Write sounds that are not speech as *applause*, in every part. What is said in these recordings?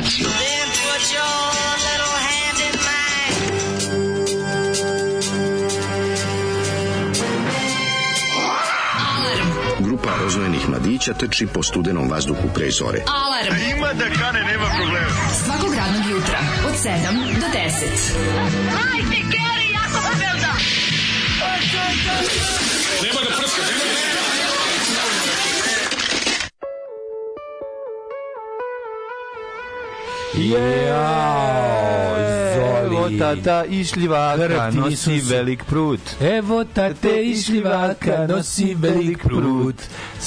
mine. Grupa rozvojenih mladića trči po studenom vazduhu pre zore. Alarm. Ima da kane, nema problema. Svakog radnog jutra, od 7 do 10. Hajde, Geri, jako se velda. Evo tata išljivaka Krti nosi velik prut. Evo tate išljivaka nosi velik prut.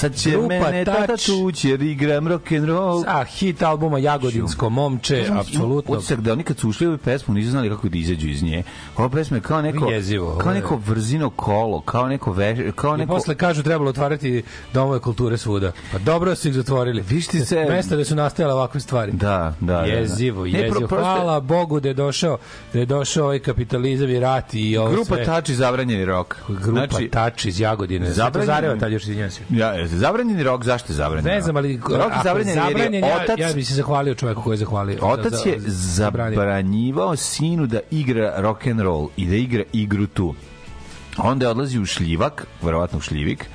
Sad će Grupa mene tata Touch. tući jer igram rock'n'roll. A hit albuma Jagodinsko momče, apsolutno. Utisak da oni kad su ušli u ovu pesmu nisu znali kako da izađu iz nje. Ova pesma je kao neko, Jezivo, kao neko vrzino kolo, kao neko veš, kao I neko... posle kažu trebalo otvarati domove kulture svuda. Pa dobro su ih zatvorili. Ti se- Mesta da su nastajale ovakve stvari. Da, da, da. da. Jezivo, Ne, jezivo. pro- Hvala Bogu da je došao, da je došao ovaj kapitalizam i rat i ovo Grupa sve. Tači zabranjeni rok. Grupa znači, Tač iz Jagodine. zabranjeni-. Zareва tad još izvinjam se. Ja, je zabranjeni rok, zašto je zabranjeni Ne znam, ali Rok je zabranjen jer je zabranjen, ja, otac, ja bi se zahvalio čoveku koji je zahvalio. otac je zabranjivao sinu da igra rock and roll i da igra igru tu. Onda je odlazi u šljivak, verovatno u šljivik,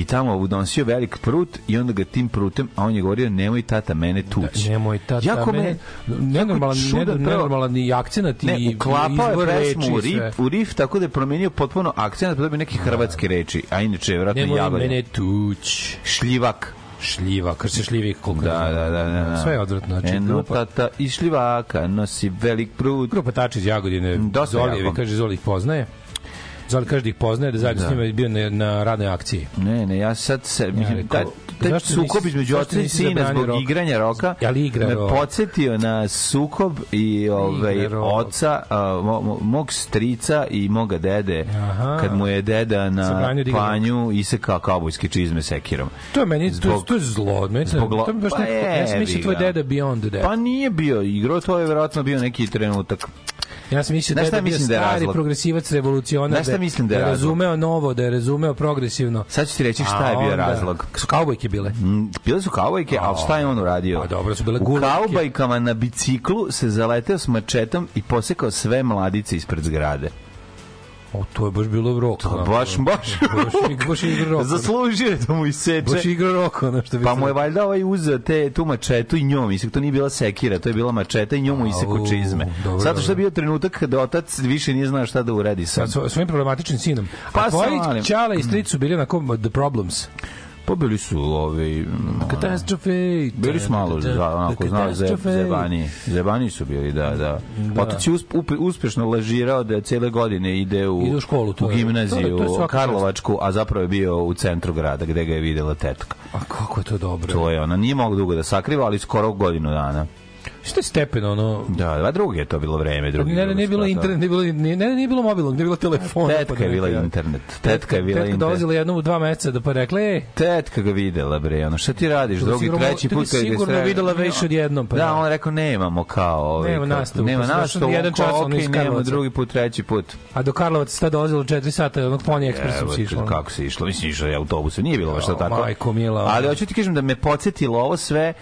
i tamo unosio velik prut i onda ga tim prutem, a on je govorio nemoj tata mene tući. Da, nemoj tata jako mene, me, nenormalan, čudan, nenormalan i akcenat i Ne, uklapao je pesmu u i rif, u rif, tako da je promenio potpuno akcent, pa da bi neke hrvatske reči, a inače je vjerojatno Nemoj jagodin. mene tuć. Šljivak. Šljiva, kad se šljivik koliko Da, da, da, da, da. Sve je odvratno. Znači, Eno grupa, tata i šljivaka nosi velik prut. grupa Tači iz Jagodine, Dosta Zolijevi, kaže Zoli ih poznaje. Zoli kaže da ih poznaje, da zajedno s njima je bio na, na radnoj akciji. Ne, ne, ja sad se, mislim, rekao, taj, zašto sukob između oca i sina zbog rock? igranja roka Ali igra me rock. podsjetio na sukob i ovaj, oca, a, mo, mo- mog strica i moga dede, Aha. kad mu je deda na da panju isekao kaubojske čizme sekirom. To je meni, to, Zbog- je- to je zlo. Meni, zbog to mi baš Pa nekako, ja sam mislio tvoj deda beyond that. Pa nije bio igro, to je verovatno bio neki trenutak. Ja sam mislio da je da bio da je stari razlog? progresivac revolucionar, da, mislim da je da razlog? razumeo novo, da je razumeo progresivno. Sad ću ti reći šta A je bio onda- razlog. Su kaubojke bile. Mm, Bile su kaubajke, ali šta je on uradio? Pa dobro, su bile U gulerke. kaubajkama na biciklu se zaleteo s mačetom i posekao sve mladice ispred zgrade. O, to je baš bilo rok. To baš, baš, Baš, baš igra rok. Zaslužio je da mu Baš iseče. igra rok, ono što bi Pa mu je valjda ovaj uzeo te, tu mačetu i njom, mislim, to nije bila sekira, to je bila mačeta i njom iseku čizme. dobro, Zato što je bio trenutak kada otac više nije znao šta da uredi sa. sa svo- svojim problematičnim sinom. Pa tvoji malim. čale i stric su bili onako the problems. Pobili su ovaj, Katastrofe. Bili su malo, za, onako, znao, ze, zebani. Zebani su bili, da, da. Otac je usp, up- uspešno lažirao da cele godine ide u, Ide u školu, to u gimnaziju, to to svaka Karlovačku, a zapravo je bio u centru grada, gde ga je videla tetka. A kako je to dobro. To je ona, nije mogu dugo da sakriva, ali skoro godinu dana. Što je stepen, ono... Da, da, drugi je to bilo vreme. Drugi Ne, ne, nije bilo internet, nije bilo, nije, ne, nije bilo mobilnog, nije bilo telefona. Tetka je bila internet. Tetka je bila Tetka internet. dolazila jednom u dva meseca da pa rekla, ej, Tetka ga videla, bre, ono, šta ti radiš, drugi, treći put kad ga sigurno videla već odjednom, pa da, da. on rekao, nemamo kao, ovaj, Nema nastavu, nema pa nastavu, jedan čas, okej, iz nema drugi put, treći put. a do Karlovac tada dolazilo 4 sata, onog Pony Expressom Evo, si išlo. kako se išlo? Mislim, išlo je autobusom, nije bilo baš tako. majko mila. Ali hoću ti kažem da me podsjetilo ovo sve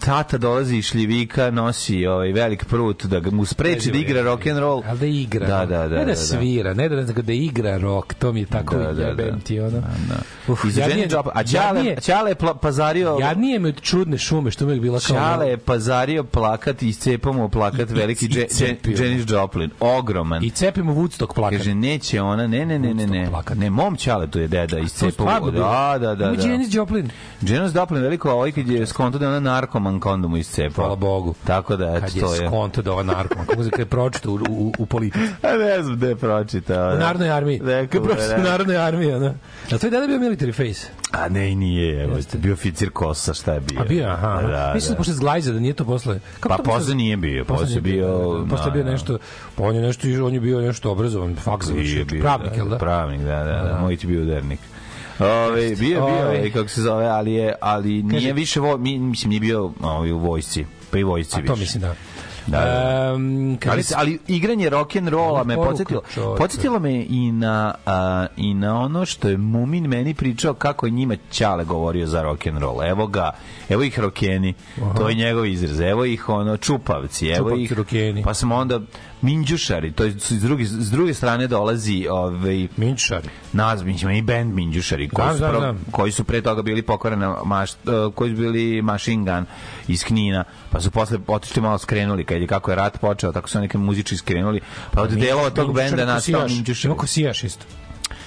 tata dolazi iz šljivika, nosi ovaj velik prut da ga mu spreči da igra rock and roll. Ali da igra. Da, ono. da, da. Ne da, da, svira, ne da, nego da igra rock, to mi je tako Da, da, da. jebem ti, ono. Da. Uf, jadnije- Jenny Joplin. A Ćale, jadnije- Ćale je pla- pazario... Jadnije mi od čudne šume, što mi bila kao... Ćale je pazario plakat i iscepao mu plakat I- veliki i. Janis Joplin. Ogroman. I cepimo Woodstock plakat. Kaže, neće ona, ne, ne, ne, ne, ne. Ne, mom Ćale tu je deda iscepao. Da, da, da. Da. Janis Joplin. Janis Joplin veliko, a ovaj kad je skonto da ona narkoman kondom mu iscepao. Hvala Bogu. Tako da, eto, Kad je to je. skonto da ova narkoma, kako se kad je pročito u, u, u politici. *laughs* A ne znam gde je pročitao. U Narodnoj armiji. Rekao, Kad je profesor u da. Narodnoj armiji, ono. A to je dada bio military face. A ne, i nije, evo, bio oficir Kosa, šta je bio? A bio, aha. Da, Mislim da da. posle Zglajza, da nije to posle... Kako Pa to posle- posle nije bio, posle bio... da, da. Posle je bio da, da. nešto, pa on je nešto, on je bio nešto obrazovan, faks pravnik, jel da? Pravnik, da, da, da, moj ti bio udarnik. Ove, bio, bio, Ove. je, kako se zove, ali je, ali nije Kaže- više, vo, mi, mislim, nije bio ovaj, u vojsci, pa i vojsci A više. to mislim da. Da. Um, kad Ali, ali igranje rock and rolla me podsjetilo. Podsjetilo me i na a, i na ono što je Mumin meni pričao kako je njima Ćale govorio za rock and roll. Evo ga, evo ih rokeni. To je njegov izraz. Evo ih ono čupavci, evo Čupavci, ih rokeni. Pa smo onda minđušari, to je s druge s druge strane dolazi ovaj Minčari. nazmić i band Minđušari koji, Znam, su znam, pro- znam. koji su pre toga bili pokvareni maš, eh, koji su bili Machine Gun iz Knina pa su posle otišli malo skrenuli kad je kako je rat počeo tako su neki muzički skrenuli pa od delova tog benda nastao Minđušari Ima ko sijaš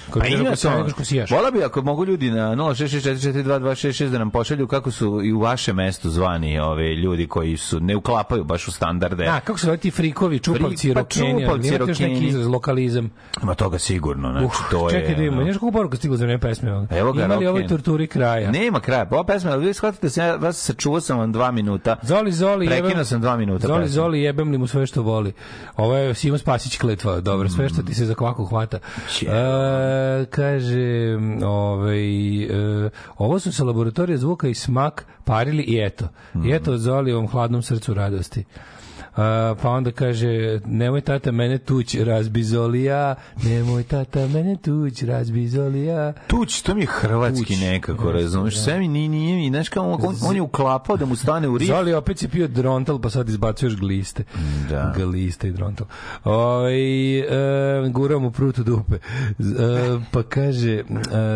isto. pa ima sijaš. Vola bi ako mogu ljudi na 0664422266 da nam pošalju kako su i u vašem mestu zvani ove ljudi koji su ne uklapaju baš u standarde. A, kako se zove ti frikovi, čupavci, pa rokeni, čupavci, još neki izraz, lokalizam. Ima toga sigurno, znači Uh, to je. čekaj da ono- znaš koliko poruka stiglo za vreme pesme? Evo ga, Ima li ovoj Roken. torturi kraja? Nema kraja. Ova pesma, ali vi shvatite da se ja vas sačuvao sam vam dva minuta. Zoli, Zoli, Prekinuo jebem- sam dva minuta Zoli, pesmu. Zoli, jebem li mu sve što voli. Ovo je Simo Spasić kletva, dobro, sve što ti se za kvaku hvata. E, kaže, ovaj, e, ovo su sa laboratorija zvuka i smak parili i eto. I eto, Zoli, ovom hladnom srcu radosti. Pa onda kaže, nemoj tata mene tuć, razbi Zolija, nemoj tata mene tuć, razbi Zolija. Tuć, to mi je hrvatski Tuć. nekako, razumiješ? Sve mi nije, nije mi, znaš kao, on, on je uklapao da mu stane u rif. Zoli opet si pio drontal, pa sad izbacuješ gliste. Da. Gliste i drontal. Oj, e, guram u prutu dupe. E, pa kaže, e,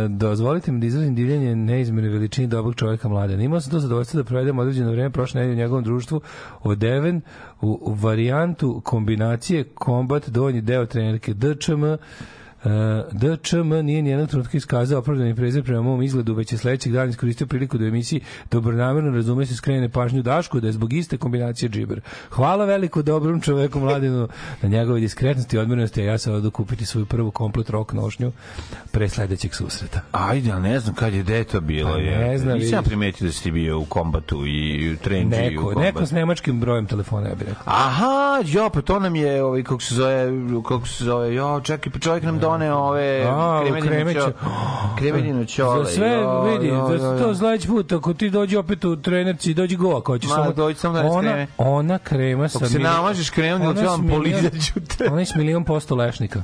dozvolite mi da izrazim divljenje neizmjerne veličini dobrog čovjeka mladena. Imao sam to zadovoljstvo da provedem određeno vreme prošle nedelje u njegovom društvu odeven u, varijantu kombinacije kombat donji deo trenerke Uh, DČM nije nijednog trenutka iskazao opravdani prezir prema mom izgledu, već je sledećeg dana iskoristio priliku da u emisiji dobronamerno razume se skrene pažnju Dašku da je zbog iste kombinacije džiber. Hvala veliko dobrom čoveku mladinu na njegovoj diskretnosti i odmerenosti, a ja sam odu kupiti svoju prvu komplet rok nošnju pre sledećeg susreta. Ajde, ali ne znam kad je gde je to bilo. Pa ne je. znam, Nisam ja primetio da si bio u kombatu i u trenđi i u Neko, kombatu. neko s nemačkim brojem telefona, ja bih rekao. Aha, jo, pa to nam je, ovaj, kako se zove, kako se zove, jo, čekaj, pa čovjek nam done ove kremenjinu čole. Za sve, vidi, jo. to sledeći put, ako ti dođi opet u trenerci, dođi go, ako hoćeš Ma, dođi samo da ona, ona krema sa... Ako se namažeš kremom, da s vam polizaću te. Ona je s milion posto lešnika.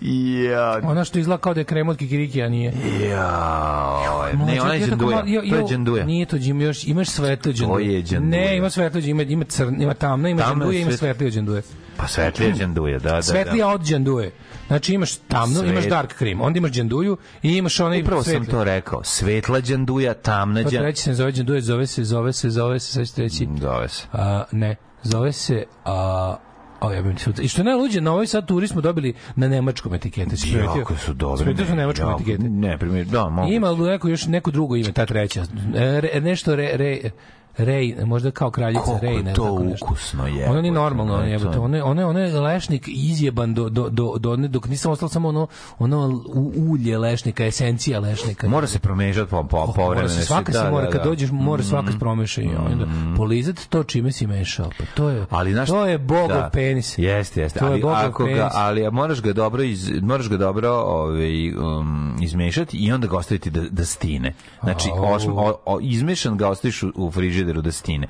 Ja, Ona što izgleda kao da je krem od kikiriki, a nije. ja, ne, ona je džanduja, to je džanduja. Nije to džim, još imaš svetlo džanduje. je đanduja. Ne, ima svetlo džime, ima crn, ima tamno, ima džanduje, ima svet- svetlije džanduje. Pa svetlije džanduja, da, da, da. Svetlija od džanduje. Znači imaš tamno, Svet- imaš dark cream, onda imaš džanduju i imaš onaj Upravo sam svetli. to rekao. Svetla džanduja, tamna Pa džanduja. treći se ne zove džanduje, zove se, zove se, zove se, sad ću ti reći. Zove se. A, ne, zove se a, O, ja bih I što je najluđe, na ovoj sad turi smo dobili na nemačkom etikete. Jako su dobri. Primetio su na nemačkom etikete. Ne, primjer, da, mogu. Ima neko još neko drugo ime, ta treća. E, Re, nešto re, re, Rej, možda kao kraljica Koliko Rej, je ne to nešto. ukusno, jebote, Ono nije normalno, ne, to- jebote. Ono, je- ono, je- ono je lešnik izjeban do, do, do, do, one- dok nisam ostalo samo ono, ono ulje lešnika, esencija lešnika. Mora se promešati po, po, po Mora se, svaka se mora, kad dođeš, mora svaka Mm. spromeša i onda polizati to čime si mešao. Pa to je, ali znaš, to je bogov da. penis. Jeste, jeste. To je Ali bogov ako ga, penis. ali moraš ga dobro iz, moraš ga dobro ovaj um, izmešati i onda ga ostaviti da da stine. Znači osm, o, o, izmešan ga ostaviš u, u frižideru da stine.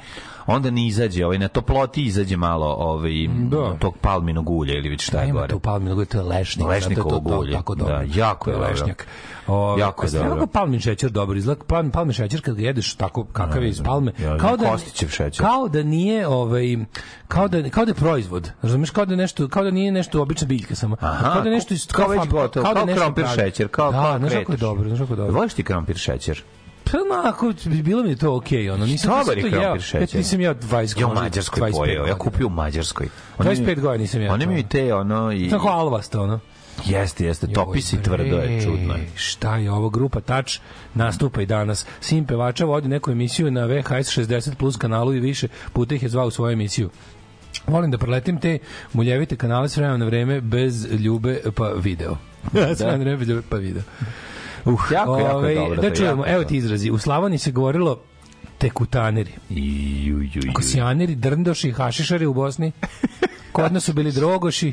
Onda ne izađe, ovaj na toploti izađe malo ovaj Da. tog palminog ulja ili već šta Da, je gore. to je to lešnik. Lešnikovo zato je to- to ulje. Tako dobro. Da, jako je To lešnjak. O, Jako je dobro. Kako palmin šećer dobro izgleda? Palmin, palmin šećer kad ga jedeš tako kakav je iz palme, Ja, kao da Kostićev šećer. kao da nije ovaj kao da kao da je proizvod. Razumeš kao da nešto kao da nije nešto obična biljka samo. Aha, kao da nešto iz kao kao, da krompir pravi. šećer, kao, da, kao znaš kako je kretaš. dobro, znaš kako je dobro. Voliš ti krompir šećer? Pa onako, bi- bilo mi je to okej, ono, nisam Dobar je nisam to jeo. šećer. Ja nisam jeo 20 Ja u godina, Mađarskoj 25 pojeo, ja godina. kupio u Mađarskoj. 25 godina nisam jeo Oni imaju te ono i Tako alvasto, ono. jeste, jeste, topi se i tvrdo je, čudno je. Šta je ovo grupa Tač nastupa i danas. Sim pevača vodi neku emisiju na VHS 60 plus kanalu i više puta ih je zvao u svoju emisiju. Volim da preletim te muljevite kanale s vremena na vreme bez ljube pa video. *laughs* s vremena na vreme bez ljube pa video. Uh, Jako, jako ovaj, dobro, Da je čujemo, evo ti izrazi. U Slavoniji se govorilo tekutaneri. Ju, ju, ju. Kosijaneri, drndoši, hašišari u Bosni. Kod nas su bili drogoši,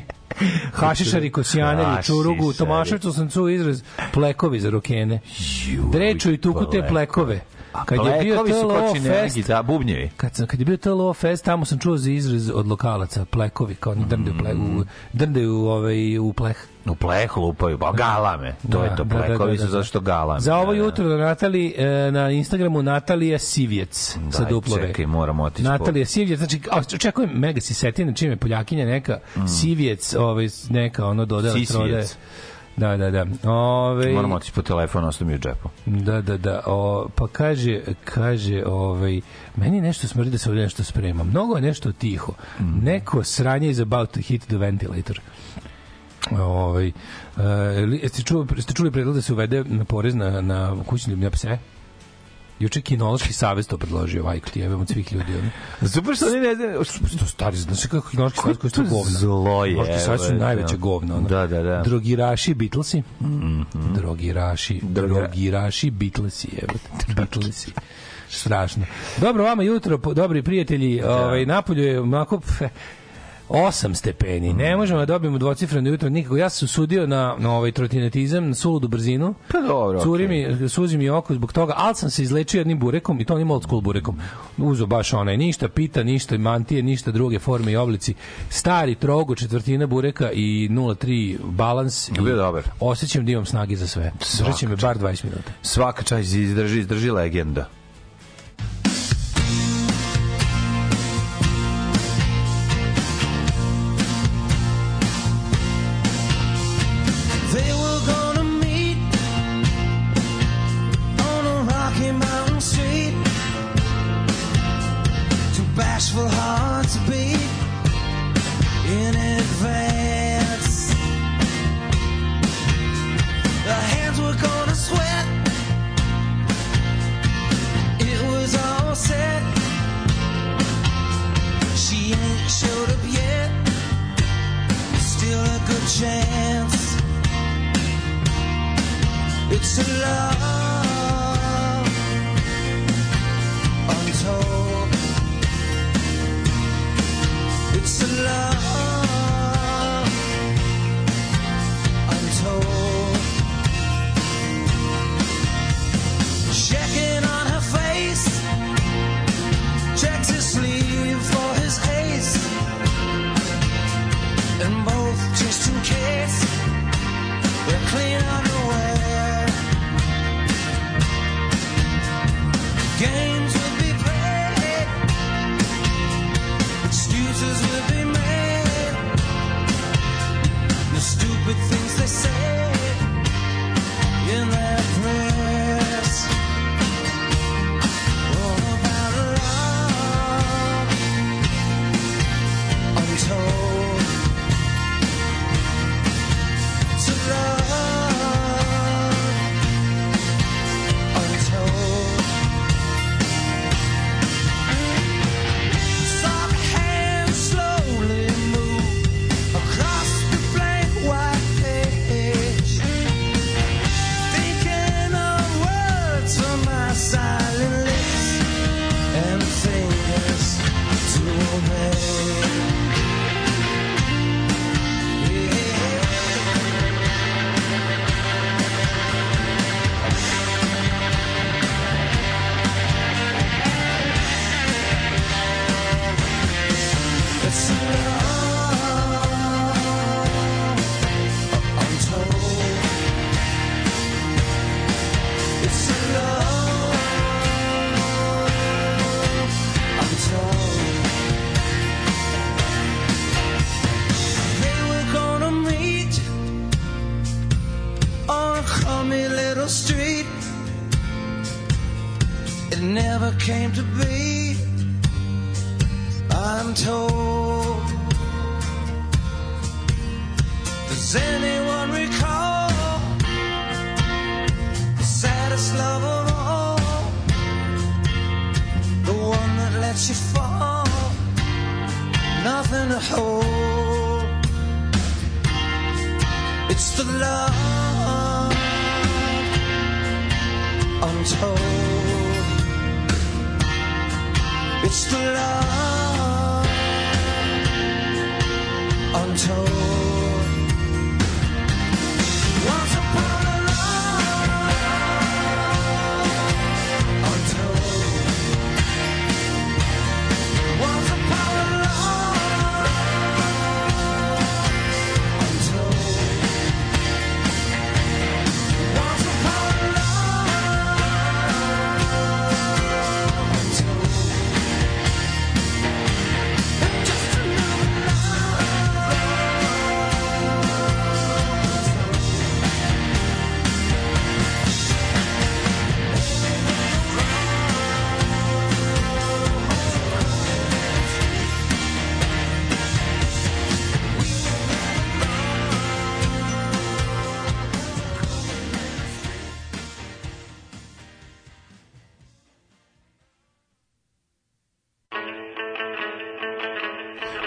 hašišari, kosijaneri, Čurugu. Tomaševcu sam čuo izraz plekovi za rokene. Dreču i tuku te plekove. A kad je bio TLO fest, da, bubnjevi. kad, sam, kad je bio TLO fest, tamo sam čuo za izraz od lokalaca, plekovi, kao oni drndaju, ple, u, drndaju ovaj, u pleh. U plehu lupaju, pa galame. To je to, Da, da, da, plekovi da, su da. zašto galame. Za ovo Da, da. jutro na Natali, e, na Instagramu Natalija Sivjec sa Daj, duplo čekaj, moram otići Natalija Sivjec, znači, očekujem mega si setina, čime je Poljakinja neka, Sivjec, ovaj, neka ono dodela Sisvijec. Da, da, da. Ove, Moram otići po telefon, ostao mi u džepu. Da, da, da. O, pa kaže, kaže, ovaj, meni nešto smrdi da se ovdje nešto sprema. Mnogo je nešto tiho. Neko sranje is about to hit the ventilator. Ovaj, li- jeste, čuli, ste čuli predlog da se uvede na porez na, na kućni ljubnja pse? Juče kinološki savez to predložio, vajko ti jebem od svih ljudi. Ono. Super što oni ne znaju... To stari, znaš kako kinološki savez koji su govna? zlo je, Kinološki savez su evo, najveće da. govna. Ono. Da, da, da. Drogiraši Beatlesi. Drogiraši, drogiraši Beatlesi, evo. Beatlesi. Strašno. Dobro vama jutro, po- dobri prijatelji. Ovaj napolju je onako 8 stepeni. Ne možemo da dobijemo dvocifreno jutro nikako. Ja sam se usudio na, na ovaj trotinetizam, na suludu brzinu. Pa dobro, Curi okej. mi, suzi mi oko zbog toga, ali sam se izlečio jednim burekom i to onim old school burekom. Uzo baš onaj, ništa pita, ništa mantije, ništa druge forme i oblici. Stari trogo, četvrtina bureka i 0,3 balans. Bio dobar. Osjećam da imam snage za sve. Držat će me bar 20 minuta. Svaka čast izdrži, izdrži legenda.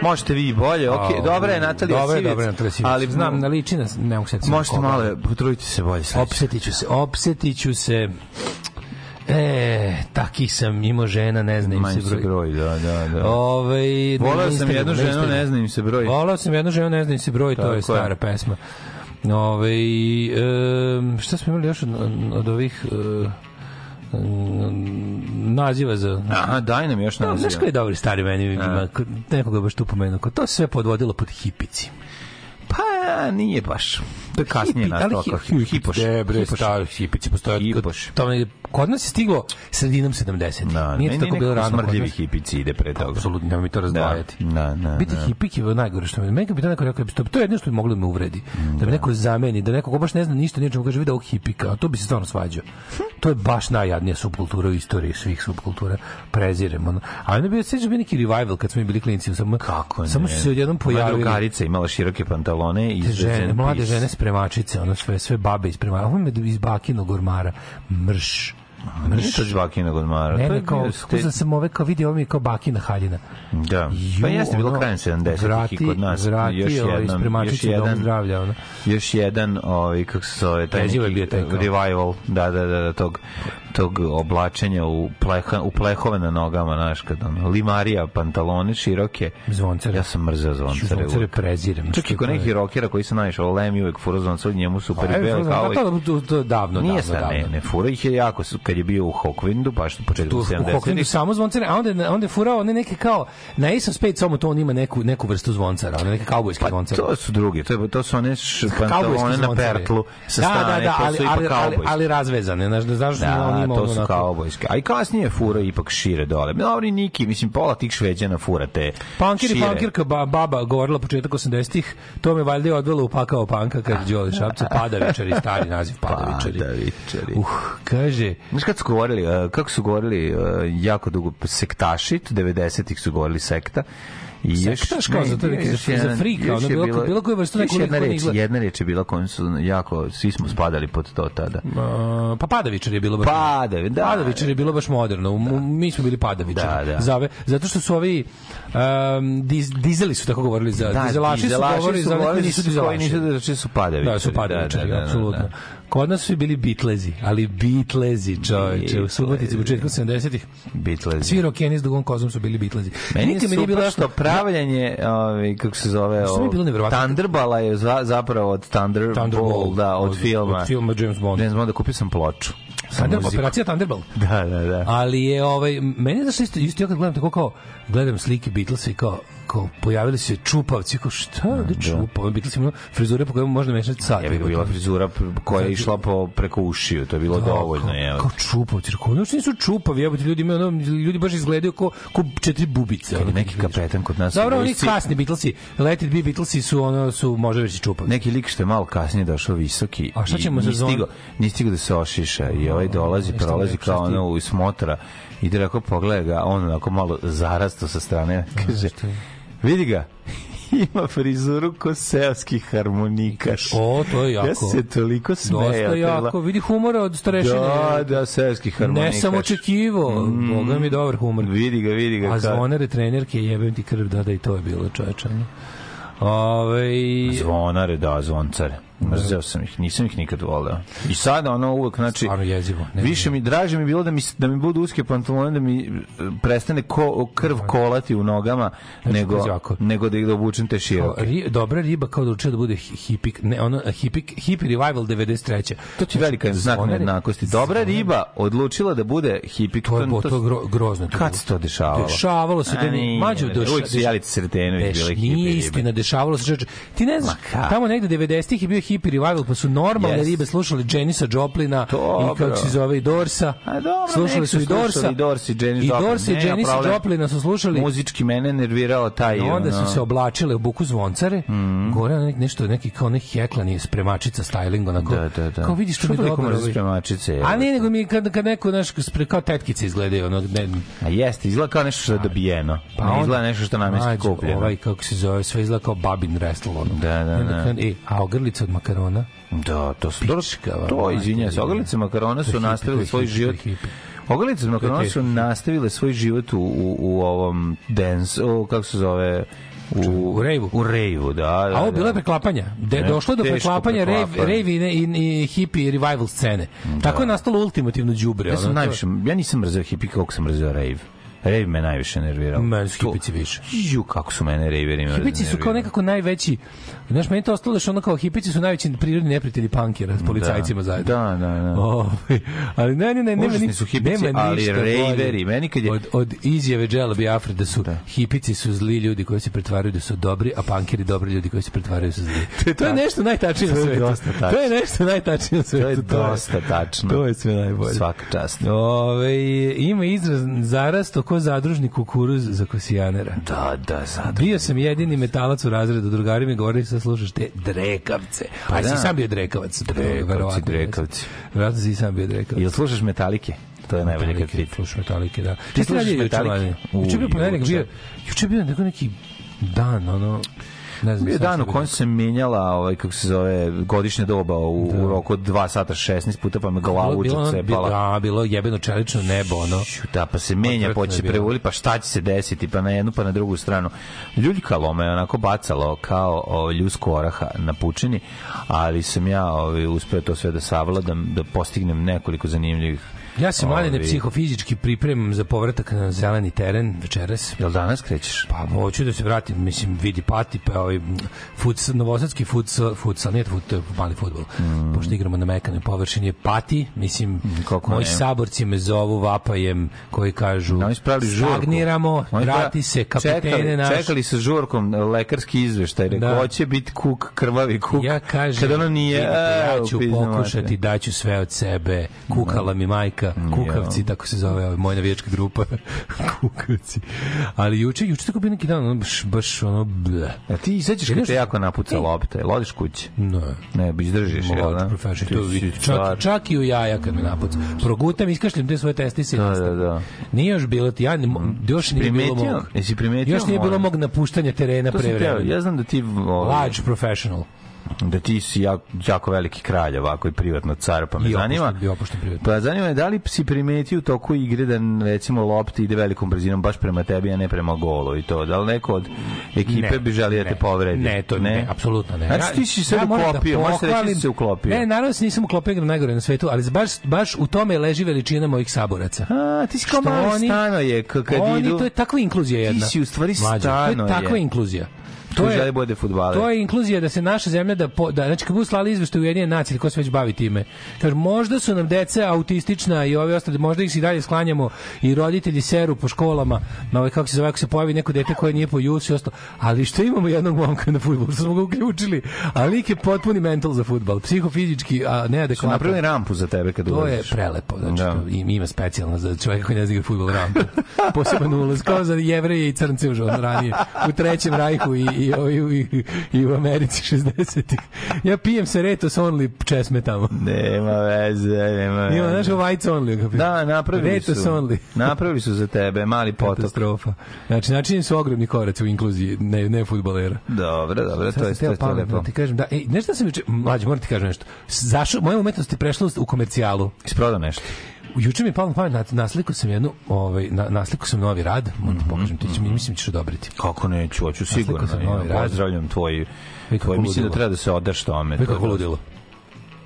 Možete vi bolje, okej. Dobra je Natalija Sivec. dobra je Natalija Sivec. Ali znam, na liči nas, ne mogu se Možete malo, potrudite se bolje. Opsetiću se, opsetiću se. E, takih sam imao žena, ne znam im se broj. broj, da, da, da. Ovaj, na Voleo sam jednu ženu, ne znam im se broj. Volao sam jednu ženu, ne znam im se broj, to je stara pesma. Ove, um, šta smo imali još od, od ovih uh, naziva za Aha, daj nam još No, znaš naziva. koji je dobri stari meni ima, nekoga baš tu pomenuo, ko to se sve podvodilo pod hipici. Pa, nije baš. To je kasnije ali nastalo. kao Hipoš. Bre, Hipoš. stari hipici postoje. Hipoš. To me, kod nas je stiglo sredinom 70. Da, Nije to tako bilo rano smrdljivi hipici ide pre toga. Apsolutno, nema mi to razdvajati. Da, da, Biti da. hipik je najgore što me. Kad bi to neko rekao, to, to je jedno što bi moglo da me uvredi. Da me neko zameni, da neko ko baš ne zna ništa, ničemu kaže vidi ovog hipika, a to bi se stvarno svađao. To je baš najjadnija subkultura u istoriji svih subkultura. Prezirem. Ono. A onda bi sećaš bio neki revival kad smo bili klinci. Samo, Kako ne? Samo su se odjednom Moja pojavili. drugarica imala široke pantalone i žene, mlade žene spremačice, ono sve, sve babe iz spremačice. Ovo me iz bakinog ormara. Mrš. Nije to žvakinog odmara. Ne, to je ne, kao, kako ste- sam sam ove, kao vidio, ovo mi je kao bakina haljina. Da. Ju, Pa jeste bilo krajem 70-ih i kod nas. vrati, još ovaj, jedan, još u Dom jedan, zdravlja, ono. još jedan, ovaj, kako se zove, taj Prezivo je neki bio taj revival, da, da, da, da, tog, tog oblačenja u, pleha, u plehove na nogama, znaš, kad ono, limarija, pantalone široke. Zvoncere. Ja sam mrzeo zvoncare. Zvoncare uvek. prezirem. Čak i kod nekih rokera koji su najviše, Lemi uvek fura zvoncare, njemu super i Pa, kao... to, to, to, davno, Nije davno, sad, davno. ne, ne, fura ih je jako, su- kad je bio u Hawkwindu, pa što početku tu u Hoklindu 70-ih. samo zvoncare, a onda, onda je furao one neke kao, na Ace of Spades samo to on ima neku, neku vrstu zvoncara, one neke kaubojske Pa zvoncare. to su drugi, to, je, to su one pantalone na zvoncare. pertlu sa da, strane, da, da, ali, su ali, ali, ali razvezane, znaš, da znaš da on Da, ima to ono su onako- kaubojske. A i kasnije je fura ipak šire dole. Dobri Niki, mislim, pola tih šveđana fura te Punkir i šire. punkirka ba, baba govorila početak 80-ih, to me valjda je odvelo u pakao panka kad Đoli Šapca, padavičari, stari naziv padavičari. Padavičari. Uh, kaže, Znaš kad su govorili, uh, kako su govorili uh, jako dugo, sektaši, 90-ih su govorili sekta, I još, Sektaš kao za to neki- još za jedan- frika, ono, je bilo- bilo koju vrstu nekog jedna reč, izgleda. jedna reč je bila kojom su jako, svi smo spadali pod to tada. Uh, pa padavičar je bilo baš Padavi, da. Padavičar je bilo baš moderno. U- Mi smo bili padavičari. Da, da. Zave, zato što su ovi um, diz, dizeli su tako govorili za Da, dizelaši, dizelaši su govorili za one koji nisu koji dizelaši. nisu dizelaši su padavičari. Da, su padavičari, Da, da, da, apsolutno. da. Kod nas su bili Beatlesi, ali Beatlesi, čoveče, u Subotici, početkom 70-ih. Beatlesi. Svi rokeni s dugom kozom su bili Beatlesi. Meni je Nikad mi nije bilo super što pravljanje, ovaj, kako se zove, je bilo? Thunderballa je za, zapravo od Thunderball, Thunderball, da, od, od- filma. od filma James Bond. James Bonda, kupio sam ploču. muzikom. operacija Thunderball. *laughs* Da, da, da. Ali je ovaj meni da isto isto ja kad gledam tako kao gledam slike Beatlesa i kao kao pojavili se čupavci kao šta da čupa Beatles imaju frizure po kojima možda mešati sad Je bi bila frizura koja je išla po, preko ušiju, to je bilo dovoljno. kao, Je. kao čupavci kao no nisu čupavi jebote ljudi imaju ono ljudi baš izgledaju kao kao četiri bubice ono, Neki kapetan kod nas. Dobro, oni kasni Beatlesi, Let It Be Beatlesi su ono su može već i čupavi. Neki lik što je malo kasnije došao visoki A šta ćemo za zon- stigao da se ošiša i ovaj dolazi, prolazi lepše kao ono u smotra i rekao pogleda ga, on onako malo zarasto sa strane, kaže, vidi ga, *laughs* ima frizuru ko seoski harmonikaš. O, to je jako. Ja se toliko smejao. Dosta jako, vidi humora od starešine. Da, da, seoski harmonikaš. Ne sam očekivo, boga mi dobar humor. Vidi ga, vidi ga. A zvonare, trenerke, jebem ti krv, da, da, i to je bilo čoveče. Ove, Zvonare, da, zvoncare. Mrzeo sam ih, nisam ih nikad voleo. I sada ono uvek, znači, Stvarno jezivo. Ne više mi, draže mi bilo da mi, da mi budu uske pantalone, da mi e, prestane ko, krv kolati u nogama, nego, pazi ovako. nego da ih da obučem te široke. ri, dobra riba kao da učio da bude hi- hipik, ne, ono, hipik, hippie revival 93. To ti velika znak Zvonare- nejednakosti. Dobra riba odlučila da bude hipik. To je, bo- to gro, grozno. to Kad se to dešavalo? Dešavalo se da nije, mađo ne, doša. uvijek su Jelica Sretenović Deš, bile hippie Nije istina, dešavalo se. Ti ne znaš, tamo negde 90-ih je bio hippie revival, pa su normalne Yes. ribe slušali Janisa Joplina Dobro. i kako se zove i Dorsa. A dobro, slušali su i Dorsa. i Dorsa i Janis I. Dorsa i Janisa problem. Joplina su slušali. Muzički mene nervirao taj... I onda su se oblačile u buku zvoncare, gore nek, nešto, neki kao neki heklani spremačica styling, onako, Da, da, da. kao vidiš što mi dobro. spremačice, A evo? ne, nego mi kad, kad neko, spre, kao tetkice izgledaju, ono, ne, A jeste, izgleda kao nešto što je dobijeno. Pa onda- izgleda nešto što nam je kupljeno. Ovaj, kako se zove, sve izgleda kao babin wrestle, ono. Da, da, da. E, a ogrlica od makarona? Da, to su Pička, to, izvinjavam se. Ogrlice makarona su hippie, je svoj hippie, život. hippie. Ogrlice makarona su nastavile svoj život u, u, u ovom dance, o, kako se zove, U, U rejvu? U rejvu, da. da A ovo da. bilo je preklapanja. De, Ne, došlo je do preklapanja preklapanje. rave i, i, i hippie revival scene. Tako je nastalo ultimativno đubre. Ja ono, sam to- najviše, ja nisam mrzeo hipi kako sam mrzeo rave. Rave me najviše nervirao. Meni su hipici više. Ju, kako su mene raveri Hipici su kao nekako najveći, znaš, meni to ostalo još ono kao hipici su najveći prirodni neprijatelji punkera s policajcima zajedno. Da, da, da. *laughs* Ovaj, ali ne, ne, ne, nema, Užasni ni- su hipici, nema ali ništa bolje meni kad je- Od, od izjave Džela Biafre da su hipici su zli ljudi koji se pretvaraju da su dobri, a punkeri dobri ljudi koji se pretvaraju da su zli. *laughs* to je nešto najtačnije na to je svetu. To je nešto najtačnije na svetu. To je dosta tačno. To je sve najbolje. Svaka čast. Ove, ima izraz zarasto ko zadružni kukuruz za kosijanera. Da, da, sad. Bio sam jedini metalac u razredu, drugari mi govorili sad slušaš te drekavce. Pa A da. si sam bio drekavac. Drekavci, Verovatno, drekavci. Verovatno si sam bio drekavac. Jel slušaš metalike? To je najbolje kad pita. Slušaš metalike, da. Ti slušaš Metalike? Juče je bio ponedeljak, bio, juče bio neko neki dan, ono, ne znam. Dan u kojem se menjala ovaj kako se zove godišnja doba u, u roku od 2 sata 16 puta pa me glava bilo, cepala. a, bilo jebeno čelično nebo, ono. Da, pa se menja, Odvratno pa prevoli, pa šta će se desiti, pa na jednu, pa na drugu stranu. Ljuljkalo me, onako bacalo kao o, ljusku oraha na pučini, ali sam ja ovaj, uspeo to sve da savladam, da postignem nekoliko zanimljivih Ja se mladine Ovi. psihofizički pripremam za povratak na zeleni teren večeras. Jel danas krećeš? Pa hoću da se vratim, mislim, vidi pati, pa ovaj futsal, novosadski futsal, futsal, nije fut, mali futbol, pošto igramo na mekanoj površini, je pati, mislim, Mm. kako moji ne. saborci me zovu vapajem, koji kažu, žurku. stagniramo, vrati se, kapitene čekali, naš. Čekali sa žurkom lekarski izveštaj, rekao, Da. hoće biti kuk, krvavi kuk. Ja kažem, Kada ono nije, vidite, e, ja ću u pizdu pokušati, daću sve od sebe. Kukala mi majka, kukavci, tako se zove ovaj, moja navijačka grupa. *laughs* kukavci. Ali juče, juče tako bio neki dan, ono, baš, baš ono, ble. A ti izađeš kad Ideš- te jako napuca Ej. lopta, jel odeš kući? Ne. Ne, bi izdržiš, jel da? profesor, Ti to. Čak, čak i u jaja kad me napuca. Progutam, iskašljam te svoje testise. i Da, da, da. Nije još bilo ti, ja ne, mo- još nije bilo Primetio? mog. Jesi primetio? Još nije bilo mog napuštanja terena pre vremena. ja znam da ti ovaj, Large professional. Da ti si jako, jako veliki kralj ovako i privatno car, pa me I zanima. opušten, i opušten privatno. Pa zanima me da li si primetio u toku igre da recimo lopta ide velikom brzinom baš prema tebi, a ne prema golu i to. Da li neko od ekipe Ne, bi želio da te povredi? Ne, to ne, apsolutno ne. Znači ti si se moram da uklopio, možeš reći da si se uklopio. Ne, naravno se nisam uklopio, igram najgore na svetu, ali baš, baš u tome leži veličina mojih saboraca. A, ti si kao mali k- kad Oni, idu... to je takva inkluzija jedna. si u stvari Mlađo, To je takva inkluzija. Ko želi bude fudbaler. To je inkluzija da se naša zemlja da po, da znači kad budu slali izveštaj u Ujedinjene nacije ili ko se već bavi time. Kaže možda su nam deca autistična i ovi ostali možda ih se i dalje sklanjamo i roditelji seru po školama. Na ovaj kako se zove ako se pojavi neko dete koje nije po jusu i ostalo. Ali što imamo jednog momka na fudbalu, *laughs* što smo ga uključili. A lik je potpuni mental za fudbal, psihofizički, a Su neadekvatan. napravili rampu za tebe kad To je ulaziš. prelepo, znači Da. to im- ima specijalno za čovjeka koji ne zna igra fudbal rampu. *laughs* Poseban ulaz, kao za jevreje i crnce ono ranije. U trećem rajhu i, i, i, i, i u Americi 60-ih. Ja pijem se Retos Only česme tamo. Nema veze, nema veze. Ima, znaš, u Whites Only. Da, napravili Retos su. Only. napravili su za tebe mali potok. Katastrofa. Znači, načinjeni su ogromni koraci u inkluziji, ne, ne futbolera. Dobro, dobro, to je, to je, to lepo. da ti kažem, da, ej, nešto sam juče, mlađe, moram ti kažem nešto. Zašao, moja umetnost je prešla u komercijalu. Isprodao nešto. Juče mi je palo na pamet, na- naslikao sam jednu, ovaj, na, naslikao sam novi rad, moram ti pokažem, ti će mi, mislim ćeš odobriti. Kako neću, hoću sigurno. sam ja, novi rad. Pozdravljam tvoj... tvoj mislim da treba da se odaš tome. To kako ludilo.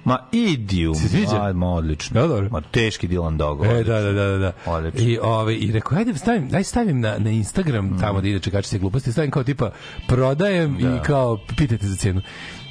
Ma idi u... Se? Ma, ma, odlično. Ja, dobro. Ma teški Dylan Dog. E, da, da, da, da. da. Odlično. I, ovaj, I rekao, ajde stavim, ajde stavim na, na Instagram, tamo da ide čekačice gluposti, stavim kao tipa, prodajem i kao, pitajte za cenu.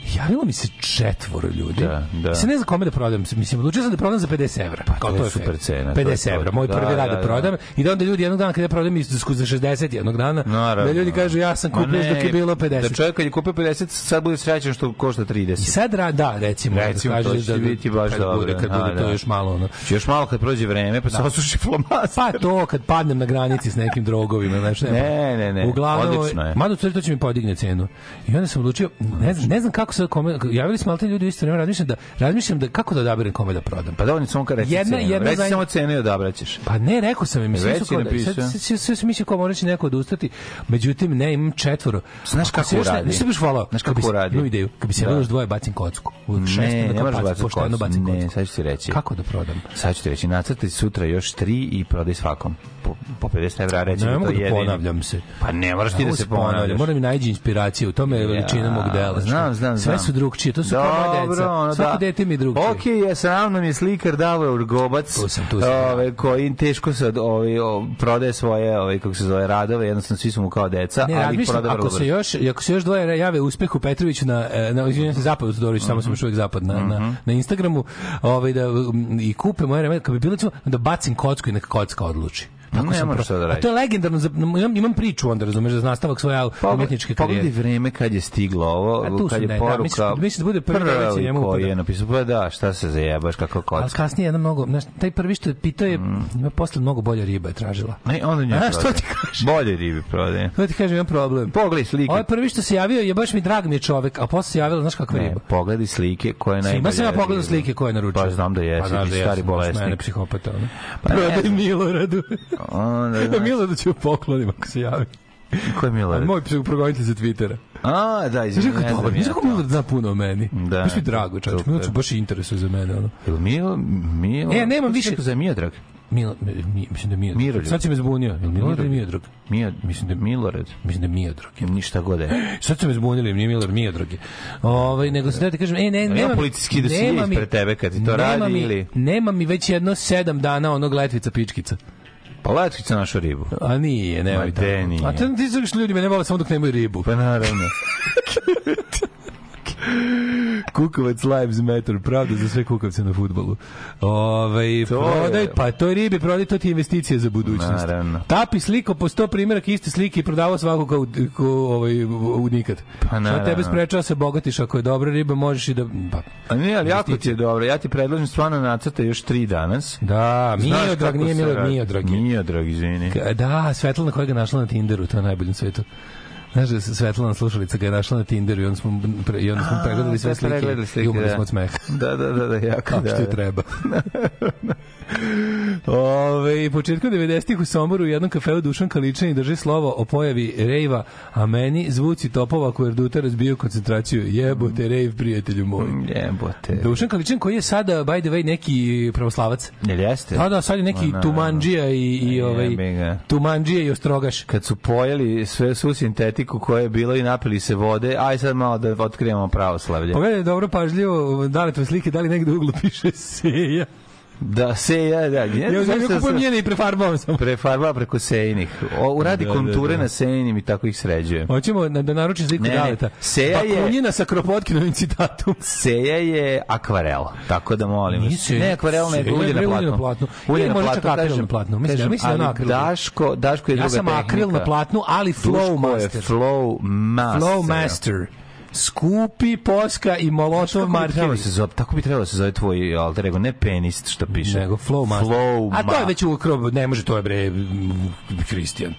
Javilo mi se četvoro ljudi. Da, da. Se ne znam kome da prodam. Mislim, odlučio sam da prodam za 50 evra. Pa, to je super cena, to je 50 to. evra. Moj Da, prvi rad da, da, da. prodam. I da onda ljudi jednog dana kada ja prodam iz- za 60 jednog dana, Naravno. da ljudi kažu ja sam kupio ne, dok je bilo 50. Da čovjek kad je kupio 50, sad bude srećan što košta 30. I sad ra, da, recimo, Recimo, da to će da, biti baš kad dobro. Bude, kad A, bude to da. još malo, ono. Još malo kad prođe vreme, pa se osuši flomaster. Pa to kad padnem na granici s nekim drogovima, znači Ne, ne, ne, Uglavnom, odlično je. Mada to će mi podigne cenu. I onda sam odlučio, ne znam, ne znam kako se kome, javili smo ali ljudi isto vreme, razmišljam da razmišljam da kako da odaberem kome da prodam. Pa dovoljno samo kad reci Jedna- cenu. jedna za- samo cenu i odabraćeš. Pa ne, rekao sam im, Već su si kao, napisao. sad, sad, sad, sad sam mislio kao morat će neko odustati, međutim ne, imam četvoro. Znaš Ako kako se još ne- radi? Nisam baš volao. Znaš kako se- radi? Imam ideju, kad bi se Da. da. još dvoje bacim kocku. U šest, Ne, onda ne kao moraš moraš bacim, pošteno bacim Ne, kocku. sad ću ti reći. Kako da prodam? Sad ću ti reći, nacrtaj sutra još tri i prodaj svakom. Po, po 50 evra reći Ne da to je da ponavljam se. Pa ne moraš ti Ne da mogu se ponavljaš. Mora mi nađi inspiracija, u tome je veličina mog dela. Znam, znam, Sve su drugčije, to su kao moja deca. ono, Svako da. dete mi je drugčije. Okej, ja sam nam je slikar Davor Urgobac, Tu sam, tu sam. ove, koji teško se od, ovaj, o, prodaje svoje, ovaj, kako se zove, radove, jednostavno svi su mu kao deca, Ne, ali prodaje ako se još, ako se još dvoje jave uspehu Petroviću na, e, na izvinjam se, zapadu Todorović, samo Mhm. sam još uvijek zapad, na, na, na Instagramu, ovaj, da, m, i kupe moje remete, kad bi bilo da bacim kocku i neka kocka odluči. Tako Ne to da radiš. to je legendarno, imam, imam priču onda, razumeš, za nastavak svoje umetničke Pogledaj karijere. vreme kad je stiglo ovo, kad je ne, da, poruka. misliš- misliš da bude prvi delici njemu koji je napisao, pa da, šta se zajebaš, kako Ali kocka. kasnije jedna mnogo, znaš, taj prvi što je pitao je, Mm. ima posle mnogo bolja riba je tražila. Ne, onda nje A, što ti kažem? Bolje ribi prodaje. To ti kažem, imam problem. Pogledaj slike. Ovaj prvi što se javio je baš mi drag mi je čovek, a posle se javila, znaš kakva riba. pogledaj slike koje je najbolje. Svima sam ja pogledao slike koje je naručio. Pa znam da jesi, Pa da stari bolesnik. Psihopata. Pa ne Prodaj. Miloradu. Onda, Da znaš, Miloradu ću poklonim ako se javi. ko je Milorad? moj progonitelj za Twittera. A, da, Znaš izvini, kako ne znam znaš ja kako. Milorad zna puno o meni. Da, Baš mi drago, čovječ. super. Milorad se baš interesuje za mene, ono. Jel Milo, Milo? E, nemam si više- za Miodrag? Milo, mi, mislim da je Miodrag. Miroljub. Sad si me zbunio. Je li Milorad ili Miodrag? Mio, mislim da je Milorad. Mislim da je Miodrag. Ništa god je. *gasps* Sad su me zbunili, nije Milorad, Miodrag je. Ovaj, nego se da kažem, e, ne, Nema nema mi- policijski mi- ispred tebe kad ti to radi ili- Nema mi već jedno sedam dana onog letvica pičkica. Pa letkica našu ribu. A nije, nema Ma mi de tako. nije. A ti znaš što ljudi me ne vole samo dok nemaju ribu. Pa naravno. *laughs* Kukovac Lives Matter, pravda za sve kukavce na futbolu. Ove, To je- prodaj, pa toj ribi prodaj, to ti je investicija za budućnost. Naravno. Tapi sliko po 100 primjeraka iste slike i prodavao svaku kao, kao ovaj, u nikad. Pa Šta naravno. tebe sprečava da se bogatiš ako je dobra riba, možeš i da... Pa, A nije, ali jako ti je dobro. Ja ti predlažem stvarno nacrta još tri danas. da, Miodrag, kako nije se Milorad, radi. Miodrag je. Miodrag, izvini. Da, Svetlana koja ga našla na Tinderu, to je najboljem svetu. Znaš da Svetlana slušalica ga je našla na Tinderu i onda smo, pre, i onda smo A, pregledali sve da, slike, pregledali slike, i umrli da. smo od smeha. Da, da, da, da, jako Kao da. što je treba. *laughs* Ove, početkom 90-ih u Somboru u jednom kafeu Dušan Kaličani drži slovo o pojavi rejva, a meni zvuci topova koji rduta razbiju koncentraciju. Jebote, rejv, prijatelju moj. Jebote. Dušan Kaličan koji je sada, by the way, neki pravoslavac. Jel jeste? Da, da, sad je neki tumanđija i, i ovaj, tumanđija i ostrogaš. kad su pojeli sve svu sintetiku koja je bila i napili se vode, aj sad malo da otkrijemo pravoslavlje. Pogledaj dobro pažljivo, da li tvoje slike, da li negde u uglu piše seja. Da, se ja, da. Ja, ja, ja kupujem njene i prefarbavam sam. Prefarba preko sejnih. O, uradi Da, da, konture da. na sejnim i tako ih sređuje. Hoćemo da, da naruči sliku Ne, ne, Daleta. Seja je- Bakunjina sa Kropotkinovim citatom. Seja je akvarel, tako da molim. Nije Ne akvarel, je ulje na bre, platnu. ulje na platnu. Ulje na akril kažem, na platnu. Mislim, kažem, mislim da ali na akril. Daško, Daško je druga Ja sam tehnika. akril na platnu, ali flow master. Flow master. Flow master. Skupi, poska i molotov trebalo markevi. se zove, tako bi trebalo se zove tvoj alter ego, ne penist što piše. Nego flow master. Flow A to je već u krob, ne može, to je bre Kristijan.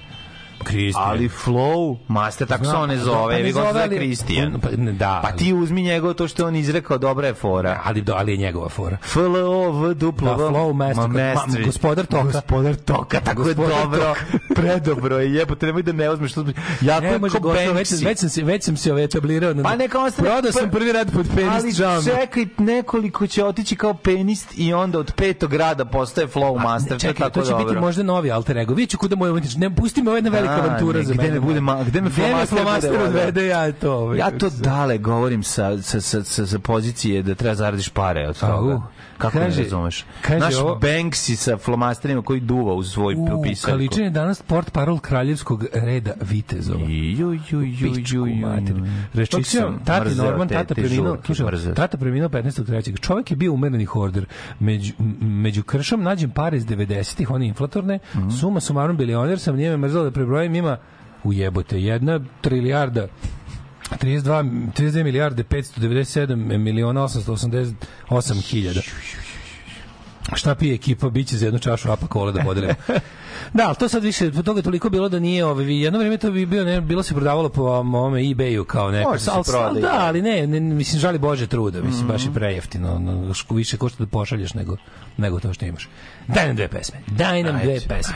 Kristijan. Ali Flow Master, tako se on ne pa zove, vi ga zove, zove ali- Kristijan. Pa, ne, da, Pa ti uzmi njegov to što on izrekao, dobra je fora. ali, do, ali je njegova fora. FLO, V, duplo, Da. Flow Master, Ma, gospodar toka. Gospodar toka, tako je dobro. *laughs* Predobro je, jebote, nemoj da ne uzmeš. što Jako Ne, može gotovo, već, već, sam se, već sam se ovaj etablirao. Na, Pa neka ostane- Prodao sam prvi rad pod Ali penis džam. čekaj, nekoliko će otići kao penist i onda od petog rada postaje Flow Master. Čekaj, to će biti možda novi alter ego. Vidjet ću kuda moj. Ne, pusti me, ovo je jedna Da, avantura ne, za gde mene. me bude ma- gde me flomaster odvede, ja to. Ovaj, Ja to dale govorim sa, sa, sa, sa, sa pozicije da treba zaradiš pare od toga. Kako Kaže- ne razumeš? kaže Naš ovo- Banksy sa flomasterima koji duva u svoj U, propisaljku. Kaličin je danas port parol kraljevskog reda vitezova. Ju, ju, ju, ju, ju, sam tati Norman, tata preminuo, slušaj, tata preminuo 15.3. Čovjek je bio umereni horder. Među, među kršom nađem pare iz 90-ih, one inflatorne, Mhm. suma sumarum bilioner sam, nije me mrzalo da prebrojim, ima ujebote, jedna trilijarda 32, 32 milijarde 597 miliona 888 hiljada. Šta pije ekipa, bit će za jednu čašu apa kola da podelimo. *laughs* Da, ali to sad više, toga je toliko bilo da nije, ove, vi- jedno vreme to bi bilo, ne, bilo se prodavalo po ovome eBayu kao neko. Može se ali, ali prodaje. da, ali ne, ne, mislim, žali Bože truda, mislim, baš Mhm. je prejeftino, ono, ško- više košta da pošalješ nego, nego to što imaš. Daj nam dve pesme, daj nam dve pesme.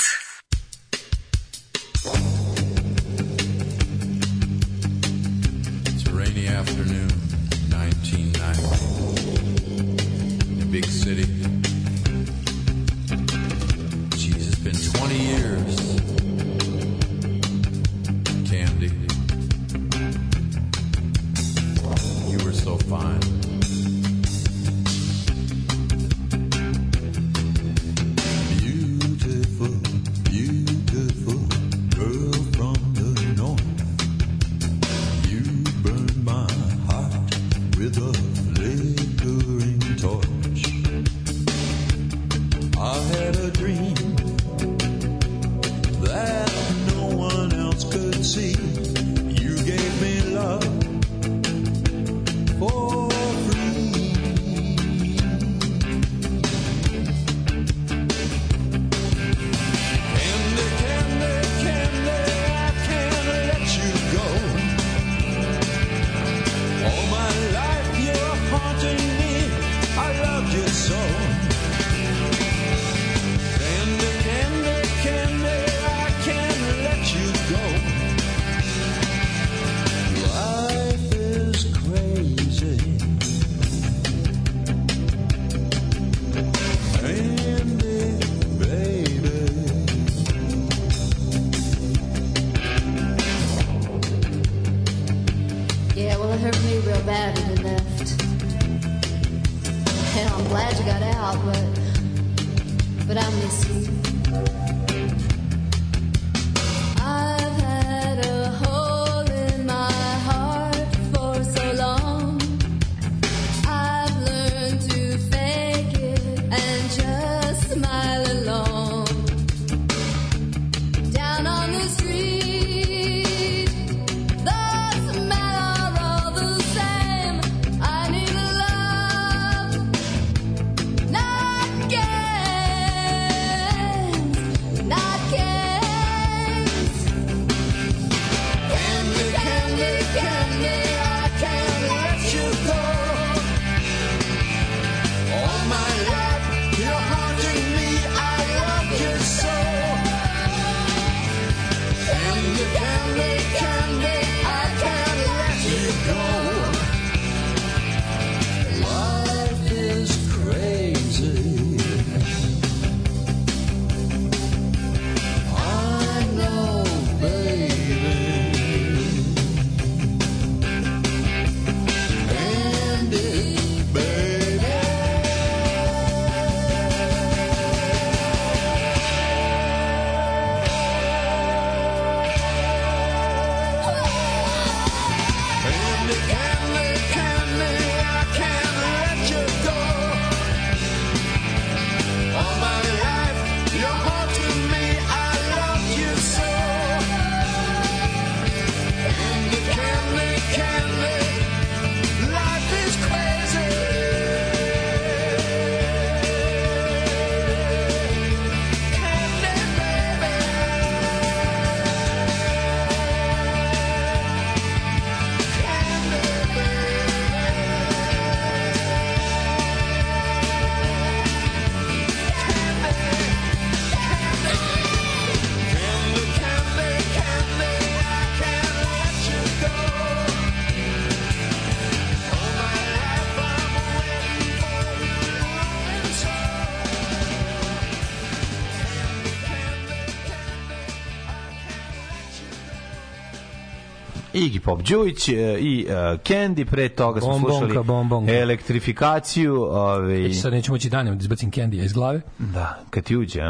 Pop Đujić e, i uh, Candy, pre toga smo bombonka, slušali bombonka. elektrifikaciju. Ovaj... Eći sad nećemo ući danima da izbacim Candy iz glave. Da, kad ti uđe.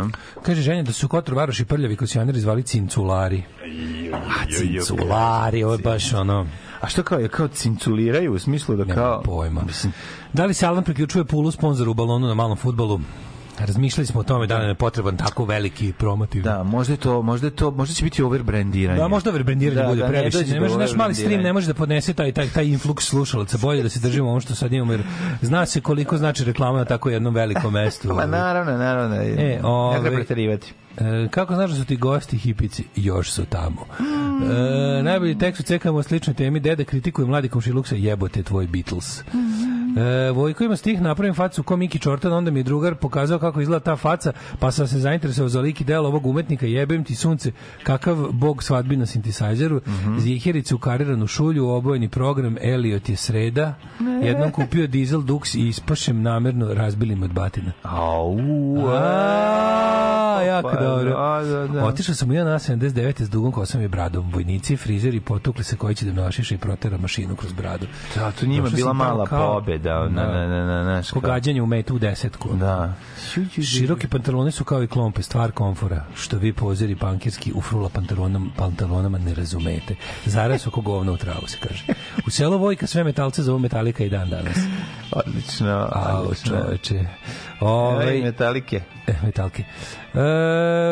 Kaže ženja da su Kotor Varoš Prljavi kocijaneri zvali cinculari. A, cinculari, ovo je baš ono... A što kao, kao cinculiraju u smislu da kao... Nema pojma. Mislim... Da li se Alan priključuje pulu sponzoru u balonu na malom futbolu? Razmišljali smo o tome da nam je potreban tako veliki promotiv. Da, možda je to, možda je to, možda će biti overbrandiranje. Da, možda overbrandiranje Da, bude da, ne previše. Ne, do može, naš mali stream ne može da podnese taj, taj, taj influx slušalaca. Bolje da se držimo ono što sad imamo, jer zna se koliko znači reklama na tako jednom velikom mestu. Ma *laughs* naravno, naravno. E, ne ove- treba preterivati. E, kako znaš da su ti gosti hipici? Još su tamo. E, najbolji tekst u cekamo o sličnoj temi Deda kritikuje mladi komšiluksa jebote tvoj Beatles. E, Vojko ima stih napravim facu ko Miki Čortan, onda mi je drugar pokazao kako izgleda ta faca, pa sam se zainteresovao za lik i delo ovog umetnika, jebem ti sunce, kakav bog svadbi na sintesajzeru, zihericu ukariranu šulju, obojeni program, Elliot je sreda, jednom kupio dizel Dux i ispašem namerno razbilim od batina. Au, A, jako pa, dobro. da, da, da. Otišao sam u 1.79 s dugom kosom i bradom. Vojnici, frizeri potukli se koji će da me ošiša i protera mašinu kroz bradu. Da, tu njima bila mala kao- pobeda. Na, na, na, na, na, Ko gađanje u metu u desetku. Da. Široki pantaloni su kao i klompe, stvar komfora. Što vi pozeri pankirski u frula pantalonama, pantalonama ne razumete. Zara su ko govna u travu, se kaže. U selo Vojka sve metalce zovu metalika i dan danas. Odlično, odlično. čoveče. Ovaj metalike. e, metalke. E,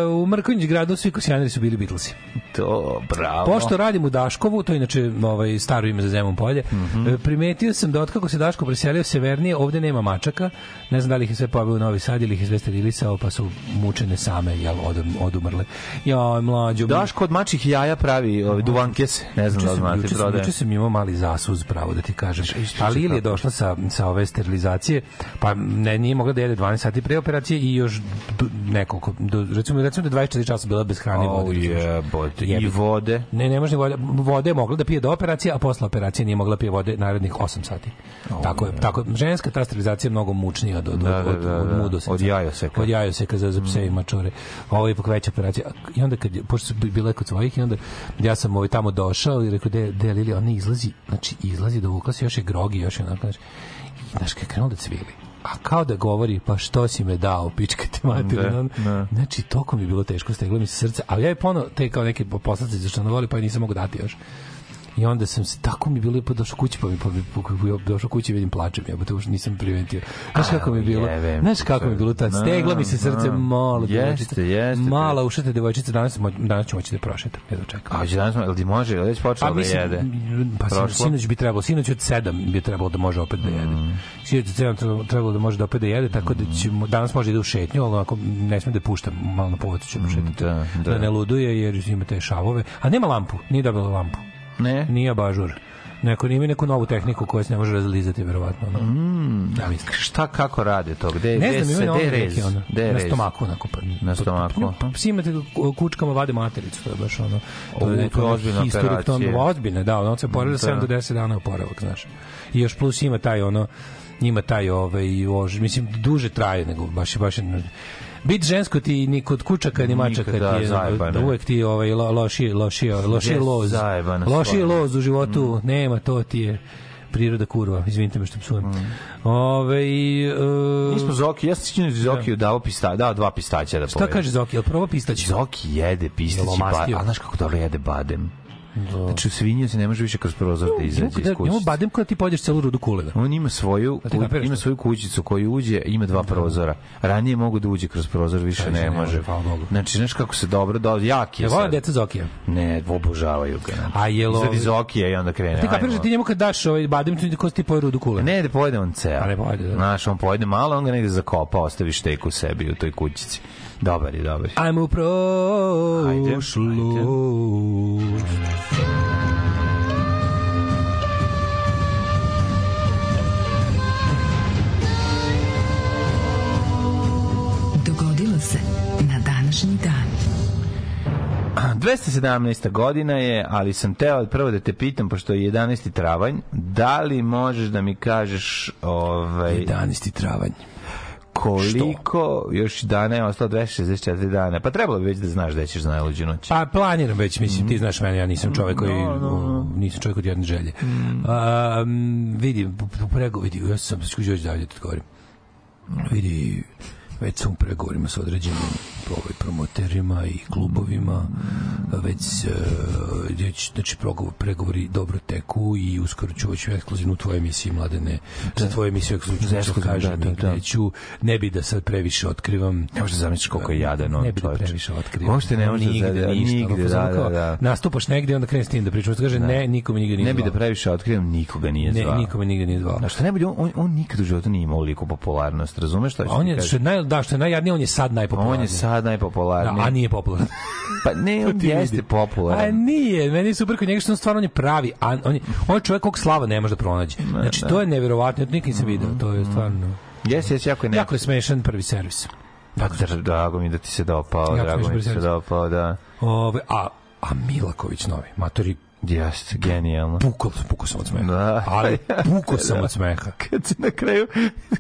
u Mrkonjić gradu svi kosijanari su bili Beatlesi. To, bravo. Pošto radim u Daškovu, to je inače ovaj, staro ime za Zemun polje, Mhm. e, primetio sam da otkako se Daško preselio severnije, ovde nema mačaka. Ne znam da li ih je sve poveo u Novi Sad ili ih je sve sterilisao, pa su mučene same, jel, od, odumrle. Ja, mlađo. Daško od mačih jaja pravi ove duvankese. Ne znam da juče sam, prodaje. juče sam imao mali zasuz, pravo da ti kažem. A Lili je došla sa, sa ove sterilizacije, pa ne, nije mogla da jede 12 sati pre operacije i još du- nekoliko, do, recimo, recimo da 24 časa bila bez hrane i O vode. razumeš? jebote. I vode. Ne, ne može vode. Vode je mogla da pije do operacije, a posle operacije nije mogla da pije vode narednih 8 sati. tako je. Tako je. Ženska ta sterilizacija je mnogo mučnija od, od, Da, od, da, od, da, od da. mudoseka. Od jajoseka. Od jajoseka za, za pse i mačore. Ovo je ipak veća operacija. I onda kad, je- pošto su bi- bile kod svojih, i onda ja sam ovaj tamo došao i rekao, de, de Lili, ona izlazi, znači izlazi, dovukla se još je grogi, još je onako, znači, znaš, kad je krenuo da cvili, a kao da govori, pa što si me dao, pička te materina. Da, da. Znači, toliko mi je bilo teško, steglo mi se srce, ali ja je pono te kao neke poslastice za što voli, pa je nisam mogu dati još. I onda sam se tako mi je bilo pa došao kući pa mi pa pa, došao kući i vidim plačem ja to nisam primetio. Znaš kako mi je bilo? Znaš kako mi je bilo tad? Da, Stegla mi se srce da. malo. Jeste, jeste. Mala ušete devojčica danas danas ću moći da prošetam. Jedno čekam. A danas, jel ti može, jel već počeo da jede? pa sinoć, sinoć bi trebalo, sinoć od 7 bi trebalo da može opet da jede. Mm. Sinoć od 7 trebalo, da može da opet da jede, tako da ćemo, danas može da u šetnju, ali ako ne sme da puštam, malo na povodu ćemo šetati. Da, Da. da. ne luduje jer ima te šavove. A nema lampu, nije dobila lampu. Ne? Nije abažur. Neko ima neku novu tehniku koja se ne može razlizati verovatno. No. Mm, ja mislim. Šta, kako rade to? Gde, Ne gde znam, se, gde je neki rez? ono, Gde je na stomaku onako pa. Na stomaku. Psi imate ku- kučkama vade matericu, to je baš ono. To je neka ozbiljna operacija. Ozbiljna, da, on se oporavlja Da. 7 do 10 dana oporavak, znaš. I još plus ima taj ono ima taj ovaj ož, mislim duže traje nego baš baš je- Bit žensko ti ni kod kučaka ni mačaka Nikad, da, ti je je. uvek ti ovaj lo, lošije lošije lošije Yes, loz. stvar. loz u životu nema to ti je priroda kurva, izvinite me što psujem. Ove, e, Mi smo Zoki, ja sam sjećan da je Zoki dao, pista, dao dva pistaća da Šta pojede. kaže Zoki? Jel prvo pistać? Zoki jede pistaći, Jel ba, a znaš kako dobro jede badem? Znači u svinju se ne može više kroz prozor da izađe iz Imamo kućice. badem kada ti pođeš celu rudu kulena. On ima svoju, ti kapiraš ima svoju kućicu koju uđe, ima dva prozora. Ranije mogu da uđe kroz prozor, više Sad ne, može. Znači, znaš kako se dobro, do, jak je Ja volim deca Zokija. Ne, obožavaju ga. A jel Izvedi ovi- Zokija i onda krene. Ti kapiraš da ti njemu kad daš ovaj badem, ti ko ti poje rudu kulena. Ne, da pojede on ceo. A ne pojede, da. Znaš, on pojede malo, on ga negde zakopa, ostavi štek u sebi u toj kućici. Dobar je, dobar je. Ajmo u Ajde, prošlost. Dogodilo se na današnji dan. 217. godina je, ali sam teo prvo da te pitam, pošto je 11. travanj, da li možeš da mi kažeš ovaj, 11. travanj. Koliko još dana je ostalo 264 dana? Pa trebalo bi već da znaš da ćeš za najluđu noć. Pa planiram već, mislim, ti znaš mene, ja nisam čovjek koji, nisam čovjek od jedne želje. A, m, vidi, prego, vidi, ja sam skuđao još dalje, ti govorim. Vidi, već sam u pregovorima sa određenim ovaj, promoterima i klubovima već, e, već znači progovor, pregovori dobro teku i uskoro ću hoću ekskluzivnu u tvojoj emisiji mladene za tvoju emisiju ekskluzivnu ću kažem da, da, da. neću ne bi da sad previše otkrivam. Ne možeš da zamisliš koliko je jadan on ne bi da previše otkrivam. Uopšte ne može da- nigde, da- ništa, nigde, da, da, kao, da. nastupaš negde onda krene s tim da pričaš. Da kaže ne, nikome nigde nije Ne bi da previše otkrivam, nikoga nije ne, zvao. nikome nigde nije zvao. Znaš, što najbolje, on, on, on nikad u životu nije imao liku popularnost, razumeš šta on je što naj da što je najjadnije on je sad najpopularniji On je sad da, najpopularniji. a nije popularan *laughs* Pa ne, on *laughs* jeste vidi. popularan. A nije, meni je super kod njega što on stvarno on je pravi, a on je, on je čovjek kog slava ne može da pronađe. Znači, to je neverovatno, nikad nisam video, to je stvarno... Jesi, jesi, jako je Jako je smešan prvi servis. Pa, dra- drago mi da ti se dopao, Jako drago mi da ti se dopao, da. Ove, a, a Milaković novi, matori, Jeste, genijalno. pukao, pukao sam od smeha. Da. Ali pukao sam *laughs* od smeha. Kad se na kraju,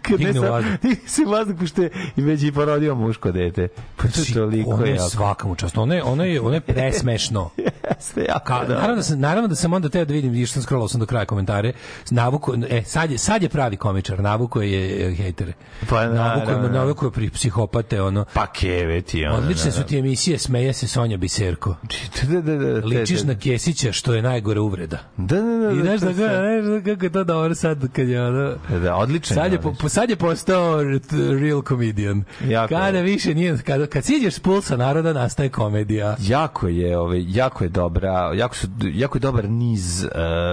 kad ne Digne u sam, *laughs* si vazduh, pošto je i već i porodio muško dete. Pa to je toliko ono je jako. svaka mu čast. Ono je, ono je, ono je presmešno. *laughs* Jeste, jako Ka, dobro. naravno da sam naravno da sam onda teo da vidim što sam scrollao sam do kraja komentare. Navuko e sad je sad je pravi komičar, navuko je e, hejtere. Pa, navuko je naravno. navuko je pri psihopate ono. Pa keve ti, ono. Odlične su ti emisije, smeje se Sonja Biserko. Da, da, da, da, Ličiš da, na Kesića, što je najgore uvreda. Da, da, da. I da, znaš da ga, znaš kako je to dobro sad kad je ono... Da, da, odličan. Sad je, po, sad je postao real comedian. Jako Kada je. više nije, kada, kad siđeš s pulsa naroda, nastaje komedija. jako je ovaj jako je dobra jako su jako je dobar niz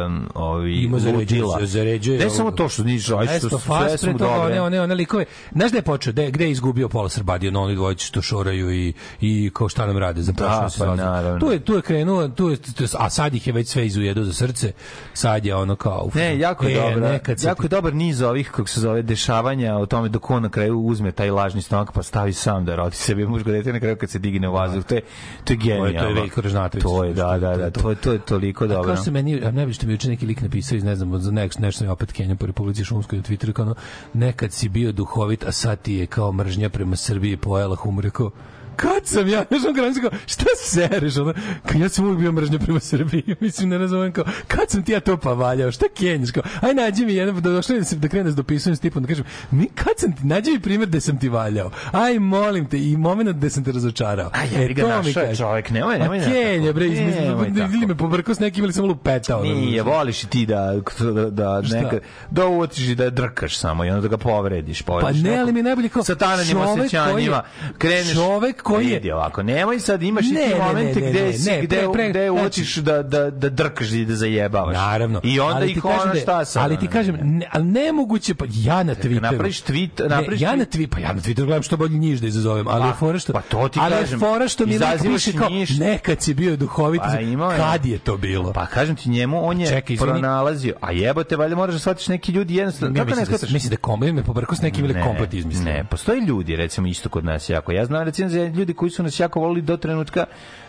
um, ovi Ima ludila. zaređuje. ne samo to što niz aj što Esto su sve su dobre one, one, one likove. Znaš gde je počeo? Gde, gde je izgubio pola Srbadija? No, oni dvojići što šoraju i, i kao šta nam rade za Da, prošlo pa naravno. Tu je, tu je krenuo, tu je, tu je- a sad ih je već sve izujedo za srce. Sad je ono kao... uf, Ne, jako je e, se Jako je dobar niz ovih kako se zove dešavanja o tome dok on na kraju uzme taj lažni stomak pa stavi sam da rodi sebi muško dete na kraju kad se digne u vazduh. To je to je genijalno. to je Veljko Ražnatović. To je da, da, da, to je to je toliko A dobro. kao se meni, a ne bi što mi juče neki lik napisao iz ne znam, za nešto, nešto ja opet Kenja po Republici Šumskoj na Twitteru, kao ono, nekad si bio duhovit, a sad ti je kao mržnja prema Srbiji pojela humor, rekao, kad sam ja, znaš, on granicu kao, šta sereš, ono, kao, ja sam uvijek bio mržnja prema Srbiji, *laughs* mislim, ne razumem, kao, kad sam ti ja to pavaljao, šta kenješ, kao, aj nađi mi jedan, da došli da, se, da krene s dopisujem s tipom, da kažem, mi, kad sam ti, nađi mi primjer gde sam ti valjao, aj, molim te, i moment gde sam te razočarao. Aj, jebi ga, to mi našao čovek, nemoj, nemoj da Kenja, bre, izmisli, Nemoj ili me pobrkao s nekim ili sam lupetao. Nije, voliš i ti da, da, da Šta? nekad, da uotiš i da drkaš samo i onda da ga povrediš. Pa povrediš ne, nekog ali mi je najbolje kao sa koji osjećanjima, kreneš, čovek koji je- ovako, nemoj sad, imaš i Ne, ti ne, ne, momente ne, gde, si, gde, pre- pre- gde znači- da, da, da drkaš i da zajebavaš. Naravno. I onda Ali ti ih ono da šta sad. Ali ti kažem, ne, ali nemoguće, pa ja na Twitteru. napraviš tweet- napraviš ja na Twitteru, pa ja na Twitteru gledam što bolje njiž da izazovem, ali Pa, je fora što... pa to ti ali je kažem, fora što mi lik piše kao, nekad si bio duhovit, Pa kad je to bilo? Pa kažem ti njemu, on je Čekaj, pronalazio. A jebote, valjda moraš da shvatiš neki ljudi jednostavno. Ne mislim, da, mislim da komplet me pobrkao s nekim ili komplet izmislio. Ne, postoje ljudi, recimo, isto kod nas jako. Ja znam, recimo, ljudi koji su nas jako volili do trenutka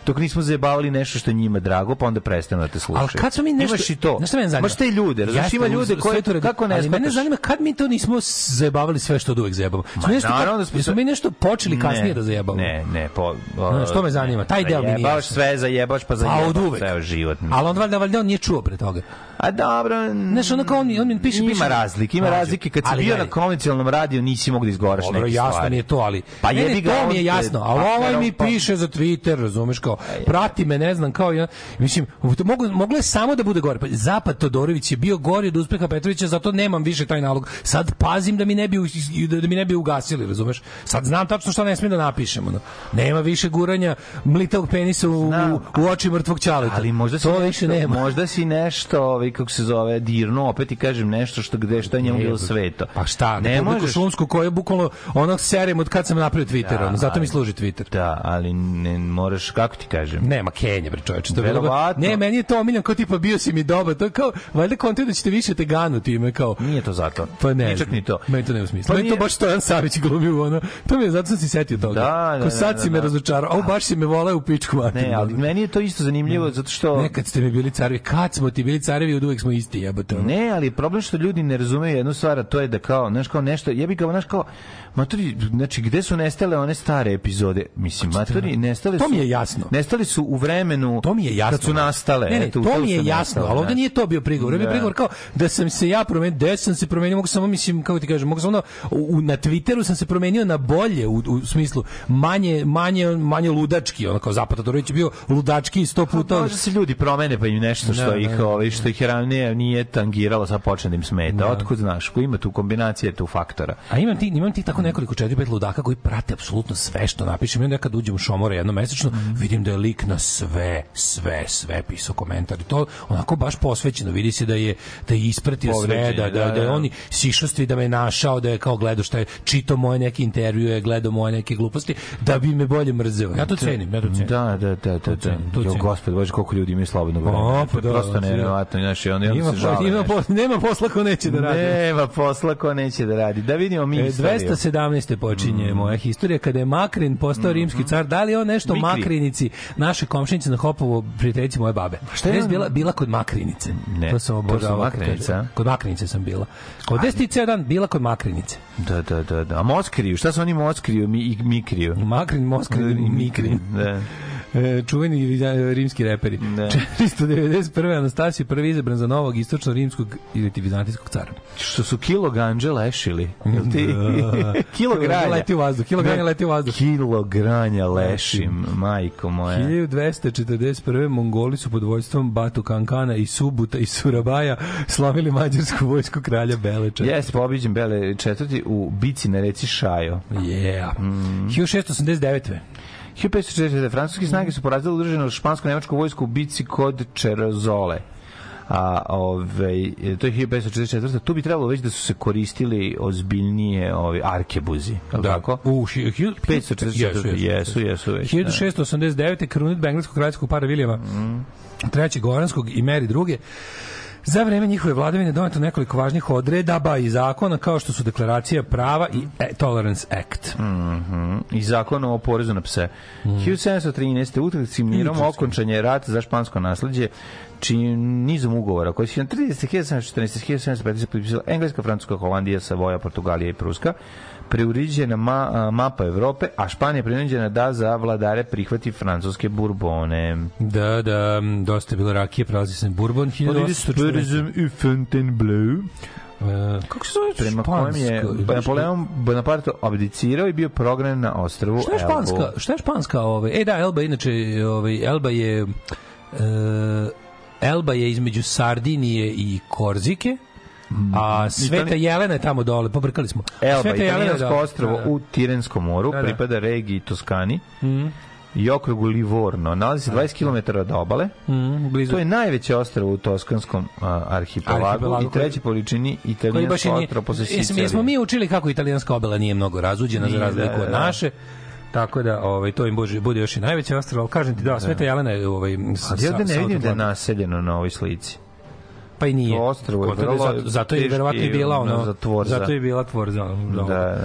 dok nismo zajebavali nešto što je njima drago, pa onda prestanu da te slušaju. Ali kad smo mi nešto... Imaš i to. Znaš šta mene zanima? Imaš te ljude, razumiješ, ima ljude sve koji, to radi. kako ne Ali mene zanima kad mi to nismo zajebavali sve što od uvek zajebamo. Smo nešto, naravno da smo smo se- mi nešto počeli kasnije da zajebamo. Ne, ne, po, Znaš, to me zanima, taj deo mi nije jasan. sve, zajebaš, pa Pa zajebaš od uvek. ceo život. Ali on valjda, valjda on nije čuo pre toga. A dobro. Znaš, ono kao on, on mi piše... Ima piše, razlike, ima razlike. Kad si bio na konvencionalnom radiju, nisi mogao da izgovoraš Dobro, neke jasno stvari. mi je to, ali Pa jebi ga, to mi je jasno, ali ovaj mi piše za Twitter, razumeš kao, prati me, ne znam, kao ja, mislim, mogu, moglo je samo da bude gore. Pa, Zapad Todorović je bio gori od uspeha Petrovića, zato nemam više taj nalog. Sad pazim da mi ne bi, da, da mi ne bi ugasili, razumeš? Sad znam tačno šta ne smijem da napišem, ono. Nema više guranja mlitavog penisa u, Znam. u, u oči mrtvog ćaleta. Ali možda si to nešto, nema. možda si nešto, ovaj kako se zove, dirno, opet ti kažem nešto što gde što je njemu bilo sveto. Pa šta, ne ne možeš. možeš... šumsku koju je bukvalno ono serem od kad sam napravio Twitter, ono, zato mi ali- služi Twitter. Da, ali ne moraš kako ti kažem. Nema Kenja, bre čoveče. To Verovatno. Ne, meni je to omiljan, kao tipa bio si mi dobar. To je kao, valjda kontent da ćete više te ganu time, kao... Nije to zato. Pa ne. Nije čak ni to. Meni to ne u smislu. Pa meni to nije- baš Stojan Savić glumio, ono. To mi je, zato sam se setio toga. Da, da, Ko sad da, si da, me da. razočarao. Au, baš si me voleo u pičku materinu. Ne, ali meni je to isto zanimljivo zato što Nekad ste mi bili carevi. Kad smo ti bili carevi, od uvek smo isti, jebote. Ne, ali problem što ljudi ne razumeju jednu stvar, to je da kao, znaš, kao nešto, jebi ga, znaš, kao, maturi, znači, gde su nestale one stare epizode. Mislim, matori, nestale su... To mi je jasno. Nestali su u vremenu To mi je jasno. kad su nastale. Ne, ne, Eto, to mi je jasno, nastale, ali ovde znaš. nije to bio prigovor. Ovde Da. prigovor kao da sam se ja promenio, da sam se promenio, mogu samo, mislim, kako ti kažem, mogu samo da, u, na Twitteru sam se promenio na bolje, u, u smislu manje, manje, manje ludački, ono kao Zapata Todorović je bio ludački sto puta. Možda se ljudi promene pa im nešto što Da, ih da. ovaj što ih ranije nije tangiralo sa počne da im smeta. Da. Otkud znaš, ko ima tu kombinacije tu faktora. A imam ti, imam ti tako tako nekoliko 4-5 ludaka koji prate apsolutno sve što napišem. I onda ja kad uđem u Šomore jednom mesečno, mm. vidim da je lik na sve, sve, sve pisao komentar. I to onako baš posvećeno. Vidi se da je, da je ispratio sve, da, da, da, da je da. oni sišosti, da me je našao, da je kao gledao šta je, čito moje neke intervjue, gledao moje neke gluposti, da bi me bolje mrzeo. Ja to da. cenim, ja to cenim. Da, da, da, da. da. Jo, gospod, baš koliko ljudi imaju slobodno vreme. Pa, pa da, da. prosto neverovatno, znači on ima, se žale. Ima posla, nema posla ko neće da radi. Nema posla ko neće da radi. Da vidimo mi. E, 17. počinje mm. moja historija, kada je Makrin postao mm -hmm. rimski car, da li je on nešto Mikri. Makrinici, naše komšinice na Hopovo, prijateljici moje babe? A šta je bila, bila kod Makrinice. Ne, to sam obožavao. Makrinica. Kod Makrinice sam bila. Kod Destice dan bila kod Makrinice. Da, da, da, da. A Moskriju, šta su oni Moskriju i Mikriju? Makrin, Moskrin i da, Mikrin. Da. E, čuveni rimski reperi. *laughs* Da. 491. Anastasije prvi izabran za novog istočno-rimskog ili ti vizantijskog cara. Što su kilo ganđe lešili. Jel ti? *laughs* kilo granja. Leti u vazduh, kilo granja Ne, leti u vazduh. Kilo granja lešim, majko moja. 1241. Mongoli su pod vojstvom Batu Kankana i Subuta i Surabaja slomili mađarsku vojsku kralja Beleča. Jeste pobiđen Bele četvrti u bici na reci Šajo. Yeah. Mm. 1689. 1540. Francuske snage su porazile udruženu špansko-nemačku vojsku u bici kod Čerozole. A ovaj to je 1544. Tu bi trebalo već da su se koristili ozbiljnije ovi arkebuzi. Da. Tako? U hi- hi- 544. Jesu, jesu već. da. 1689. krunitba engleskog kraljevskog para Viljama Mm. trećeg Goranskog i Meri druge Za vreme njihove vladavine doneto nekoliko važnih odredaba i zakona kao što su deklaracija prava i e, Tolerance Act. Mhm. I zakon o porezu na pse. Mm. 1713. utakcim mirom okončan je rat za špansko nasleđe čim nizom ugovora koji su na 30. 1714. 1715. potpisala Engleska, Francuska, Holandija, Savoja, Portugalija i Pruska preuriđena ma, a, mapa Evrope, a Španija prinuđena da za vladare prihvati francuske burbone. Da, da, dosta je bilo rakije, prelazi se Bourbon 1814. i Fontainebleau, E, kako se zove prema kojem je? Napoleon Bonaparte abdicirao i bio prognan na ostrvu Šta je španska? Šta je španska? Ovaj? E da, Elba inače, ovaj, Elba je e, Elba je između Sardinije i Korzike, a Sveta Jelena je tamo dole, pobrkali smo. Elba, Sveta Jelena je italijansko ostrvo Da, da. u Tirenskom moru, Da, da. pripada regiji Toskani Mhm. i okrugu Livorno. Nalazi se 20 km od obale. Mhm, blizu. To je najveće ostrvo u Toskanskom a, arhipelagu, Arhipelagu i treći po veličini koji baš i italijansko nije, ostrvo posle Sicilije. jesmo mi učili kako italijanska obala nije mnogo razuđena za Nije, razliku da, od da. naše. Tako da ovaj to im bude, bude još i najveće ostrvo, ali kažem ti da, Sveta Jelena je ovaj s- Ali ja sa- ne sa vidim da je naseljeno na ovoj slici. Pa i nije. Ostrvo je vrlo zato, zato je verovatno i bila ono, ono za tvorza. zato je bila tvorza. ono, Da, da,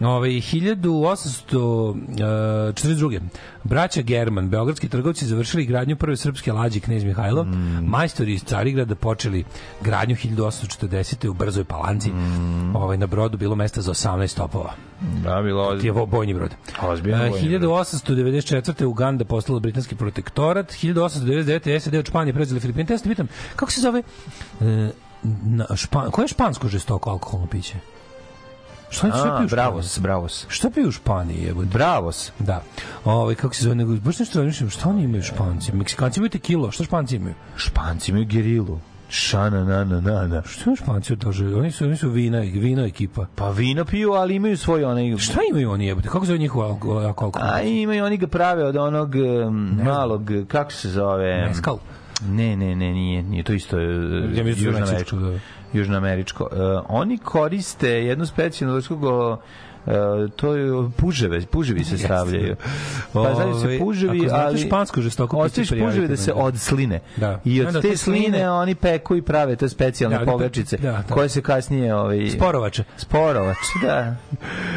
da. Ove, 1842. Braća German, beogradski trgovci, završili gradnju prve srpske lađe Knez Mihajlo. Mm. Majstori iz Carigrada počeli gradnju 1840. u Brzoj Palanci. Mm. Ovaj, na brodu bilo mesta za 18 topova. Da, bilo Ti je vo- bojni brod. Ozbiljno E, brod. 1894. Uganda postala britanski protektorat. 1899. SAD od Španije preuzeli Filipine. Ja se pitam, kako se zove e, na, špan, koje je špansko žestoko alkoholno piće? Šta oni sve A, piju bravos, bravos. Šta piju u Španiji? Jebote? Bravos. Da. Ovaj kako se zove, nego baš nešto razmišljam, šta oni imaju Španci? Meksikanci imaju tekilo, šta Španci imaju? Španci imaju gerilu. Šana, na, na, na, na. Šta imaju Španci od tože? Oni su, oni su vina, vino ekipa. Pa vino piju, ali imaju svoj onaj... Šta imaju oni jebote? Kako se zove njihov alkohol? alkohol? A imaju, oni ga prave od onog um, malog, kako se zove? Meskal. Ne, ne, ne, nije, nije to isto uh, Ja da je južnoameričko. da. Južnoameričko. Uh, oni koriste jednu specijalnu to je puževe, puževi se stavljaju. Pa stavljaju se Ove, puževi, ako znate ali špansko žestoko ostaviš puževi da se da. odsline. Da. I od Onda te te sline, oni peku i prave te specijalne Da, pogačice, da, da. koje se kasnije ovaj Sporovače. sporovač, da. *laughs*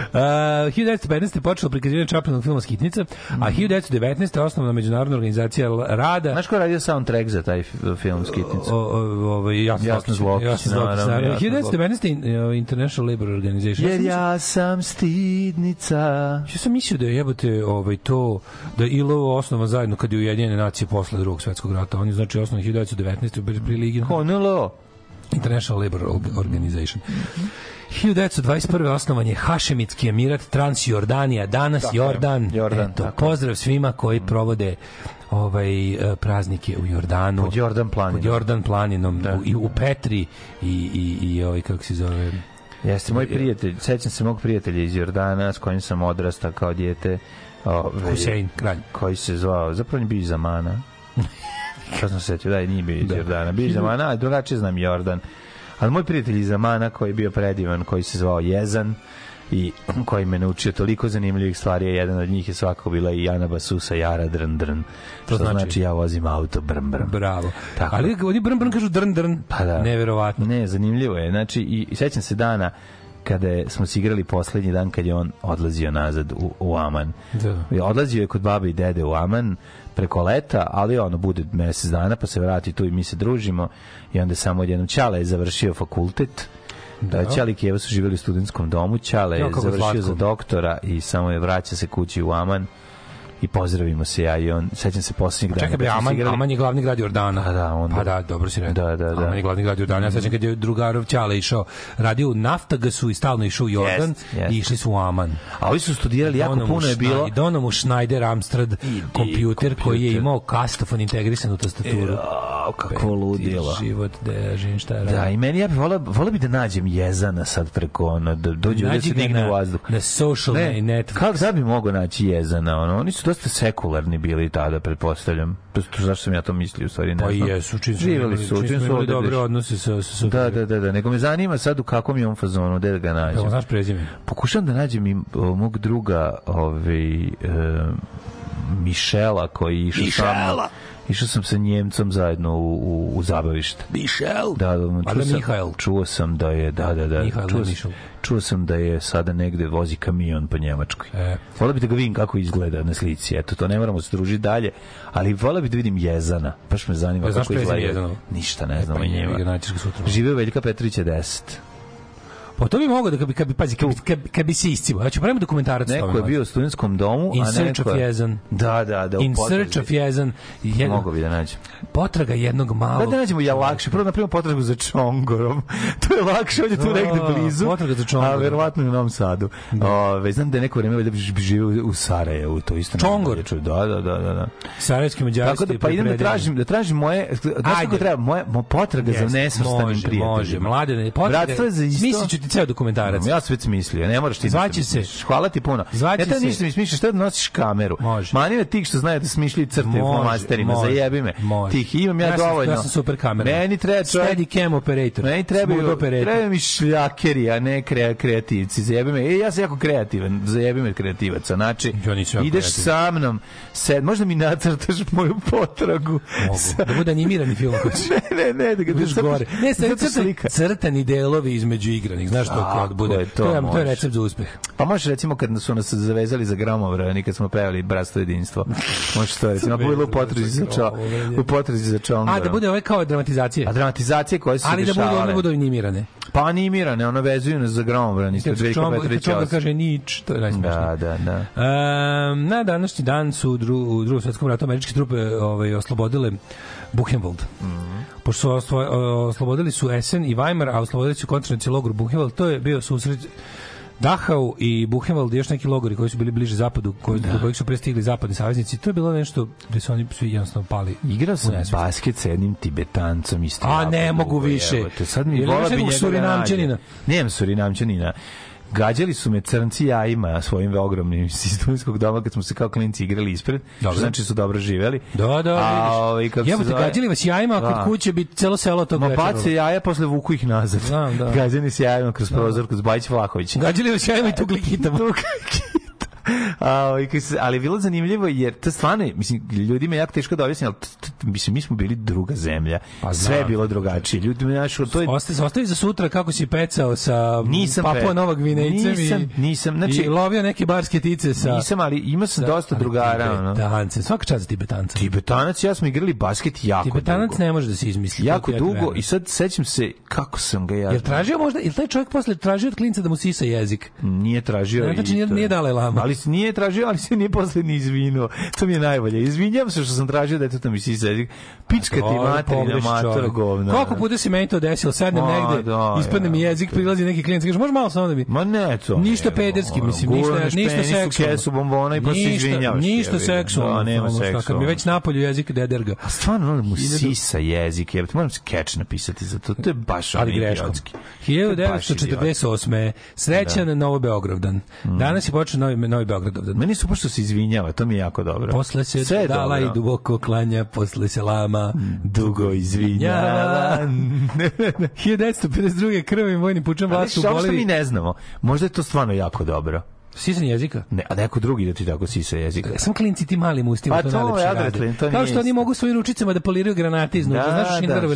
Uh, 1915. je počelo prikazivanje Chaplinovog filma Skitnica, Mhm. a 1919. je osnovna međunarodna organizacija rada Znaš ko je radio soundtrack za taj film Skitnica? Ovaj jasno Jasno jasno naravno. Jasno 1919. in- International Labor Organization. Jer sam ja sam stidnica. Ja sam mislio da je jebote ovaj, to, da je ILO osnovan zajedno kad je Ujedinjene nacije posle drugog svetskog rata. On je znači osnovan 1919. pri- Ligi Konelo. International Labor Org- Organization. 1921. osnovan je Hašemitski emirat Transjordanija, danas Tako Jordan. Jordan, Eto, tako pozdrav svima koji provode ovaj e, praznike u Jordanu. Pod Jordan planinom. Pod Jordan planinom, Da. u, i u Petri i, i, i ovaj, kako se zove... Jeste, moj prijatelj, sećam se mog prijatelja iz Jordana s kojim sam odrastao kao dijete. Ove, Husein, kralj. Koji se zvao, zapravo je bio iz Amana. *laughs* Kad sam setio, da, nije bio iz Jordana. Bio iz Amana, a drugačije znam Jordan. Ali moj prijatelj iz Amana koji je bio predivan, koji se zvao Jezan, i koji me naučio toliko zanimljivih stvari, a jedan od njih je svakako bila i Jana Basusa Jara Drn Drn. To znači? znači? ja vozim auto brm brm. Bravo. Tako. Ali oni brn brn kažu drn drn. Pa da. Neverovatno. Ne, zanimljivo je. Znači, i, i sećam se dana kada je, smo se igrali poslednji dan kad je on odlazio nazad u, u Aman. Da. I Odlazio je kod babe i dede u Aman preko leta, ali ono bude mesec dana pa se vrati tu i mi se družimo i onda samo odjednom Ćale je završio fakultet Da. Ćali i Kijeva su živjeli u studentskom domu, Ćale je završio za doktora i samo je vraća se kući u Aman i pozdravimo se ja i on, sećam se posljednjih dana. Čekaj, bre, Aman, igrali- Aman je glavni grad Jordana. Pa da, onda. Pa da, dobro si rekao. Da, da, da. Aman je glavni grad Jordana. Ja sećam kad je drugarov Ćale išao, radio u Naftagasu i stalno išao u Jordan Jest, jest. i išli su u Aman. A ovi su studirali jako Donomu puno je bilo. I dono mu Schneider Amstrad kompjuter koji je imao kastofon integrisan u tastaturu. Jao, kakvo ludilo. Život, ja živim šta je. Da, i meni ja bih volao, volao bi da nađem jezana sad preko ono, da dođe da se digne u vazduh. na social ne, networks. Kako da bi mogao naći jezana? Ono? Oni su dosta sekularni bili tada, pretpostavljam. To, to, zašto sam ja to mislio, u stvari ne Pa znam. jesu, čim su Živjeli su, čim čim su imali dobre odnose sa, sa, sa Da, da, da, da, nego me zanima sad u kakvom je on fazonu, gde da ga nađem. Evo, znaš prezime? Pokušam da nađem i mog druga, ovaj, e, Mišela, koji je išao sa mnom. Išao sam sa Njemcom zajedno u, u, u zabavište. Mišel? Da, da, Valjda čuo sam, čuo sam da je, da, da, da, Mihael, čuo, sam- čuo sam da je sada negde vozi kamion po Njemačkoj. E. Volio bi da ga vidim kako izgleda na slici, eto, to ne moramo se družiti dalje, ali volio bi da vidim Jezana, baš me zanima znaš kako izgleda. Jezanova? Ništa ne znam pa o njima. njega naćeš ga sutra. Žive u Veljka Petrovića 10. Pa to bi mogao da kad bi, kad bi, pazi, kad bi, kad, bi- kad bi se iscimo. Ja ću praviti dokumentarac. o Neko je bio u studentskom domu, In a search neko of je... Jezan. Da, da, da. u In potrazi. search of Jezan. Jedan, Mogu bi da nađem. potraga jednog Da, malog... da nađemo ja lakše. Prvo napravimo potragu za Čongorom. *laughs* to je lakše, on je tu Da, negde blizu. potraga za Čongorom. A verovatno i u Novom Sadu. Ove, znam da je neko vreme da živi u Sarajevu, to isto. Čongor? da. Da, da, da, da. da. Sarajevski mađarski. Tako da pa idem da tražim, da tražim moje, kako Ajde. treba, moje mo, potraga za nesvrstanim može, prijateljima. Može, mladene. Potraga, Bratstvo za isto. Smislit ću ti ceo dokumentarac. Ja sam već smislio, ne moraš ti Zvaće da se-. Hvala ti puno. zvaće ja te se- ništa mi smišljaš, šta da nosiš kameru. Može. Mani me tih što znaju da smišljaju crte u može, zajebi me. Tih imam ja, Ja dovoljno. ja sam super kamera. Meni treba Steady cam operator. Meni operator. treba mi šljakeri, a ne kre, kreativci. Zajebi me. E, ja sam jako kreativan. Zajebi me kreativaca. Znači, Ja ideš sa mnom, sed, možda mi nacrtaš *laughs* moju potragu. Mogu. Da bude animirani film. *laughs* ne, ne, ne, da ga crtaš- gore. *laughs* Ne, crtani, slika. crtani delovi između igranih. Znaš to Tako kad bude. je, to to, je, to je recept za uspeh. Pa možeš recimo kad su nas zavezali za gramovrani kad smo pevali Bratstvo jedinstvo. Možeš to recimo bilo u potrazi za čo, u potrazi za čongorom. A, da bude ovaj kao dramatizacije. A dramatizacije koje su Ali da budu, dešavale. one budu animirane. Pa animirane, ono vezuju nas za kad Petrovića. čombo osam. kaže nič, to je najsmešnije. Da, da, da. Um, na današnji dan su u, dru, u drugom svetskom ratu američke trupe ovaj, oslobodile Buchenwald. Mhm. Pošto su oslo, oslobodili su Essen i Weimar, a oslobodili su koncentracijski logor Buchenwald, to je bio susret Dachau i Buchenwald i još neki logori koji su bili bliže zapadu, koji, do kojih su prestigli zapadni saveznici. To je bilo nešto gde su oni svi jednostavno pali. Igrao sam basket sa jednim tibetancom isto. A, ne mogu više. jebote. Sad mi vola bi njega da Surinamčanina? Nemam surinamčanina. Gađali su me crnci jajima svojim ogromnim iz studentskog doma kad smo se kao klinci igrali ispred. Dobro. Što znači su dobro živeli. Da, da, A, ovaj, kako Jebote, zove? gađali vas jajima, a Da. kod kuće bi celo selo to Ma večeralo. bace jaja, posle vuku ih nazad. Znam, da. Gađani se jajima kroz prozor kod Bajić Vlahović. Gađali vas jajima i kako *laughs* se- *laughs* ali je bilo zanimljivo jer to stvarno, mislim, ljudima je jako teško da objasnim, ali t- t- mislim, mi smo bili druga zemlja. Pa Sve je bilo drugačije. Ljudi mi našo, to je Ostavi, ostavi za sutra kako si pecao sa Nisam Papua pe- Novog Gvinejcem Nisam, i, nisam, znači- i lovio neke barske tice sa... nisam, ali ima sam dosta drugara. Tibetance, svaka čast za Tibetanca. Tibetanac, ja smo igrali basket jako Tibetanac dugo. ne može da se izmisli. Jako dugo i sad sećam se kako sam ga ja... Jel tražio možda, jel taj čovjek posle tražio od klinca da mu sisa jezik? Nije tražio. Znači nije- nije Dalaj Lama. Ali se nije tražio, ali se nije posle ni izvinuo. To mi je najbolje. Izvinjam se što sam tražio da je to mi sisa jezik. Pička ti materina čovjek. govna. Koliko puta si meni to desilo? Sednem negde, da, ispadne mi ja. jezik, prilazi neki klijent, kaže, može malo samo da mi... Ma ne to. Ništa pederski, mislim, ništa, ništa seksualno. kesu bombona i pa se izvinjavaš. Ništa seksualno. Da, nema šta, Kad mi seksualno. već napolju jezik dederga. A stvarno ono mu sisa jezik, jel, moram skeč napisati za to, to je baš ali greškom. idiotski. To je baš idiotski. 1948. Srećan Da. Novo Beogravdan. Danas je počeo Novi, Novi Beogravdan. Meni su pošto se izvinjava, to mi je jako dobro. Posle se Sve dala i dobro. duboko klanja, posle se lama, dugo izvinjava. 1952. krvavim vojnim pučem Ali vlast u što što mi ne znamo. Možda je to stvarno jako dobro. Sisan jezika? Ne, a neko drugi da ti tako sisa jezika. Samo klinci ti malim ustima Pa to, to najlepše rade. to Kao što oni mogu svojim ručicama da poliraju granate iznutra. Da, Znaš da, Schindlerove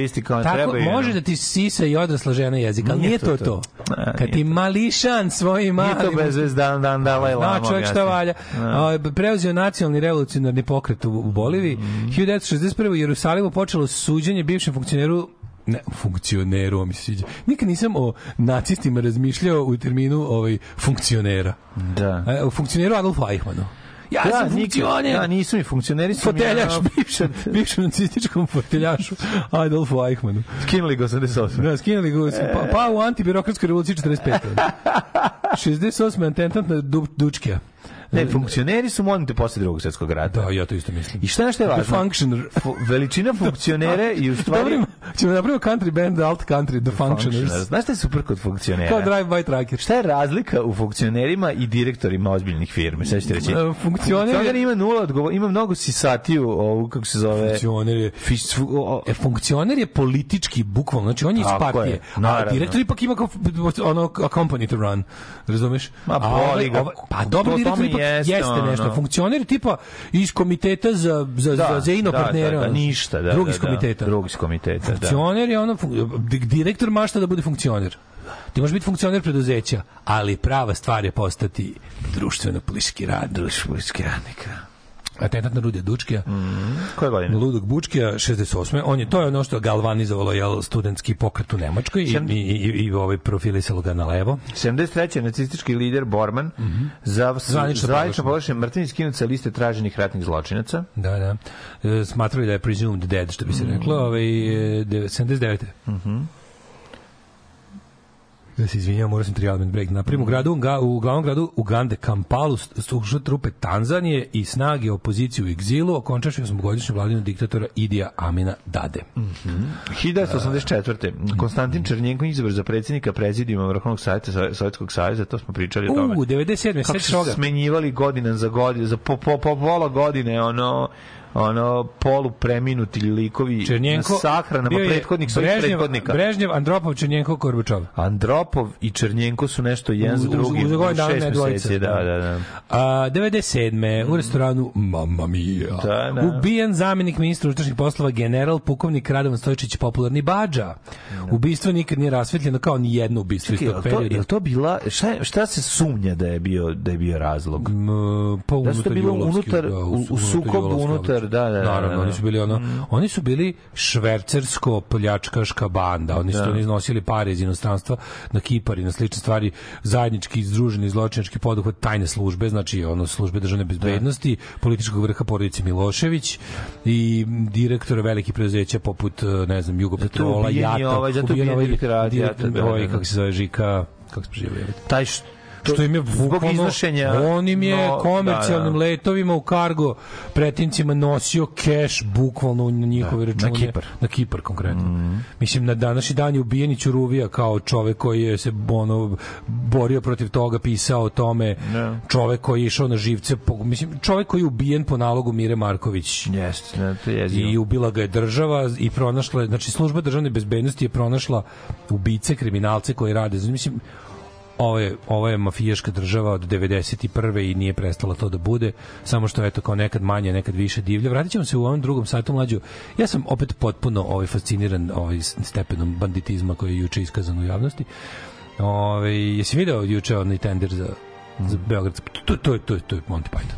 listi? Kao Tako, treba i može da ti sisa i odrasla žena jezik, ali Nije nije, to to to. Ne, Kad ti mališan svojim malim... Nije to bez vez dan, dan, Dalaj Lama. Zna čovjek šta valja. Da. A, Preuzeo nacionalni revolucionarni pokret u, u Boliviji. Mhm. 1961. u Jerusalimu počelo suđenje bivšem funkcioneru ne, funkcioneru, mi se sviđa. Nikad nisam o nacistima razmišljao u terminu ovaj, funkcionera. Da. E, o funkcioneru Adolfu Eichmannu. Ja Da, sam funkcioner. Ja, nisu mi funkcioneri. su mi, Foteljaš, ono, bivšem, bivšem nacističkom foteljašu Adolfu Eichmannu. Skinuli ga 88. Da, skinuli ga, pa, pa u antibirokratskoj revoluciji 45. 68. *laughs* atentat na du, Dučkija. Ne, funkcioneri su monite posle drugog svjetskog rata. Da, ja to isto mislim. I šta je što je The važno? Functioner. Fu- Veličina funkcionere *laughs* i u stvari... Dobrim, ćemo napravimo country band, alt country, The Functioners. Znaš šta je super kod funkcionera? Kao drive-by tracker. Šta je razlika u funkcionerima i direktorima ozbiljnih firmi? Sad ću ti reći. E, funkcioner ima nula odgovor, ima mnogo sisatiju, ovu, kako se zove... Funkcioner je Fiš, o, E, funkcioner je politički, bukvalno, znači on je iz partije. je, A direktor ipak ima kao, ono, a company to run, razumeš? Ma, boli ovaj- ga. ovaj- pa dobro, To direktor ipak jeste, jeste, ono. nešto. Funkcioner je tipa iz komiteta za, za, da, za, za ino da, partnera. Da, da, ništa, da. Drugi da, iz komiteta. Da, drugi iz komiteta, da. Funkcioner je ono, direktor mašta da bude funkcioner. Ti možeš biti funkcioner preduzeća, ali prava stvar je postati društveno-politički rad. Društvo-politički radnika. Atentat na Rudija Dučkija, Koje na godine? Ludog Bučkija, 68. On je, to je ono što galvanizovalo jel, studentski pokret u Nemačkoj i, Sem- i, i, i ovaj profilisalo ga na levo. 73. nacistički lider Borman za Mhm. Zvanično zvanično proglašen mrtvim i skinut sa liste traženih ratnih zločinaca. Da, da. E, smatrali da je presumed dead, što bi se reklo, ovaj, e, de- 79. Mhm. Ja se izvinjam, morao sam tri element break. Napravimo u gradu, Nga- u glavnom gradu Ugande, Kampalu, slušao trupe Tanzanije i snage opozicije u egzilu, okončaši osmogodišnju vladinu diktatora Idija Amina Dade. 1984. Konstantin Černjenko izabran za predsjednika prezidijuma Vrhovnog savjeta Sovje- Sovjetskog saveza, to smo pričali o tome. U, 97. Kako su toga? smenjivali godina za godinu, za po, po, po pola godine, ono, ono polu preminuti likovi Černjenko na sahranama bio je prethodnih svojih prethodnika. Brežnjev, Andropov, Černjenko, Korbačov. Andropov i Černjenko su nešto jedan za U- drugi. u- godinu dana šest meseci, Da, da, da. A, 97. u restoranu Mamma Mia. Da, da. Ubijen zamjenik ministra unutrašnjih poslova general pukovnik Radovan Stojičić popularni Bađa. Ubistvo nikad nije rasvetljeno kao ni jedno ubistvo iz tog perioda. jel to bila, šta, je- šta se sumnja da je bio, da je bio razlog? M, pa Da su to bilo unutar- da, u- u sukobu unutar. Da, da, da, Naravno, da, da. oni su bili ono, oni su bili švercersko pljačkaška banda, oni su Da. oni iznosili pare iz inostranstva na Kipar i na slične stvari, zajednički združeni zločinački poduhvat tajne službe, znači ono službe državne bezbednosti, političkog vrha porodice Milošević i direktora velikih preduzeća poput eh, ne znam Jugopetrola, Jata, ovaj, zato je ubijen ubijen ovaj direktor Jata, direktor- da, da, ovaj, da. kako se zove Žika, kako se preživa? Taj što, što im je bukvalno- on im je no, komercijalnim da, da. letovima u kargo pretincima nosio keš bukvalno na njihove Da, račune na Kipar. na Kipar konkretno mislim na današnji dan je ubijen Ćuruvija kao čovek koji je se ono borio protiv toga pisao o tome Da. čovek koji je išao na živce po, mislim čovek koji je ubijen po nalogu Mire Marković Jeste, ne, to je i ubila ga je država i pronašla znači služba državne bezbednosti je pronašla ubice, kriminalce koji rade. Znači, mislim, ovo je, ovo je mafijaška država od 91. i nije prestala to da bude, samo što eto kao nekad manje, nekad više divlja. Vratit ćemo se u ovom drugom satu mlađu. Ja sam opet potpuno ovaj, fasciniran ovaj, stepenom banditizma koji je juče iskazan u javnosti. Ove, jesi video juče onaj tender za za Beograd. To, to, to, to je Monty Python.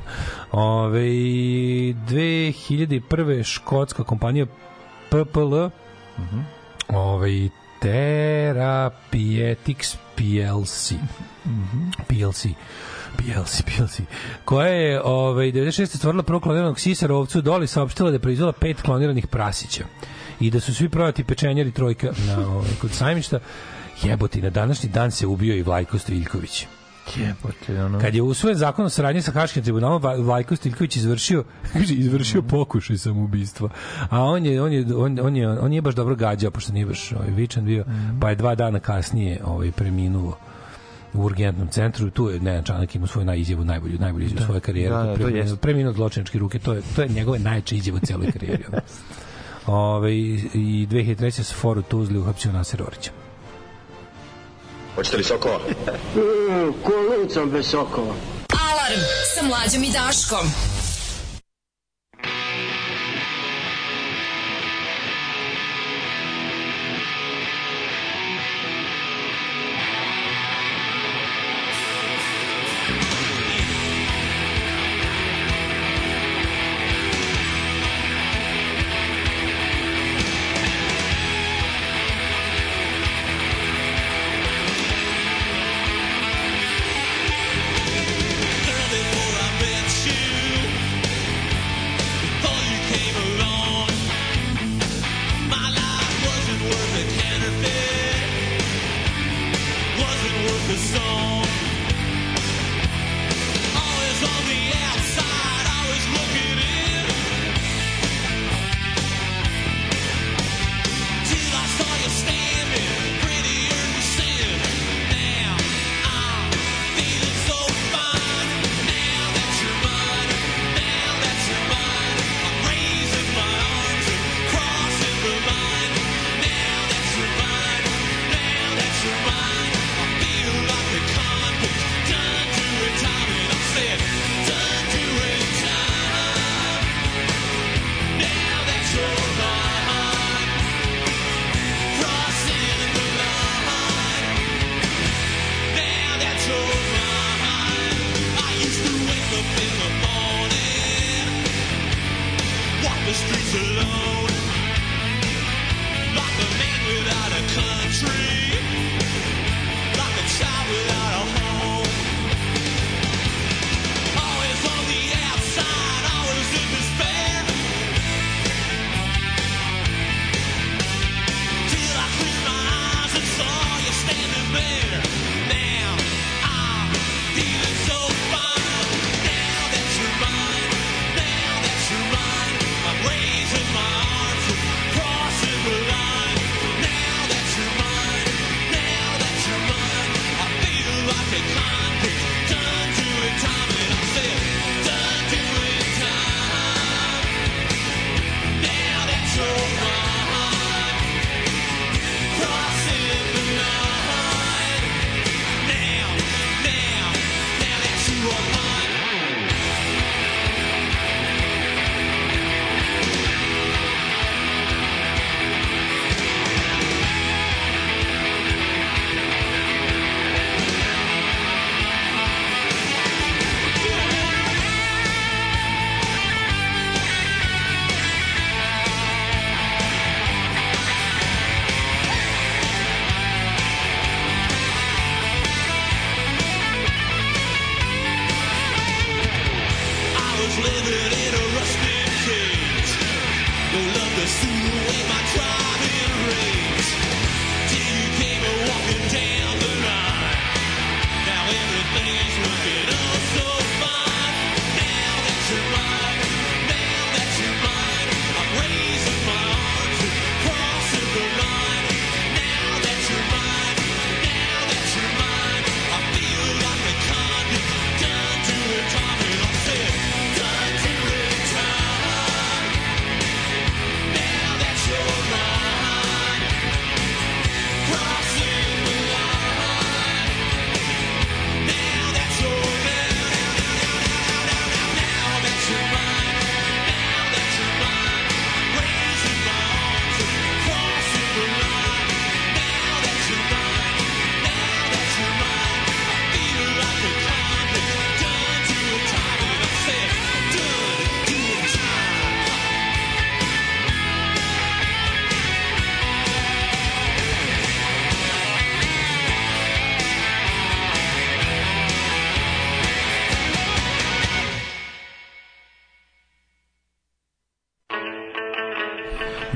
Ove, 2001. škotska kompanija PPL ovaj Therapeutics PLC. PLC. PLC, PLC. Koja je ovaj, 96. stvorila prvo kloniranog sisara ovcu Doli saopštila da je proizvela pet kloniranih prasića i da su svi prodati pečenjari trojka na, ovaj, kod sajmišta. Jeboti, na današnji dan se ubio i Vlajko Stojiljković. Jebote, ono. Kad je usvojen zakon o saradnji sa Haškim tribunalom, Vlajko Stiljković izvršio *laughs* kaže, izvršio pokušaj samoubistva. A on je on je on, on je on je baš dobro gađao pošto nije baš ovaj vičan bio, pa je dva dana kasnije ovaj preminuo u urgentnom centru tu je Nenan Čanak imao svoju najizjavu najbolju najbolju izjavu svoje karijere Da, da, preminuo, preminuo zločinačke ruke to je to je njegove najjača izjava u celoj karijeri *laughs* Ove, i 2003. se foru Tuzli uhapsio Nasir Orića. Hoćete li sokova? Mm, *laughs* ko lucom bez sokova. Alarm sa mlađom i Daškom.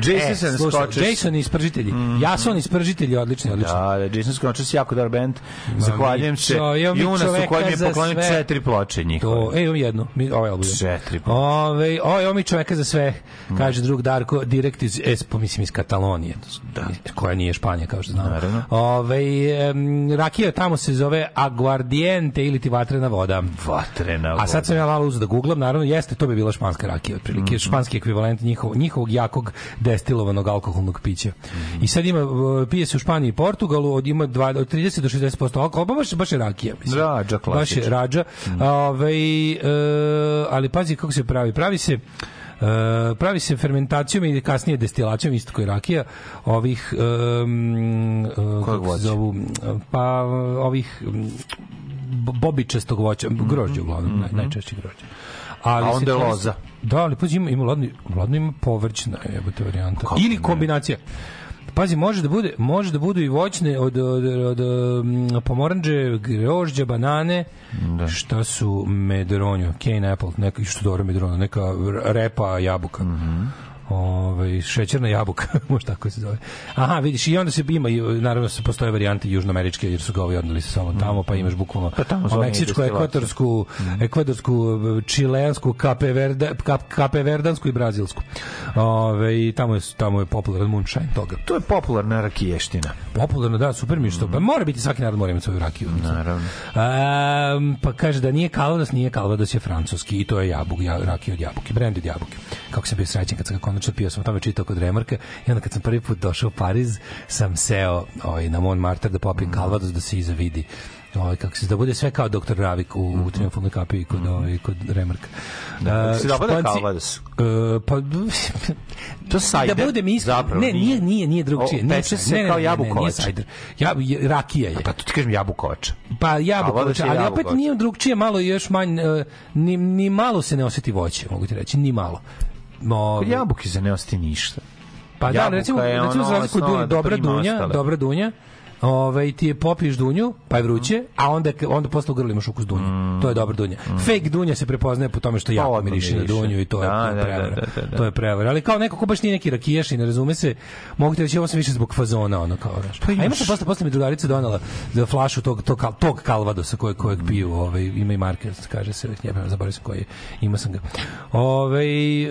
Jason E, naskočeš. Jason iz Pržitelji. Jason iz Pržitelji, odlični, odlični. Da, da, Jason Skočes jako dobar band. Zahvaljujem se. Junasu čoveka koji mi je poklonio četiri ploče njihove. To, e, imam jednu. Mi, ovaj album. Četiri. Ove, oj, ovo mi čoveka za sve, kaže drug Darko, direkt iz, es, pa mislim iz Katalonije, da. koja nije Španija, kao što znamo. Naravno. Ove, em, rakija tamo se zove aguardiente ili ti vatrena voda. Vatrena A sad sam ja malo uzeo da googlam, naravno, jeste, to bi bila španska rakija, otprilike, španski ekvivalent njihov, njihovog jakog destilovanog alkoholnog pića. I sad ima, uh, pije se u Španiji i Portugalu, od, ima dva, od 30 do 60% alkohola, pa baš, baš je rakija. Mislim. Rađa, Baš je rađa. Ovaj, e, ali pazi kako se pravi. Pravi se pravi se fermentacijom i kasnije destilacijom isto kao i rakija ovih um, kako se zovu pa ovih bo- bobičastog voća grožđe uglavnom naj, najčešće grožđe ali Mhm. A onda je loza. da, ali pazi, ima, ima ladno, ladno ima povrćna jebote varijanta. Ili kombinacija. Pazi, može da bude, može da budu i voćne od, od, od, mm, pomoranđe, grožđa, banane, šta su medronju, cane apple, neka, što dobro medronju, neka repa jabuka. Ovaj šećerna jabuka, *laughs* može tako se zove. Aha, vidiš, i onda se ima naravno se postoje varijante južnoameričke jer su ga ovi odneli sa sobom tamo, pa imaš bukvalno Pa tamo meksičku, destilaciju. ekvatorsku, ekvadorsku, čileansku, kapeverda, kap, kapeverdansku i brazilsku. Ove, i tamo je, tamo je popularan moonshine toga. To je popularna rakiještina. Popularno, da, super mi što. Pa mora biti, svaki narod mora imati svoju rakiju. Naravno. Um, pa kaže da nije Calvados, nije Calvados je francuski i to je jabuk, ja, rakija od jabuke, brand od jabuke. Kako sam bio srećan kad sam ga konačno pio, sam o tome čitao kod Remarka i onda kad sam prvi put došao u Pariz, sam seo ovaj, na Montmartre da popijem Mm. Calvados da se iza vidi ovaj kako se da bude sve kao doktor Ravik u, u triumfalnoj kapiji kod ovaj kod Remarka. Mm. Da, Uh, se dopada Španci- Calvados? Uh, pa *laughs* To sajder, da bude mi zapravo ne, nije. nije, nije, drugčije. Nije peče se ne, ne, kao ne, ne, jabukovač. Ja, rakija je. Pa to ti kažem jabukovač. Pa jabukovač, ali opet jabukovač. nije drugčije, malo još manje, ni, ni malo se ne osjeti voće, mogu ti reći, ni malo. No, Kod jabuke se ne osti ništa. pa da, jabuka recimo, je recimo ono za razliku od da dobra dunja, dobra dunja, Ovaj ti je popiješ dunju, pa je vruće, a onda onda posle u grlu imaš ukus dunje. To je dobra dunja. Fake dunja se prepoznaje po tome što jako Mm. odmah miriši na dunju i to je, Da, to je da, da, prevara. da, da, da. To je prevara. Ali kao neko ko baš nije neki rakijaš i ne razume se, mogu ti reći ovo sam više zbog fazona, ono kao, znaš. Pa a ima se posle posle mi drugarica donela za flašu tog tog kal- tog kalvadosa kojeg kojeg piju, ovaj ima i marke, kaže se, jebem, zaboravio sam koji je. Ima sam ga. Ovaj e,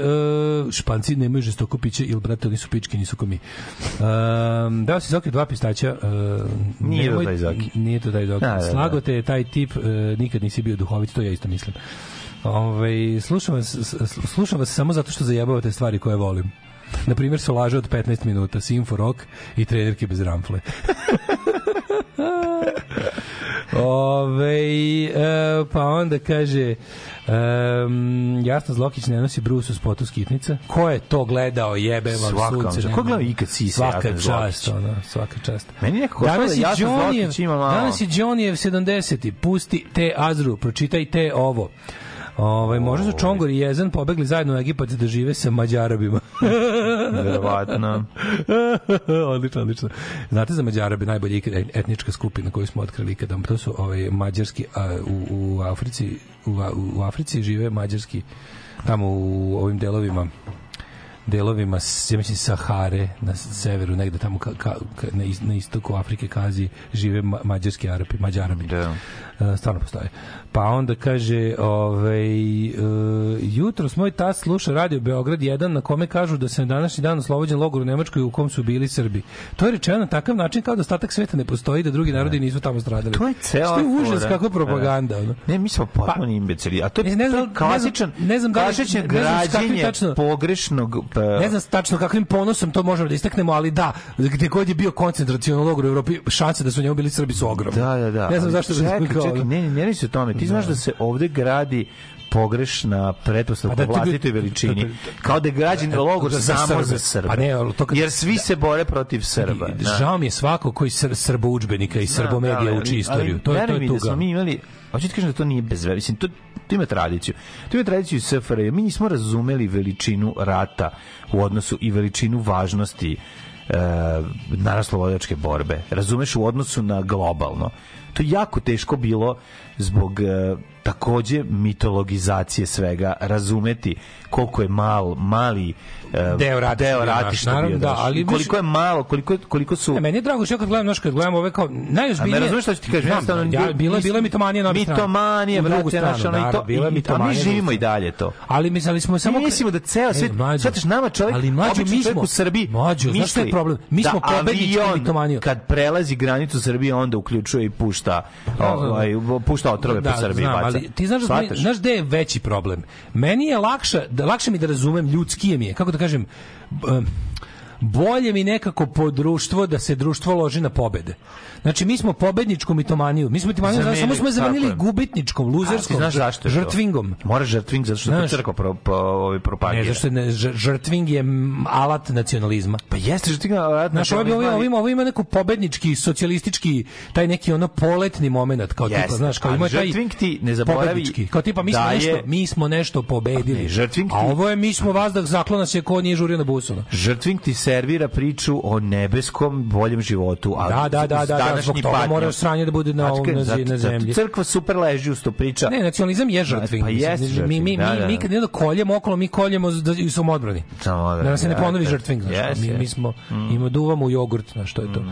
španci nemaju žestoko piće ili brate nisu pičke, nisu ko mi. Um, dao si Zoki dva pistaća. e, Nije to taj Zoki. Nije to taj Zoki. Da, da, da. Slago te je taj tip, e, nikad nisi bio duhovit, to ja isto mislim. Ovaj slušam vas, slušam vas samo zato što zajebavate stvari koje volim. Na primjer, solaže od 15 minuta, Simfo Rock i trenerke bez ramfle. *laughs* Ove, e, pa onda kaže um, Jasno Zlokić ne nosi brusu spotu skitnica. Ko je to gledao? Jebe vam Svaka sunce. Ko gleda ikad sise Svaka Zlokić? čast, ono, svaka čast. Meni je nekako Danas da je Johnnyjev, Zlokić ima malo- danas je Johnnyjev 70. Pusti te Azru, pročitaj te ovo. Ovaj možda su Čongor i Jezan pobegli zajedno u Egipat da žive sa Mađarabima. *laughs* Verovatno. *laughs* odlično, odlično. Znate za Mađarabe najbolja ikad etnička skupina koju smo otkrili ikada, to su ovaj mađarski a, u, u Africi u, u Africi žive mađarski tamo u ovim delovima delovima ja mislim Sahare na severu negde tamo ka, ka, ka, na, is- na istoku Afrike Kazi žive ma, mađarski Arapi, Mađarabi. Da. E, stvarno postoje. Pa onda kaže, ovaj, e, jutro moj tas sluša radio Beograd 1 na kome kažu da se na današnji dan oslobođen logor u Nemačkoj u kom su bili Srbi. To je rečeno na takav način kao da ostatak sveta ne postoji, da drugi narodi nisu tamo stradali. To je cela Što je užas, kakva propaganda. Ono. Ne, mi smo potpuno imbecili. A to je, Ne, ne znam- klasičan, ne znam- ne znam da li- klasičan ne s građenje tačno- pogrešnog... pa, Ne znam tačno kakvim ponosom to možemo da istaknemo, ali da, gde god je bio koncentracioni logor u Evropi, šanse da su njemu bili Srbi su ogromne. Da, da, da. Ne znam zašto čekaj, kao- čekaj, ne, ne, ne radi se o tome. Ti znaš da se ovde gradi pogrešna pretpostavka da, vlastitoj veličini. to- to- Kao da je građen logor za samo Srbe. za Srbe. Pa ne, to kad- Jer svi se bore protiv Srba. da. Žao mi je svako koji sr, srbo udžbenika i srbo Da, da, medija uči istoriju. ali To je to je mi da tuga. smo mi imali Hoću ti kažem da to nije bez veze. Mislim, to, to ima tradiciju. To ima tradiciju SFRJ. Mi nismo razumeli veličinu rata u odnosu i veličinu važnosti e, naraslovodačke borbe. Razumeš u odnosu na globalno. To je jako teško bilo zbog e, takođe mitologizacije svega, razumeti koliko je mal, mali Deo ratišta deo ratišta naravno, bio da, naš. ali I koliko je malo, koliko, koliko su... E, meni je drago što kad gledam, znaš, kad gledam ove kao najozbiljnije... A me razumeš šta ti kažem? Znam, Jednostavno, ja, ljudi- bila, bila mitomanija na. Mitomanija, brate, ono i to- naravno, bila mi mitomanija drugu živimo i dalje to. Ali mislili smo samo... Mi mislimo da ceo svet, E, mlađo, shvataš, nama čovjek, ali običan mi smo, u Srbiji mlađo, znaš šta je problem? Mi smo da pobednički avion mitomaniju. Kad prelazi granicu Srbije, onda uključuje i pušta, ovaj, pušta otrove po Srbiji. baca. ali ti znaš, da, znaš gde je veći problem? Meni je lakše, da, lakše mi da razumem, ljudskije mi je, kako da kažem, b- bolje mi nekako po društvo da se društvo loži na pobede. Znači, mi smo pobedničku mitomaniju. Mi smo mitomaniju, Zamenili, samo smo zamenili gubitničkom, A, luzerskom, znaš zašto žrtvingom. Mora žrtving, zato što je to Znaš- crkva pro, pro, ovaj, propagira. Ne, zašto ne, žrtving je alat nacionalizma. Pa jeste žrtving, alat Znaš, ovo, bi- ovo, nacionalizma, ovo, ovo ima neku pobednički, socijalistički, taj neki ono poletni moment, kao Jeste, tipa, znaš, kao ima taj žrtving ti ne zaboravi pobednički. Kao tipa, mi smo, da je- nešto, mi smo nešto pobedili. Ne, žrtving A ti- ovo je, mi smo vazdah, zaklona se ko nije žurio na busu. Žrtving ti servira priču o nebeskom boljem životu. A Da, da, da, da, da, zbog toga mora sranje da bude na, Znači, ovom, na, zato- na zato zemlji. Crkva super leži uz to priča. Ne, nacionalizam je žrtving. Pa mislim. jeste mi, mi, mi, da, da. mi kad ne da koljemo okolo, mi koljemo da, i samodbrani. Samodbrani, Da nam se ne da, ponovi da. žrtving. Znaš, Jeste, mi, mi smo, ima duvamo u jogurt, znaš, što je to.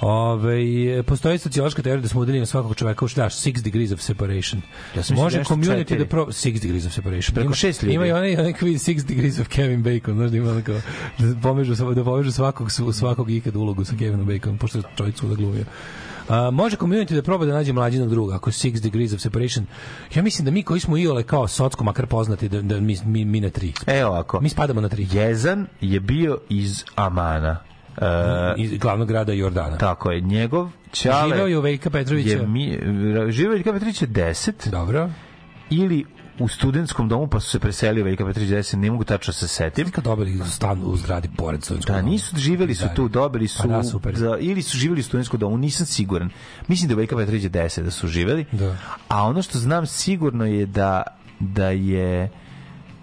Ove, postoji sociološka teorija da smo udeljeni svakog čoveka u štaš, six degrees of separation. Ja Može community četiri. da pro... Six degrees of separation. Preko šest ljudi. Ima i onaj, onaj quiz six degrees of Kevin Bacon, znaš da ima onako, da pomežu, sva- da pomežu svakog, svakog ikad ulogu sa Kevinom Baconom, pošto je čovjek svuda glumio. A, može community da proba da nađe mlađinog druga, ako six degrees of separation. Ja mislim da mi koji smo iole kao socko makar poznati, da, da mi, mi, mi na tri. Evo ovako. Mi spadamo na tri. Jezan je bio iz Amana. E, Iz glavnog grada Jordana. tako je. Njegov Ćale Živeo je u Veljka Petrovića. je mi, živeo je Veljka Petrović je 10 Dobro. ili u studentskom domu pa su se preselili u Veljka Petrović 10, ne mogu tačno se setim. Kad dobili stan u zgradi pored studentskog Da, nisu živeli su tu, dobili su Pa da, super. da, ili su živeli u studentskom domu, nisam siguran. Mislim da je Veljka Petrović je 10 da su živeli. Da. A ono što znam sigurno je da da je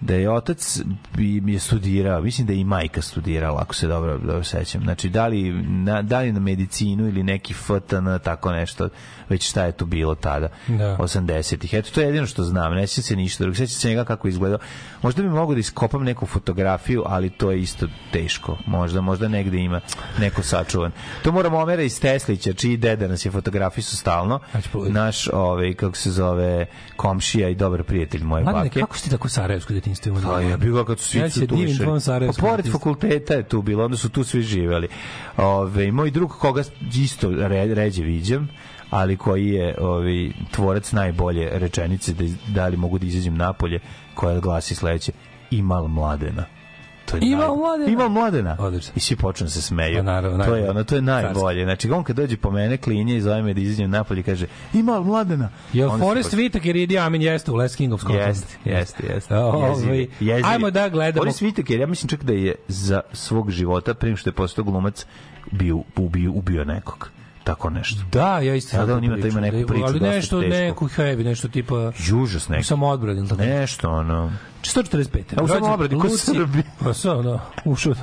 da je otac bi mi je studirao, mislim da je i majka studirala, ako se dobro, dobro sećam. Znači, da li na, da li na medicinu ili neki FTN, tako nešto, već šta je tu bilo tada, Da. 80-ih. Eto, to je jedino što znam, ne sjećam se ništa drugo, sjećam se njega kako je izgledao. Možda bi mogao da iskopam neku fotografiju, ali to je isto teško. Možda, možda negde ima neko sačuvan. To moramo Omera iz Teslića, čiji deda nas je fotografisao stalno. Naš, ovaj, kako se zove, komšija i dobar prijatelj moje Mladene, bake. kako si tako sarajevsko detinjstvo imao? Pa je bilo kad su svi Ja tu divim išli. Pa pored fakulteta je tu bilo, onda su tu svi živeli. Ove, moj drug koga isto re, ređe viđam, ali koji je ovaj tvorac najbolje rečenice da, da li mogu da izađem napolje, koja glasi sledeće Imal mladena. To je Imal mladena? Imal mladena. Odlično. I svi počnu da se smeju. Pa naravno, to je ono, to je najbolje. Znači, on kad dođe po mene, klinje i zove me da izađem napolje, kaže, Imal mladena. Se Forrest počne- Whitaker i Idi Amin jeste u Last King of Scotland? Jeste, jeste, jeste. Ovaj, ajmo da gledamo- Boris Whittaker, ja mislim čak da je za svog života, prije što je postao glumac, bio, ubio, ubio nekog. Tako nešto. Da, ja isto Ja, da, tako on ima to, ima neku priču Ali nešto, neku heavy, nešto tipa... Užas neki. Samo odbrani, ili tako? Nešto, ono... 145. A u Rođen samoobrani, ko Srbi. Pa sa, ono, ušao.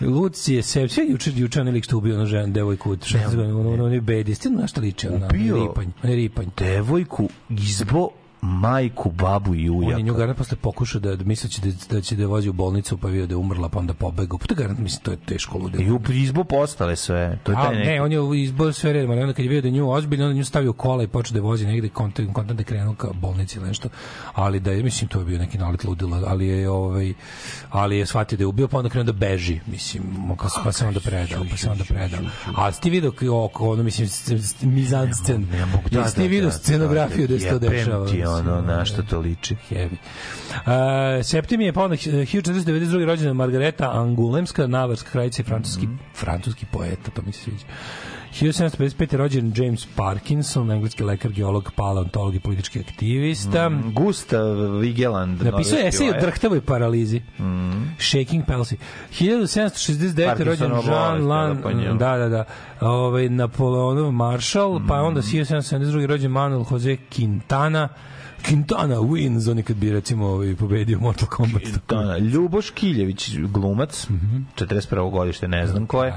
Luci je se, sve juče, juče onaj lik što ubio ono ženu, devojku od 16 godina, ono, ono, ono, bedi, stilno na šta liči, ono, ripanj, ripanj. Devojku izbo majku, babu i On je ujaka. nju garant posle pokušao da, da misleći da, da će da je vozi u bolnicu, pa vidio da je umrla, pa onda pobegao. Pa to garant, mislim, to je teško ludilo. I u izbo postale sve. To je A, neki... ne, on je izbor sve redom, ali onda kad je vidio da je nju ozbiljno, onda nju stavio u kola i počeo da je vozi negde, kontent, kontent da krenuo ka bolnici ili nešto, ali da je, mislim, to je bio neki nalet ludila, ali je, ovaj, ali je shvatio da je ubio, pa onda krenuo da beži, mislim, pa, se- pa se onda predao, pa se onda predao. A ti vidio oko, ono, mislim, mizan scen, Ne mogu, da, Jesi ti da, vidio da, scenografiju da, se to dešava? Ono, na što to liči. Heavy. Uh, Septim je pa onda 1492. rođena Margareta Angulemska, navarska kraljica i francuski, Mhm. francuski poeta, to mi se sviđa. 1755. je rođen James Parkinson, engleski lekar, geolog, paleontolog i politički aktivista. Mhm. Gustav Vigeland. Napisao je esej o ovaj. drhtavoj paralizi. Shaking palsy. 1769. je rođen Jean Lan, da, da, da, da, ovaj, Napoleonov maršal, pa Mhm. onda 1772. rođen Manuel Jose Quintana, Quintana wins, on je kad bi recimo ovaj, pobedio Mortal Kombat. Da, Ljuboš Kiljević, glumac, 41. godište, ne znam ko je.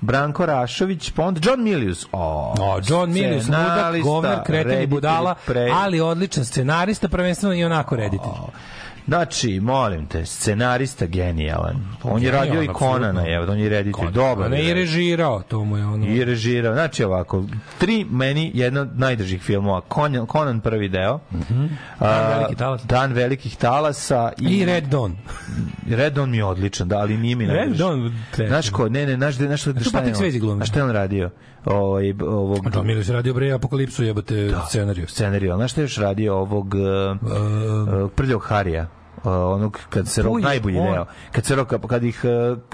Branko Rašović, pa onda John Milius. O, O, John Milius, ludak, govnar, kreten i budala, pre- ali odličan scenarista, prvenstveno i onako reditelj. Znači, molim te, scenarista genijalan. On je genijalan, radio i Konana, evo, on je reditelj. Dobar. Ne je i režirao, to mu je ono... I režirao. Znači ovako, tri meni jedna od najdržih filmova. Conan, Conan prvi deo. A, Dan velikih talasa. Dan velikih talasa. I, I Red Dawn. *laughs* Red Dawn mi je odličan, da, ali nije mi Red najdrži. Dawn, treći. Znaš ko, ne, ne, znaš, da- znaš, šta, je on-. A šta je on radio? Ovaj, ovog, Milius je radio bre Apokalipsu, jebote scenariju. scenariju. Znaš šta je još radio ovog uh, uh, Prljog Harija? Uh, onog kad se rok najbolji on. deo kad se rok kad ih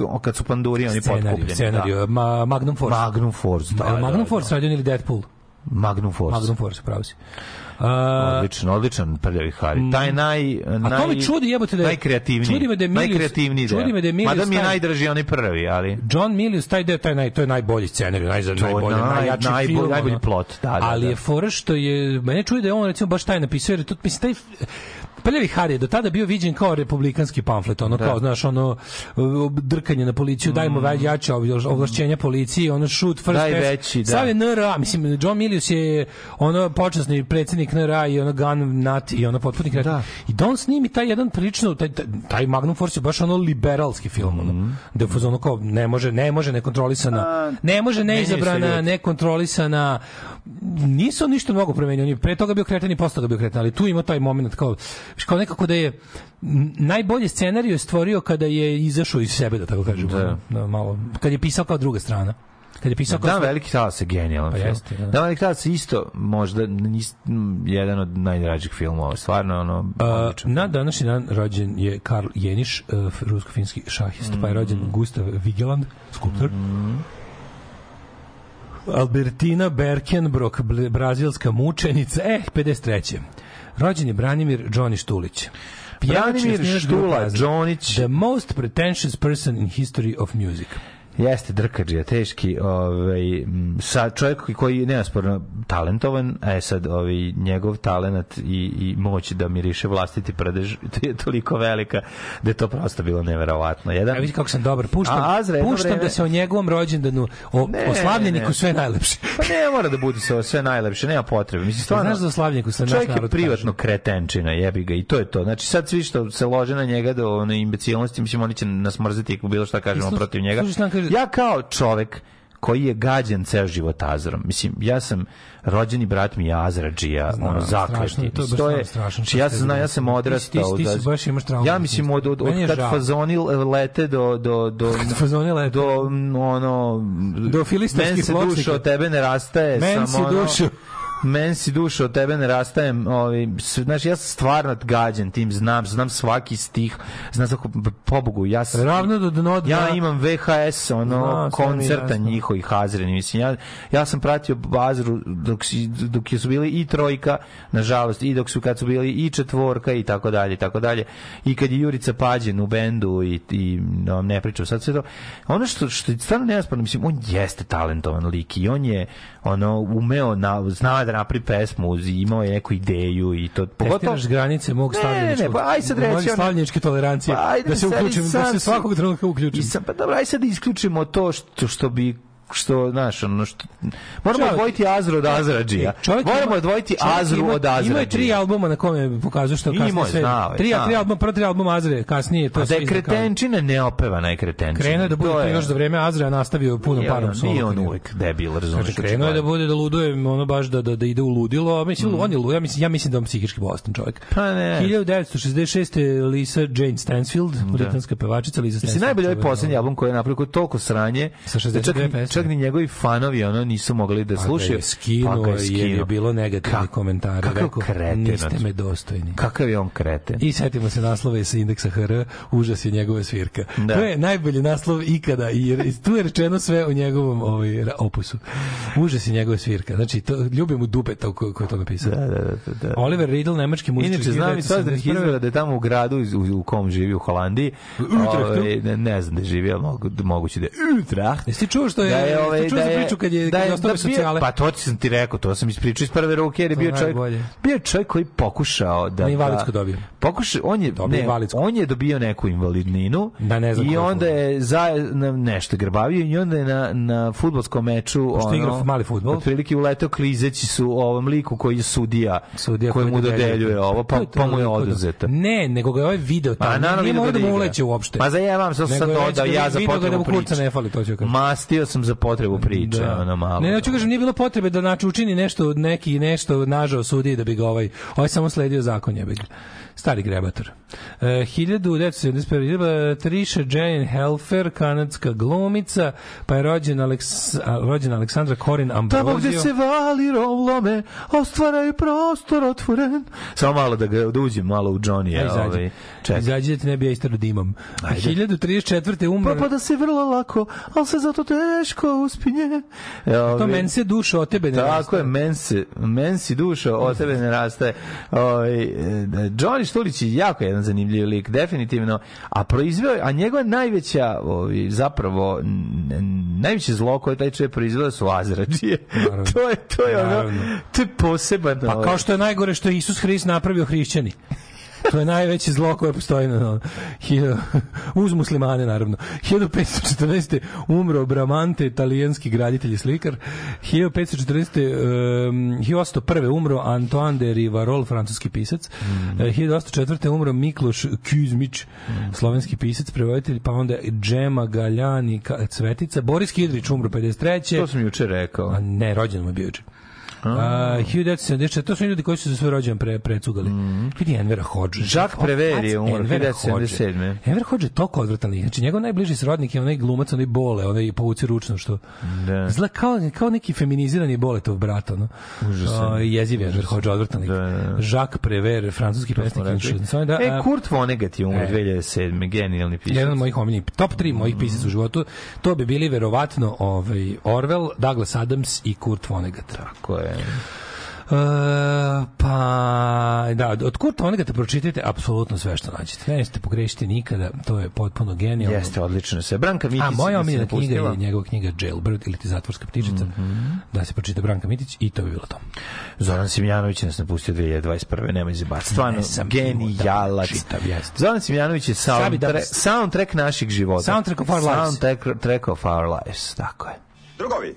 uh, kad su panduri oni potkupljeni scenariju. da. Ma, Magnum Force. Magnum Force da, Ma- da, Magnum da, Force radio ili Deadpool? Magnum Force Magnum Force, pravo si. A, odličan odličan prljavi Hari taj naj A naj to me čudi, jebote, da je- najkreativniji čudi me da je Milius- najkreativniji čudi me da je Milius mada mi je najdraži onaj prvi ali John Milius, taj deo, taj naj, to je najbolji scenarij, naj, najbolji, naj- najjači najbolji- film. najbolji plot, da, da, Ali da. je fora što je, mene čuje da je on recimo baš taj napisao, jer je to, mislim, taj, Prljavi Hari je do tada bio viđen kao republikanski pamflet, ono kao, znaš, ono, drkanje na policiju, dajmo mm. jače ovlašćenja policiji, ono shoot first Daj veći, da. Sav je NRA, mislim, John Milius je ono počasni predsjednik NRA i ono gun nut i ono potpuni kreativ. Da. I da on snimi taj jedan prilično, taj, taj, Magnum Force je baš ono liberalski film, ono, Mhm. da fazonu kao ne može, ne može nekontrolisana, ne može neizabrana, nekontrolisana, nisu on ništa mnogo promenio, on je pre toga bio kretan i posle toga bio kretan, ali tu ima taj moment kao, kao nekako da je najbolji scenarij je stvorio kada je izašao iz sebe, da tako kažem, Da. da, malo, kad je pisao kao druga strana. Kad je pisao kao svoj- veliki talas je genijalan Pa film. jeste, da. Dan veliki talas je isto možda nis- jedan od najdražih filmova. Stvarno, ono, A, na današnji dan rođen je Karl Jeniš, uh, rusko-finski šahist, pa je rođen Gustav Vigeland, skulptor. Albertina Berkenbrock, brazilska mučenica, eh, 53. Rođen je Branimir Đoni Štulić. Branimir Štula. Đonić. The most pretentious person in history of music. Jeste drkađija, teški, ovaj sa čovjek koji je neosporno talentovan, a je sad ovaj njegov talenat i, i moć da miriše vlastiti prdež *laughs* je toliko velika da je to prosto bilo neverovatno. Jedan Ja vidim kako sam dobar. Puštam, A, Azra jedno puštam vreme- da se o njegovom rođendanu, o, Ne, o slavljeniku ne. sve najlepše. Pa ne mora da bude sve, sve najlepše, nema potrebe. Mislim, stvarno, Znaš za slavljeniku se čovjek je privatno kaže. kretenčina, jebi ga, i to je to. Znači, sad svi što se lože na njega do one imbecilnosti, mislim, oni će nas mrziti ako bilo šta kažemo protiv njega. slušaj Ja kao čovek koji je gađan ceo život Azrom. Mislim, ja sam rođeni brat mi je Azradžija, Znam, ono, zakleti. je, to je strašno znači, što ja sam, zna, ja sam odrastao. Ti- ti- ti da- baš imaš traumu, Ja mislim, od, od, od kad žao. fazoni lete do, do, do, Fazoni lete. do, ono, Do filistinskih men se pločnika. duša od tebe ne rastaje. Men samo ono- dušu. Men si duša od tebe ne rastajem ovaj znaš ja sam stvarno gađan tim znam znam svaki stih znam svako pobogu ja sam, Ravno do dno ja imam VHS ono mi je koncerta njihovih Azreni mislim ja ja sam pratio Bazru dok si, dok su bili i trojka nažalost i dok su kad su bili i četvorka i tako dalje i tako dalje. I kad je Jurica Pađen u bendu i i no, ne pričam sad sve to. Ono što što je stvarno neosporno mislim on jeste talentovan lik i on je ono umeo na zna da napravi pesmu imao je neku ideju i to pogotovo Testiraš granice mog Ne, stavljeničkog. ne, pa aj sad reći stavljeničke tolerancije. Pa ajde da se sad uključim, da se svakog trenutka uključim. I sam, pa dobro, aj sad isključimo to što, što bi što, znaš, ono što... Moramo Čovjek- odvojiti Azru od Azrađija. Čovjek Moramo ima- odvojiti Azru ima- od Azrađija. Ima je tri albuma na kome pokazuje što kasnije je, sve. znao je, tri, znao. tri albuma, prvo tri albuma Azre, kasnije to A da je kretenčina neopevana je kretenčina. Krenuo je da bude To to još za vreme Azra, a nastavio punom Nije parom solo Nije on uvek debil, razumiješ? Kaže, krenuo je da bude da luduje, ono baš da, da, da ide u ludilo, a mislim, on je lu, ja mislim, ja mislim da je on psihički bolestan čovjek. Pa ne. 1966. Lisa Jane Stansfield, britanska pevačica Lisa Mislim, Stansfield. najbolji ovaj poslednji album koji je napravio je toliko sranje Sa da 62 čak, ni njegovi fanovi ono nisu mogli da Pa ga slušaju. je skinuo, Pa ga jer je bilo negativni Kak- komentari. Kakav Rekao, kretenac. niste me dostojni. Kakav je on kreten. I setimo se naslova sa indeksa HR, užas je njegova svirka. Da. To je najbolji naslov ikada i tu je rečeno sve o njegovom ovaj, opusu. Užas je njegova svirka. Znači, to, ljubim u dupeta ko, ko je to napisao. Da, da, da, da. Oliver Riddle, nemački muzičar. Inače, znam iz sazdanih izvora da je tamo u gradu iz- u, u kom živi u Holandiji. Ovaj, ne, ne znam da je živio, mogu, moguće da je Utrecht. Jesi čuo što je, Da je, ovaj, ti čuo da je, priču kad je, da je da socijale? Pa to sam ti rekao, to sam ispričao iz prve ruke, jer je To bio čovjek, najbolje. bio je čovjek koji pokušao da... Na invalidsku da- dobio. Pokuša, on je Dobio ne, on je dobio neku invalidninu Da, ne znam i onda je za na, nešto grbavio i onda je na na fudbalskom meču Pošto ono igra mali fudbal. Otprilike uleteo klizeći su ovom liku koji je sudija, Sudija koji mu dodeljuje ovo pa, pa mu je da- oduzeto. Ne, nego ga je ovaj video Pa tamo. nije video morao ga da mu uleće uopšte. Pa zajevam se, sad dodao ja za da potrebu priče. ne fali, to ću kažem. Mastio sam za potrebu priče, Da. ono malo. Ne, hoću kažem, nije bilo potrebe da znači učini nešto, neki nešto nažao sudi da bi ga ovaj, ovaj samo sledio zakon jebe ga. Stari grebator. E, 1971. Trisha Jane Helfer, kanadska glumica, pa je rođen, Aleks, rođena Aleksandra Corin Tamo gde se vali rovlome, ostvaraju prostor otvoren. Samo malo da ga da uđem malo u Johnny. Aj, izađi. Ovaj, čekaj. Izađi da ti ne bi ja istero dimom. Ajde. 1034. umro... Pa, pa da se vrlo lako, ali se zato teško uspinje. E, To ovaj, men se duša od tebe ne Tako rastaje. je, men, se, men si duša, od tebe ne rastaje. Ovaj, e, Johnny Štulić je jako jedan zanimljiv lik, definitivno. A proizveo, a njegova najveća, ovaj, zapravo, najveće zlo koje taj čovjek proizveo su azrađije. *laughs* To je, to je ono, to je poseban. Pa ovaj, kao što je najgore što je Isus Hrist napravio hrišćani. To je najveće zlo koje postoji na, uz muslimane naravno. 1514. umro Bramante, italijanski graditelj i slikar. 1514. Um, 1801. umro Antoine de Rivarol, francuski pisac. Mm. 1804. umro Mikloš Kuzmić, slovenski pisac, prevoditelj, pa onda Džema Galjani, Cvetica. Boris Kidrić umro 53. To sam juče rekao. A ne, rođen mu je bio juče. Uh, 1974, to su ljudi koji su za svoj rođen pre, precugali. Mm. Vidi Envera Hodge. Jacques Prévert je umro Envera 1977. Hodge. Enver Hodge je toliko odvratan lik. Znači, njegov najbliži srodnik je onaj glumac, onaj bole, onaj povuci ručno, što Da. izgleda kao, kao neki feminizirani boletov brat, ono. Užasan. Uh, jeziv je Enver Hodge, odvratan lik. Da, da, da. Jacques Prévert, francuski pesnik. Samo Da, e, Kurt Vonnegut je umro E. 2007. Genijalni pisac. jedan od mojih omiljenih top 3 mojih pisaca u životu to bi bili verovatno ovaj Orwell, Douglas Adams i Kurt Vonnegut. Tako je. E, pa da, od Kurta Vonnegutta pročitajte apsolutno sve što nađete. Nećete pogrešiti nikada, to je potpuno genijalno. Jeste, odlično se. Branka Mitić. A moja omiljena knjiga je njegova knjiga Jailbird ili ti zatvorska ptičica. Da se pročita Branka Mitić i to bi bilo to. Zoran Simjanović nas napustio 2021. Nemoj zibati. Stvarno, Ne genijalac. da čitav, jeste. Zoran Simjanović je soundtrack, soundtrack naših života. Soundtrack of our lives. Soundtrack track of our lives, tako je. Drugovi,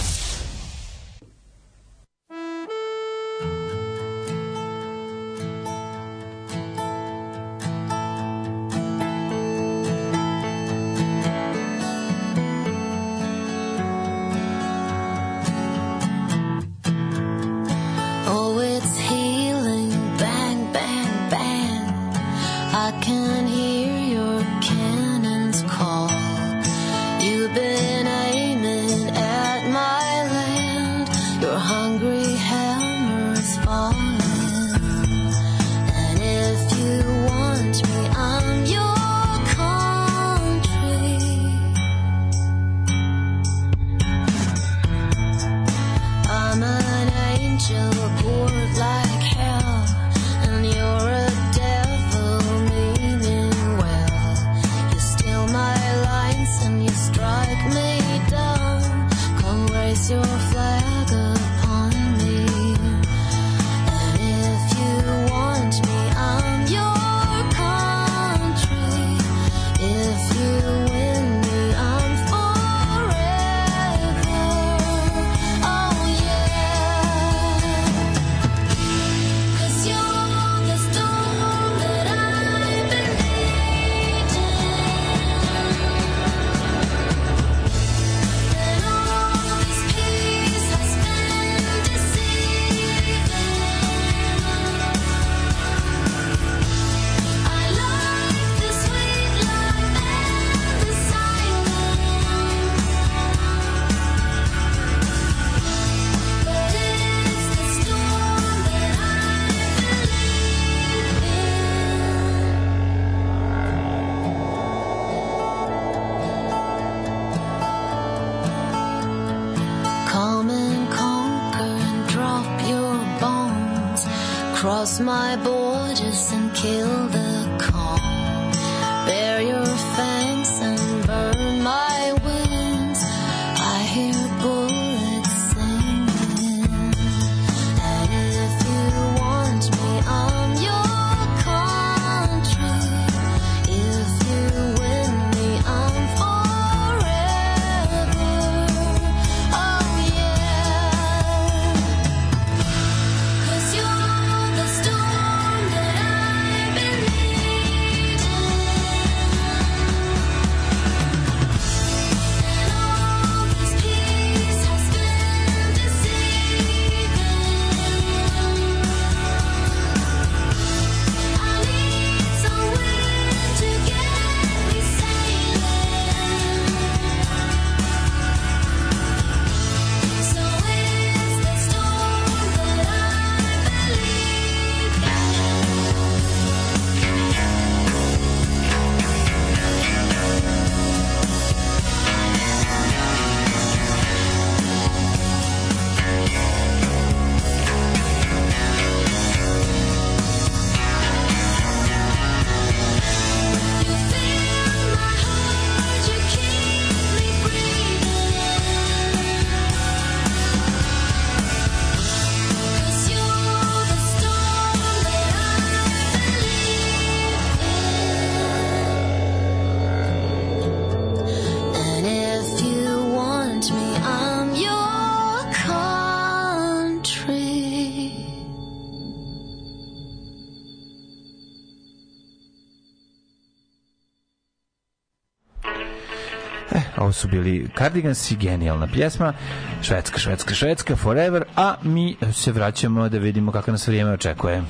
Cardigans i genijalna pjesma. Švedska, švedska, švedska, forever. A mi se vraćamo da vidimo kako nas vrijeme očekuje.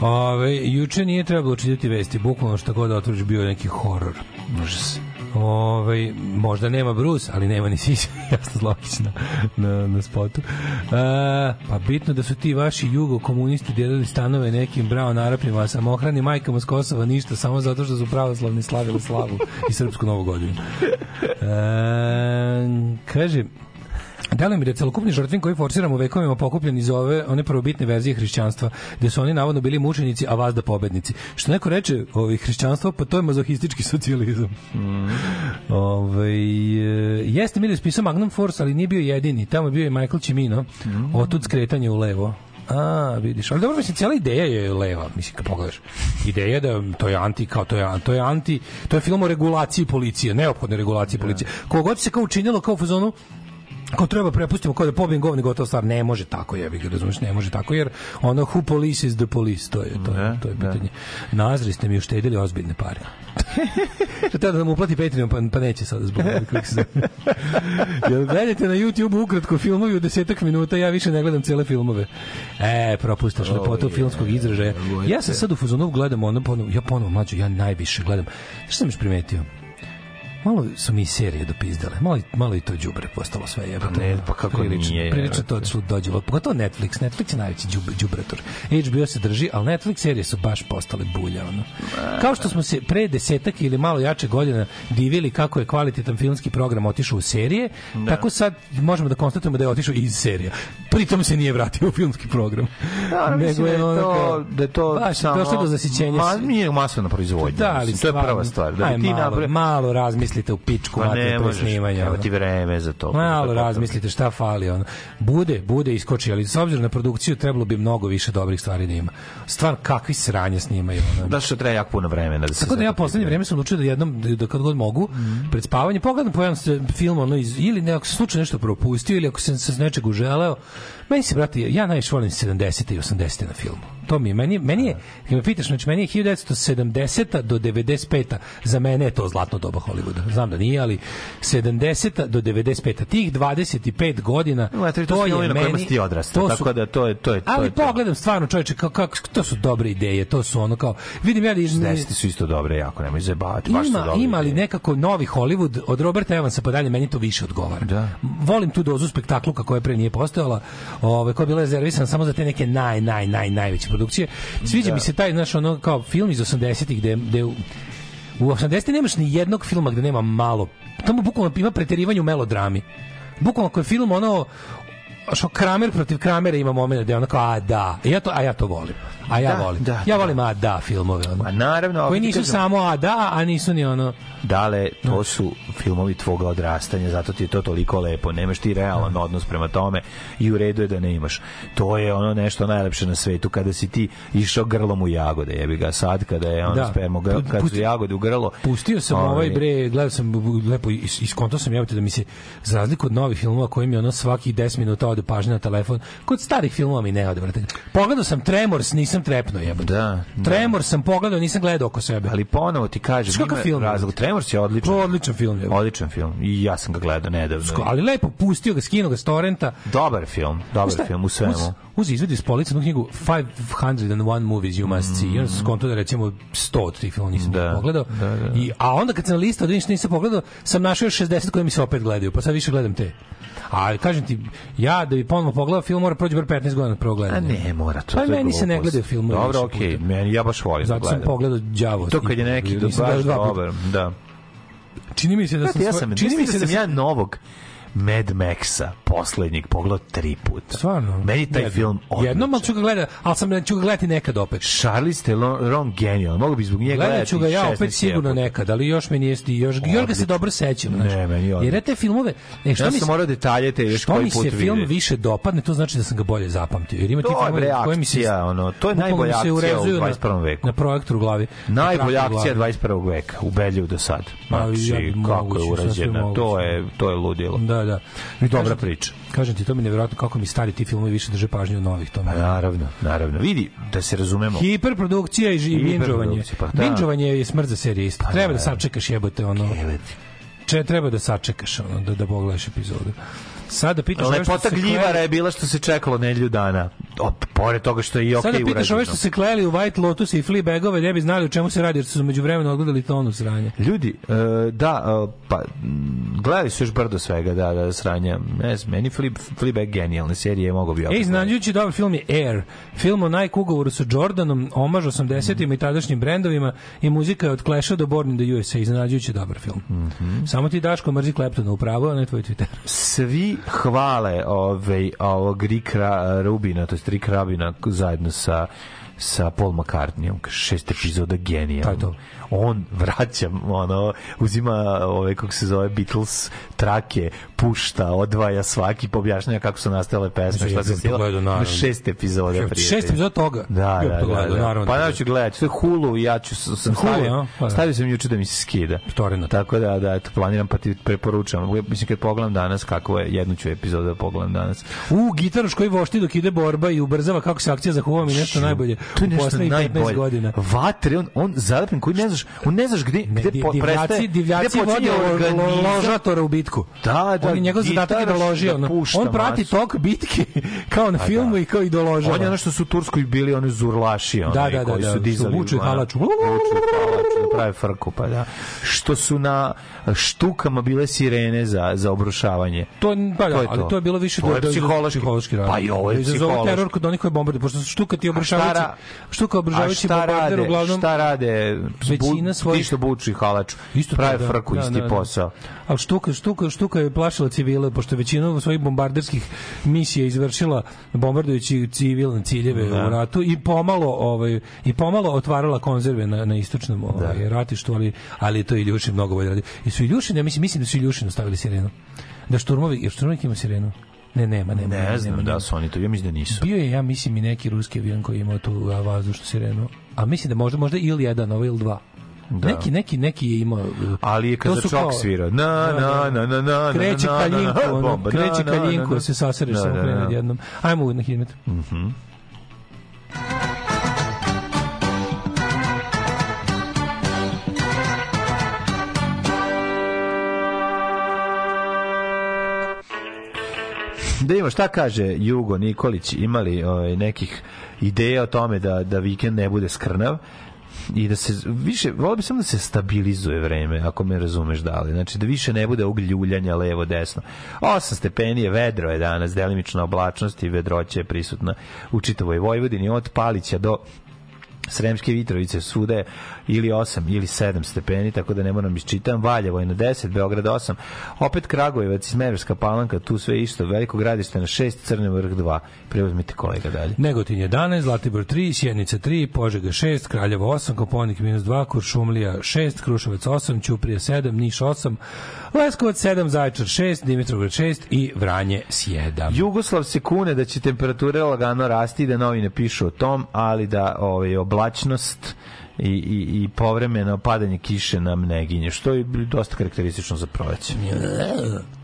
Ove, juče nije trebalo čitati vesti, bukvalno šta god da otvoriš bio neki horor. Užas. Ove, možda nema Bruce, ali nema ni Sisi, *laughs* jasno logično na, na spotu. E, pa bitno da su ti vaši jugo komunisti delili stanove nekim brao narapima, a samohrani majkama s Kosova ništa, samo zato što su pravoslavni slavili slavu i srpsku novu godinu. E, kaže, Deluje mi da je celokupni žrtvin koji forsiramo vekovima pokupljen iz ove one prvobitne verzije hrišćanstva, gde su oni navodno bili mučenici, a vas da pobednici. Što neko reče, ovi hrišćanstvo, pa to je mazohistički socijalizam. Mm. Ove, jeste Milius pisao Magnum Force, ali nije bio jedini. Tamo je bio i Michael Cimino. Mm. Otud skretanje u levo. A, vidiš. Ali dobro, mislim, cijela ideja je leva, mislim, kad pogledaš. Ideja je da to je anti, kao to je, to je anti, to je film o regulaciji policije, neophodne regulacije policije. Kogod se kao učinilo kao u fazonu, ko treba prepustimo kao da pobijem govni gotova stvar. Ne može tako jebi ga razumeš ne može tako jer ono who police is the police? To je to, je, to je pitanje. Nazri ste mi uštedili ozbiljne pare. Što *laughs* treba da mu uplati Patreon pa, pa neće sada zbog kako se. *laughs* Jel gledate na YouTube ukratko filmovi u desetak minuta ja više ne gledam cele filmove. E propuštaš lepotu filmskog izražaja. Ja sam sad u fazonu gledam ono ponovo ja ponovo mlađu ja najviše gledam. Što sam još primetio malo su mi serije dopizdale. Malo, malo i to đubre postalo sve jebote. Ne, pa kako prilično, nije, Prilično to otišlo dođe. Pogotovo Netflix. Netflix je najveći đub, đubrator. HBO se drži, ali Netflix serije su baš postale bulja. Ono. Kao što smo se pre desetak ili malo jače godina divili kako je kvalitetan filmski program otišao u serije, Da. tako sad možemo da konstatujemo da je otišao iz serija. Pritom se nije vratio u filmski program. Da, da je ono to, kao- da je to baš samo... došlo do zasićenja. Ma, nije masovna proizvodnja. Da, ali mislim, to je prva stvar. Da aj, ti malo, napravi... malo razmislite u pičku Pa mater ne pre možeš, snimanja. evo ti vreme za to. Malo razmislite šta fali ono. Bude, bude iskoči, ali s obzirom na produkciju trebalo bi mnogo više dobrih stvari da ima. Stvar kakvi sranje snimaju ono. Da što treba jako puno vremena da se Tako da ja poslednje pripremi. vreme sam odlučio da jednom da kad god mogu pred spavanje pogledam po jedan se- film ono iz ili ne ako sam slučajno nešto propustio ili ako sam se nečeg uželeo. Meni se brate ja najviše volim 70 i 80 na filmu. To mi je meni meni je kad me pitaš znači meni je 1970 do 95 za mene je to zlatno doba Hollywooda. Znam da nije, ali 70 do 95 tih 25 godina Ma, to, to je filmovi na kojima meni ti odrastao, to su- tako da to je to je to ali je to. pogledam stvarno čoveče kako, kako to su dobre ideje, to su ono kao vidim ja da iz- Deseti su isto dobre, jako nemoj zajebavati, baš su dobre ima li nekako novi Hollywood od Roberta Evansa pa dalje meni to više odgovara. Da. Volim tu dozu spektakluka koja pre nije postojala, ovaj koja je bila rezervisana samo za te neke naj naj naj najveće produkcije. Sviđa mi se taj naš ono kao film iz 80-ih gde gde u u 80 nemaš ni jednog filma gde nema malo. Tamo bukvalno ima preterivanje u melodrami. Bukvalno ako je film ono što Kramer protiv Kramera ima moment gde ono kao a da, ja to, a ja to volim. A ja Da, volim. da, ja da. volim a da filmove. Ono. Ma naravno, Koji nisu kažem- samo a da, a nisu ni ono... Dale, to su filmovi tvoga odrastanja, zato ti je to toliko lepo. Nemaš ti realan odnos prema tome i u redu je da ne imaš. To je ono nešto najlepše na svetu kada si ti išao grlom u jagode, jebi ga sad kada je ono Da. spermo, gr- Pu- kad su jagode u grlo. Pustio sam ovaj bre, gledao sam lepo is- iskonto sam javite da mi se za razliku od novih filmova koji mi ono svaki 10 minuta ode pažnja na telefon, kod starih filmova mi ne ode brate. Pogledao sam Tremors, nisam trepnuo jebote. Da, da. Tremors sam pogledao, nisam gledao oko sebe. Ali ponovo ti kažem, kakav ima film razlog. Tremors je odličan. Odličan film je. Odličan film. I ja sam ga gledao nedavno. Sko- ali lepo pustio ga, skinuo ga s torrenta. Dobar film, dobar je? film u svemu. Uz, uz izvedi iz police jednu knjigu 501 movies you must see. Onda sam skonto da recimo 100 od tih filmova nisam Mm. Da, pogledao. da, da, da. I, a onda kad sam listao da ništa nisam pogledao, sam našao još 60 koje mi se opet gledaju, pa sad više gledam te. A kažem ti, ja da bi ponovo pogledao film mora proći bar 15 godina prvo A gledanje. ne, mora to. Pa to meni se ne gledaju filmovi Dobro, okej, puta. meni ja baš volim da Zato sam gledam. pogledao đavo. To kad je neki Nisam baš dobar, da. Čini mi se da sam, ja sam, čini mi se da sam ja novog Mad Maxa, poslednjeg, pogledao tri puta. Stvarno. Meni taj Jednom. film odličan. Jednom, ali ću ga gledati, ali sam ću ga gledati nekad opet. Charlize Theron genial. Mogu bi zbog njega Gledat gledati ću ga ja 16 opet sigurno nekad, ali još mi nije sti, još, još ga se Odlično. dobro sećam. Znaš. Ne, meni je Jer ja te filmove, e, što Ja mi sam morao detalje te još što koji mi put se film vidjeti. više dopadne, to znači da sam ga bolje zapamtio. Jer ima ti je bre koji mi se ono, to je najbolja mi akcija u urezuju na- 21. veku. Na projektoru u glavi. Najbolja akcija glavi. 21. veka, ubedljiv do sad. Ali Znači, kako je urađena, to je, to je ludilo. Da, da. I dobra Kažem ti- priča. Kažem ti, to mi je nevjerojatno kako mi stari ti filmovi više drže pažnju od novih. To mi Pa naravno, naravno. Vidi, da se razumemo. Hiperprodukcija i i binđovanje. Pa da. Binđovanje je smrt za serije isto. Treba da sačekaš jebote ono. če treba da sačekaš ono, da, da pogledaš epizodu. Sada pitaš ove što Lepota gljivara kleli- je bila što se čekalo nedelju dana. O, pored toga što je i okej Sada okay pitaš ove što se kleli u White Lotus i Fleabagove, ne bi znali o čemu se radi, jer su među vremenu odgledali tonu sranja. Ljudi, e, da, e, pa m, gledali su još brdo svega, da, da, sranja. Ne znam, meni Flip, Fleabag genijalne serije, mogu bi E, opet. iznadljujući dobar film je Air. Film o Nike ugovoru sa Jordanom, omaž 80-im i tadašnjim brendovima i muzika je od Clash-a do Born in the USA. Iznadljujući dobar film. Samo ti Daško mrzi Claptona u pravu, a ne tvoj Twitter. Svi hvale ovaj, ovog Rick Ra- Rubina, to je Rick Rabina zajedno sa sa Paul McCartneyom, šest epizoda genija. To je to. On vraća, ono, uzima ove, kako se zove, Beatles trake, pušta, odvaja svaki, objašnjava kako su nastale pesme, Ja šta se stila. Šest epizoda, prijatelji. Šest epizoda toga? Da, da, da, da. naravno Pa da ja ću gledati. To je Hulu i ja ću, sam Hulu, stavio, a? Pa da. stavio sam juče da mi se skida. Torrent. Tako da, da, eto, planiram pa ti preporučam. Mislim, kad pogledam danas, kako je, jednu ću epizodu da pogledam danas. U, gitaroš koji vošti dok ide borba i ubrzava kako se akcija zahuva mi nešto najbolje. To je nešto poslednjih 15 najbolje. godina. Vatre, on, on zalepen koji ne znaš, on ne znaš gde, gde po, prestaje, divljaci, divljaci gde vode ložatora u bitku. Da, da, On je njegov zadatak je da loži. da pušta on prati masu. tok bitke *laughs* kao na Pa filmu da. i kao i do ložava. On je ono što su u Turskoj bili oni zurlaši, oni Da, da, da, koji da, su dizali. i ono, halaču. da prave frku, pa da. Što su na štukama bile sirene za, za obrušavanje. To, pa da, To je ali to. to je bilo više To je da- da- psihološki. psihološki rad. Pa i ovo je Da izazove psihološki. teror kod onih koji bombarduju, pošto su štuka ti obrušavajući, A obrušavajući šta bombarder rade, uglavnom šta rade većina svojih- ti što buču i halaču, Isto prave da. frku, Da, isti da, da. posao. Ali štuka, štuka, štuka je plašila civile, pošto je većinu svojih bombarderskih misija izvršila bombardujući civilne ciljeve Da. u ratu i pomalo ovaj i pomalo otvarala konzerve na, na istočnom ovaj, ratištu, ali, ali to i Iljušin mnogo bolje radio. I su Iljušin, ja mislim, mislim da su Iljušinu stavili sirenu. Da šturmovi, jer šturmovik ima sirenu? Ne, nema, nema. nema, Ne znam nema, da su oni to, ja mislim da nisu. Bio je, ja mislim, i neki ruski avion koji je imao tu vazdušnu sirenu. A mislim da možda, možda ili jedan, ovo ili dva. Da. Neki, neki, neki je imao... Ali je kazačok kao- svirao. Na, Da, na, da. na, na, na, kreće na, na, na, kaljinku, na, kreće na, na, na, kaljinku, na. se sasereš samo krene da. odjednom. Ajmo na hidmet. Mhm. Da ima šta kaže Jugo Nikolić, imali ovaj, nekih ideja o tome da, da vikend ne bude skrnav i da se više, volio bi samo da se stabilizuje vreme, ako me razumeš da li. Znači da više ne bude ovog ljuljanja levo desno. 8 stepeni je vedro je danas, delimična oblačnost i vedroće je prisutna u čitavoj Vojvodini od Palića do Sremske Mitrovice svuda je ili 8 ili 7 stepeni, tako da ne moram isčitam. Valjevo je na 10, Beograd 8. Opet Kragujevac i Smerovska palanka, tu sve isto. Veliko gradište na 6, Crni vrh 2. Preuzmite kolega dalje. Negotin 11, Zlatibor 3, Sjenica 3, Požega 6, Kraljevo 8, Koponik minus 2, Kuršumlija 6, Kruševac 8, Ćuprija 7, Niš 8, Leskovac 7, Zaječar 6, Dimitrovgrad 6 i Vranje 7. Jugoslav se kune da će temperature lagano rasti i da novine pišu o tom, ali da ovaj, oblačnost i, i, i povremeno padanje kiše nam ne ginje, što je dosta karakteristično za proleće. *laughs*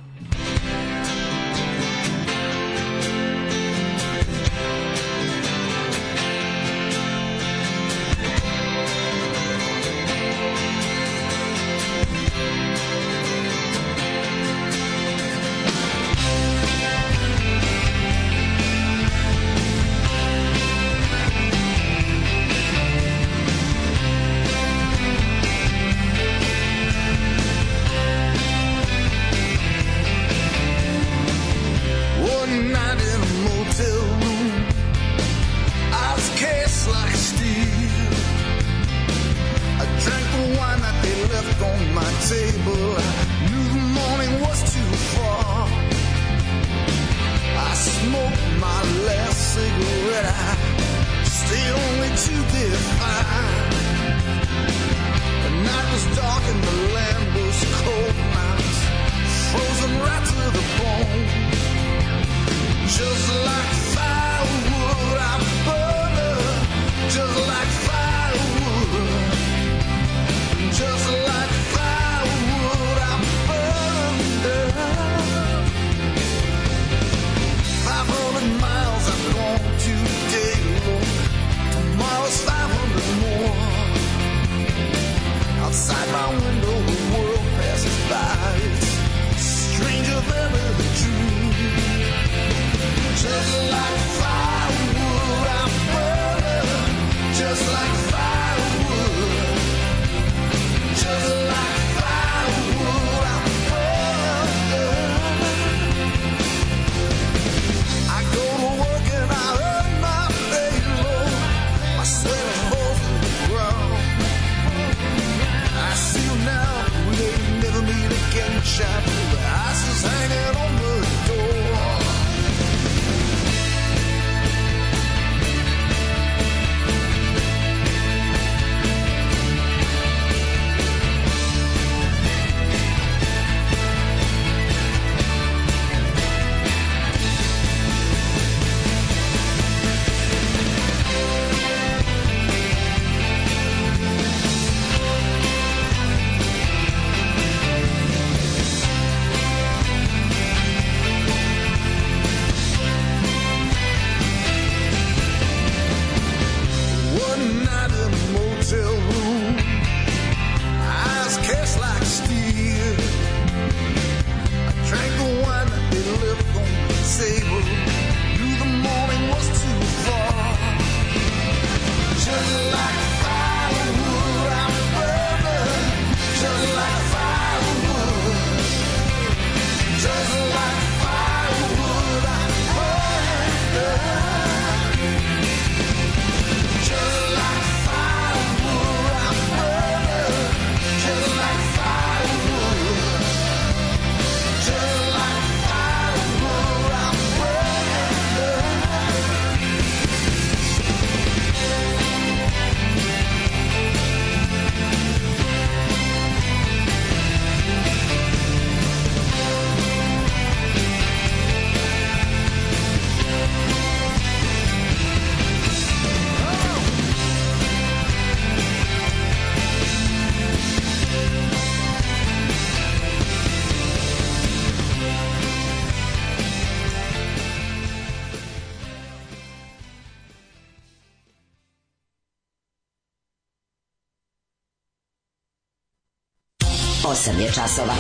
8 je časova.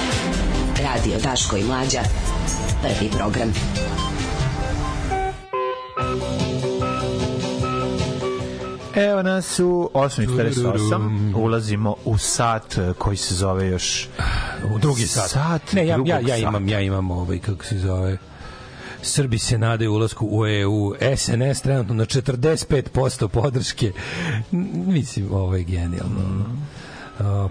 Radio Daško i Mlađa. Prvi program. Evo nas u 8.48, ulazimo u sat eh, koji se zove još... U drugi sat. Sat ne, ja, ja, ja imam, ja imam ovaj, kako se zove, Srbi se nadaju ulasku u EU, SNS trenutno na 45% podrške. Mislim, ovo je genijalno. Uh,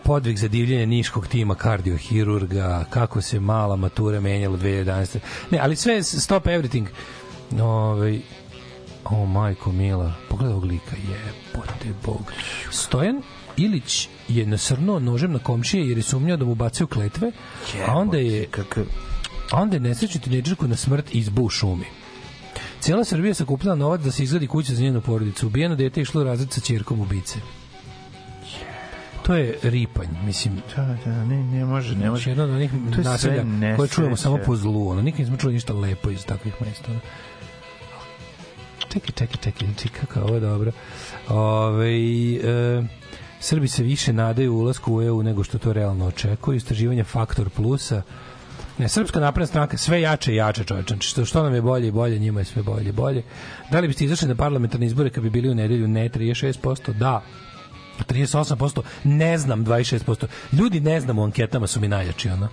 podvig za divljenje niškog tima kardiohirurga, kako se mala matura menjala 2011. Ne, ali sve stop everything. Ovaj, o, majko mila, pogledaj ovog lika, jebote bog. Stojan Ilić je nasrnuo nožem na komšije jer je sumnjao da mu bacaju kletve, a onda je a onda je nesrećnu tinejdžerku na smrt izbu u šumi. Cijela Srbija sakupila novac da se izgradi kuća za njenu porodicu. Ubijeno dete je išlo u razred sa ćerkom ubice. To je ripanj, mislim. Da, da, ne, ne može, ne može. Jedno od onih naselja koje čujemo samo po zlu. Ono, nikad nismo čuli ništa lepo iz takvih mesta. ono. Čekaj, čekaj, čekaj, čekaj, kako je ovo dobro. Ove, e, Srbi se više nadaju ulasku u EU nego što to realno očekuju. Istraživanje Faktor Plusa. Ne, Srpska napredna stranka sve jače i jače čoveče. Znači, Što, što nam je bolje i bolje, njima je sve bolje i bolje. Da li biste izašli na parlamentarne izbore kad bi bili u nedelju? Ne, 36%, da. 38%, ne znam 26%. Ljudi ne znam u anketama su mi najjači, ono.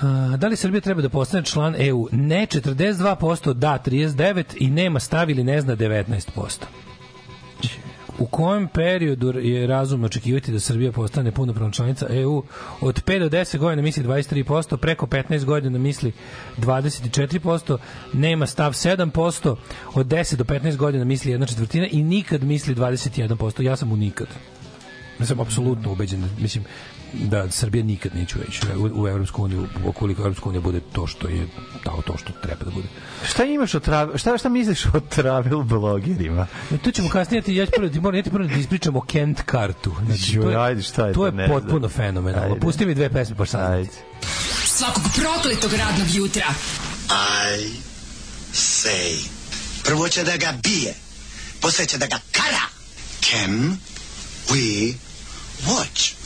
A, da li Srbija treba da postane član EU? Ne, 42%, da, 39% i nema stav ili ne zna 19%. U kojem periodu je razumno očekivati da Srbija postane punopravna članica EU? Od 5 do 10 godina misli 23%, preko 15 godina misli 24%, nema stav 7%, od 10 do 15 godina misli jedna četvrtina i nikad misli 21%. Ja sam u nikad. Ja sam apsolutno ubeđen, mislim, da Srbija nikad neće ući u, u Evropsku uniju, ukoliko Evropska unija bude to što je to, to što treba da bude. Šta imaš o travel, šta, šta misliš o travel blogerima? E, to ćemo kasnije, ti, ja ću prvo, ti moram, ja ti prvo da ispričam o Kent kartu. Znači, to je, Ajde, šta je to to, je ne potpuno fenomenalno. Ajde. Pusti mi dve pesme, pa sad. Ajde. Svakog prokletog radnog jutra. I say. Prvo će da ga bije, posle će da ga kara. Can we watch?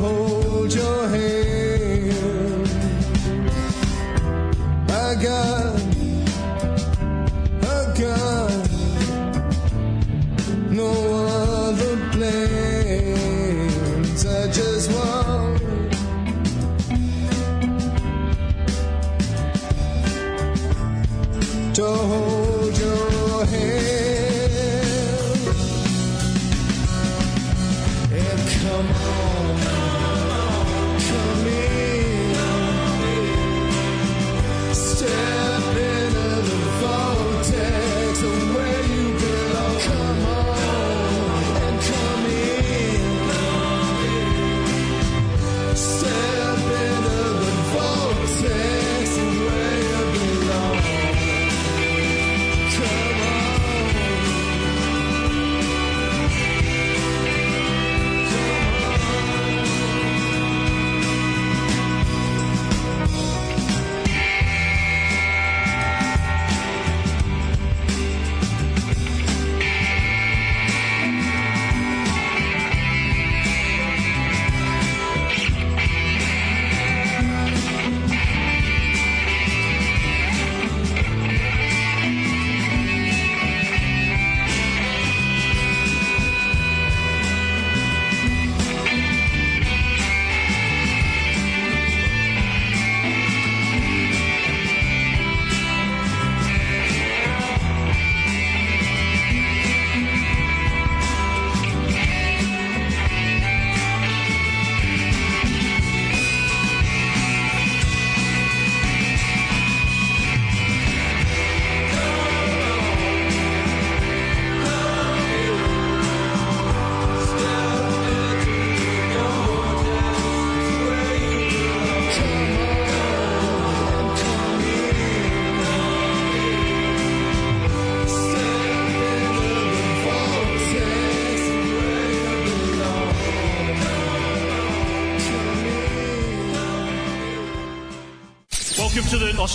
Hold your hand. I got,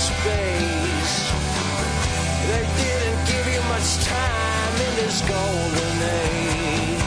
Space. They didn't give you much time in this golden age.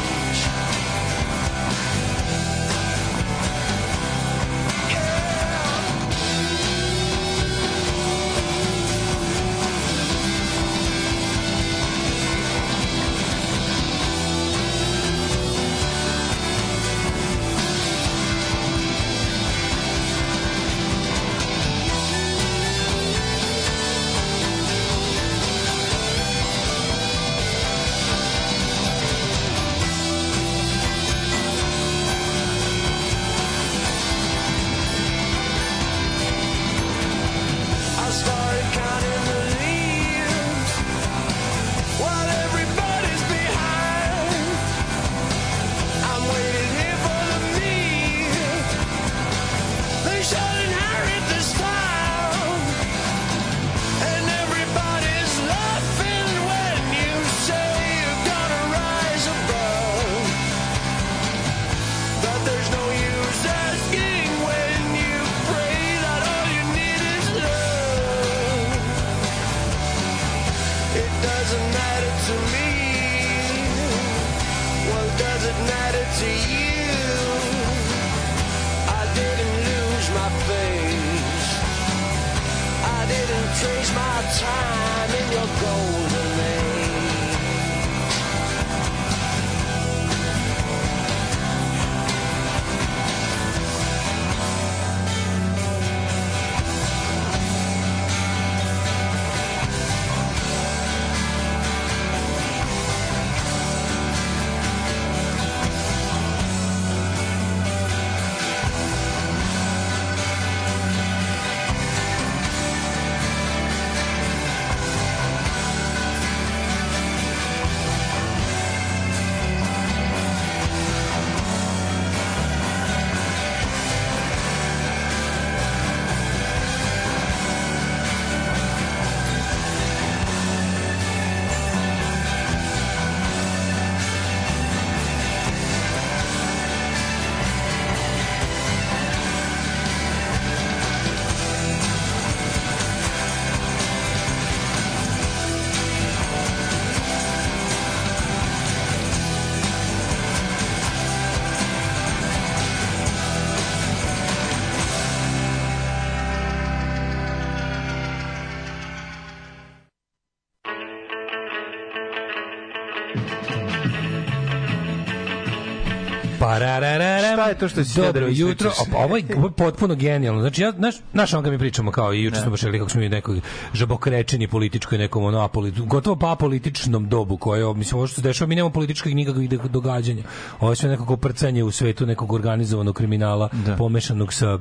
Šta je to što si Dobro da jutro. Ovo je, potpuno genijalno. Znači, ja, znaš, znaš on kad mi pričamo kao i juče smo baš rekli kako smo mi u nekoj žabokrečeni političkoj nekom ono apolitičnom, gotovo pa apolitičnom dobu koje, mislim, ovo što se dešava, mi nemamo političkih nikakvih događanja. Ovo je sve nekako prcanje u svetu nekog organizovanog kriminala pomešanog sa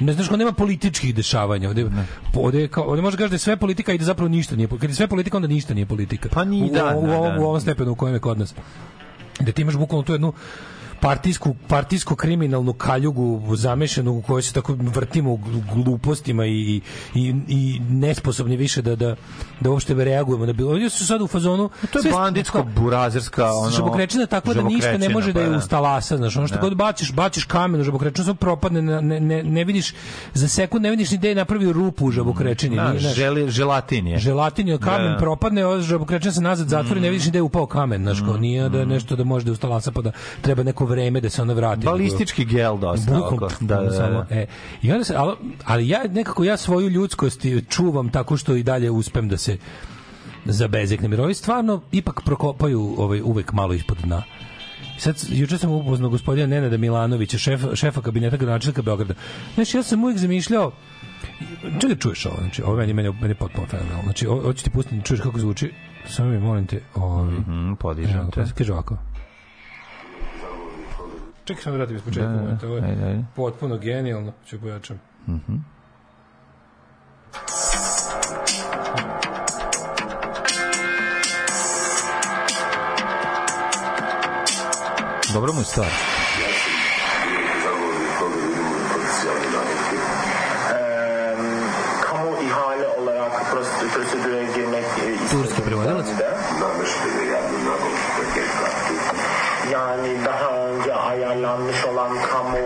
ne znaš, nema političkih dešavanja. Ovde, ovde, kao, ovde može kaži da je sve politika i da zapravo ništa nije. Kad je sve politika, onda ništa nije politika. Pa ni- u, da, u, da, ovom, da. u ovom stepenu u kojem je kod nas da ti imaš bukvalno tu jednu partijsku, partijsko kriminalnu kaljugu zamešanu u kojoj se tako vrtimo u gl- glupostima i, i, i nesposobni više da, da, da uopšte reagujemo na bilo. Ovdje su sad u fazonu... To je sve- banditsko, burazerska, ono... žabokrečina takva da ništa ne može da je pa ustalasa, znaš, ono što Da. god baciš, baciš kamen u žabokrečinu, samo propadne, ne, ne, ne, ne vidiš, za sekund ne vidiš ni da je napravio rupu u žabokrečini. Da, nije, želi, želatin je. Želatin je kamen Da. Mm. propadne, žabokrečina se nazad zatvori, ne vidiš ni da je upao kamen, znaš, kao nije da je nešto da može da je ustalasa, pa da treba neko vreme da se ona vrati. Balistički gel dosta. Bukvalno, ovako. Da, da, da. samo, e, I onda se, ali, ali ja nekako ja svoju ljudskost čuvam tako što i dalje uspem da se zabezeknem. Jer ovi stvarno ipak prokopaju ovaj, uvek malo ispod dna. Sad, juče sam upoznao gospodina Nenada Milanovića, šef, šefa kabineta gradonačelnika Beograda. Znači, ja sam uvijek zamišljao, čekaj, čuješ ovo, znači, ovo meni, meni, meni potpuno fenomenalno. Znači, hoću ti pustiti, čuješ kako zvuči, samo mi molim te, ovi, Mm, podižem evo, te. pa kaže ovako. Čekaj, samo vratim iz početka, Da, da, momenta, ovo je ajde, ajde. potpuno genijalno, ću pojačam. Mhm. Dobro mu je stvar. Ayarlanmış olan kamu e,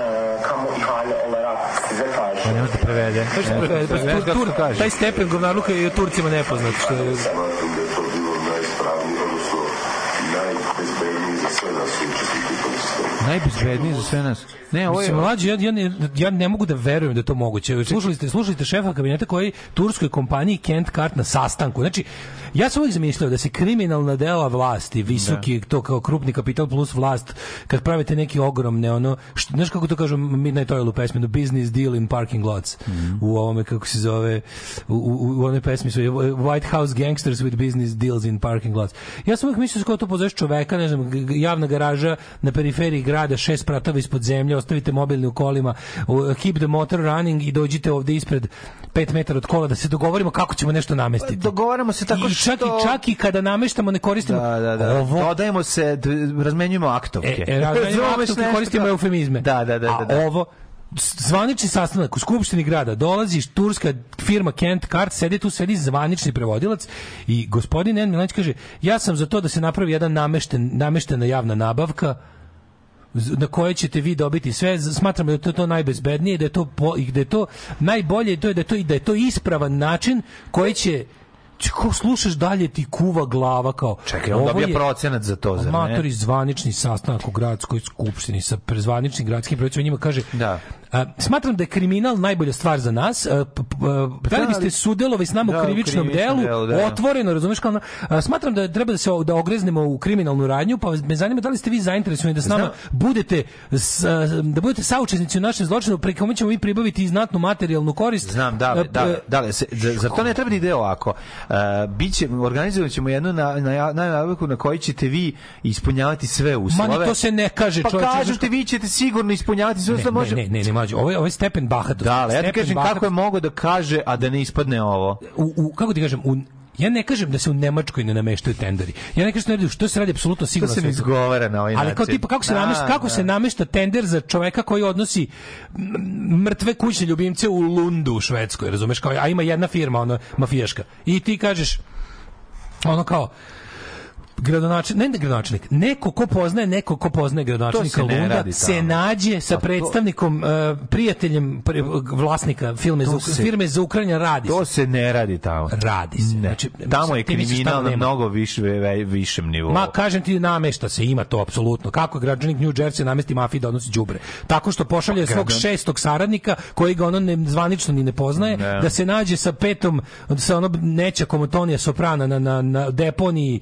e, kamu ihale olarak size karşı Pa ne može da prevede. Ne može da e, pa prevede, tur- tur- kaže. taj stepen govnarluka je Turcima nepoznat. Što je, Smatram da je to bilo najispravnije, odnosno najbezbednije za sve nas učesnike Najbezbedniji za sve nas. Ne, ovo je... Mlađi, ja, ja, ne, ja ne mogu da verujem da je to moguće. Slušali ste, slušali ste šefa kabineta koji turskoj kompaniji Kent Kart na sastanku. Znači, ja sam uvijek zamišljao da se kriminalna dela vlasti, visoki, to kao krupni kapital plus vlast, kad pravite neki ogromne, ono, što, znaš kako to kažu Midnight Oil u pesmi, no business deal in parking lots, u ovome, kako se zove, u, u, u onoj pesmi su White House gangsters with business deals in parking lots. Ja sam uvijek mislio kao to pozoveš čoveka, ne znam, javna garaža na periferiji grada, šest pratova ispod zemlje, ostavite mobilni u kolima, keep the motor running i dođite ovde ispred 5 metara od kola da se dogovorimo kako ćemo nešto namestiti. Dogovaramo se tako I što... čak i čak i kada nameštamo ne koristimo Da, da, da. ovo Dodajemo se, razmenjujemo aktovke. E, e, razmenjujemo aktovke, koristimo kao- eufemizme. Da, da, da. da, da. A ovo zvanični sastanak u skupštini grada dolazi turska firma Kent Kart sedi tu sedi zvanični prevodilac i gospodin Nen Milanić kaže ja sam za to da se napravi jedan namešten nameštena javna nabavka na koje ćete vi dobiti sve. Smatram da je to, to najbezbednije da je to po, da je to najbolje to je da je to i da je to ispravan način koji će ko slušaš dalje ti kuva glava kao Čekaj, on dobija je- procenat za to, zar ne? Amatori zvanični sastanak u gradskoj skupštini sa prezvaničnim gradskim njima kaže Da. a, smatram da je kriminal najbolja stvar za nas. A, p- p- a, da li ali- biste sudelovali s nama Da, u krivičnom krivičnom delu, delu, da. otvoreno, razumeš kao a, smatram da treba da se da ogreznemo u kriminalnu radnju, pa me zanima da li ste vi zainteresovani da s nama budete s- da budete saučesnici u našem zločinu, pri kome ćemo mi pribaviti i znatnu materijalnu korist. Znam, da, A, da, da, se, za, za to ne treba da ide ovako. Biće, organizovat ćemo jednu na, na, na, nabavku na kojoj ćete vi ispunjavati sve uslove. Ma to se ne kaže, Pa čoveče, kažete, vi ćete sigurno ispunjavati sve Ne, uslove. Može... ne, ne, ne, mlađe. Ovo je, stepen bahatosti. Da, ali ja ti kažem kako je mogo da kaže, a da ne ispadne ovo. u, u kako ti kažem, u ja ne kažem da se u Nemačkoj ne nameštaju tenderi. Ja ne kažem da se što se radi apsolutno To sigurno. se ne sve- izgovara na ovaj Ali način. kao tipa kako se Da, namešta kako da. se namešta tender za čoveka koji odnosi mrtve kućne ljubimce u Lundu u Švedskoj, razumeš kao a ima jedna firma ona mafijaška. I ti kažeš ono kao gradonačelnik, ne, ne gradonačelnik, neko ko poznaje neko ko poznaje gradonačelnika To se ne Lunda radi se tamo. nađe sa predstavnikom uh, prijateljem pre- vlasnika filme za, se- firme za Ukrajina radi se. To se ne radi tamo. Radi se. Ne. Znači, tamo je kriminal na mnogo više, višem nivou. Ma kažem ti namešta se, ima to apsolutno. Kako je građanik New Jersey namesti mafiji da odnosi đubre? Tako što pošalje svog građan- šestog saradnika koji ga ono ne, zvanično ni ne poznaje, Ne. da se nađe sa petom sa ono nećakom Tonija Soprana na, na, na deponiji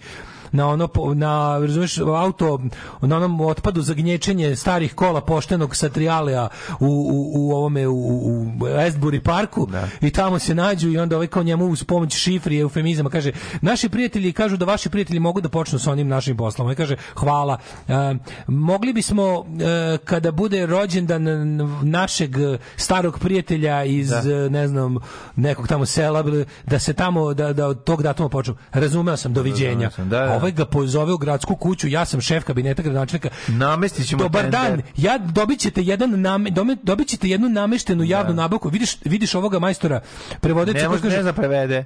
na ono na razumeš auto na onom otpadu za gnječenje starih kola poštenog satrijalea u, u, u ovome u, u Westbury parku i tamo se nađu i onda ovaj kao njemu uz pomoć šifri i eufemizama kaže naši prijatelji kažu da vaši prijatelji mogu da počnu sa onim našim poslom. I kaže hvala. E, mogli bismo e, kada bude rođendan našeg starog prijatelja iz e, ne znam nekog tamo sela da se tamo da da od tog datuma počnu. Razumeo sam doviđenja. Sam, da, da. Ovaj ga pozove u gradsku kuću, ja sam šef kabineta gradonačelnika. Namestit ćemo Dobar tender. dan. Ja dobit ćete jedan name, dome, dobit ćete jednu nameštenu javnu nabavku. Vidiš vidiš ovoga majstora prevodeća Ne može, kaže ne zna prevede.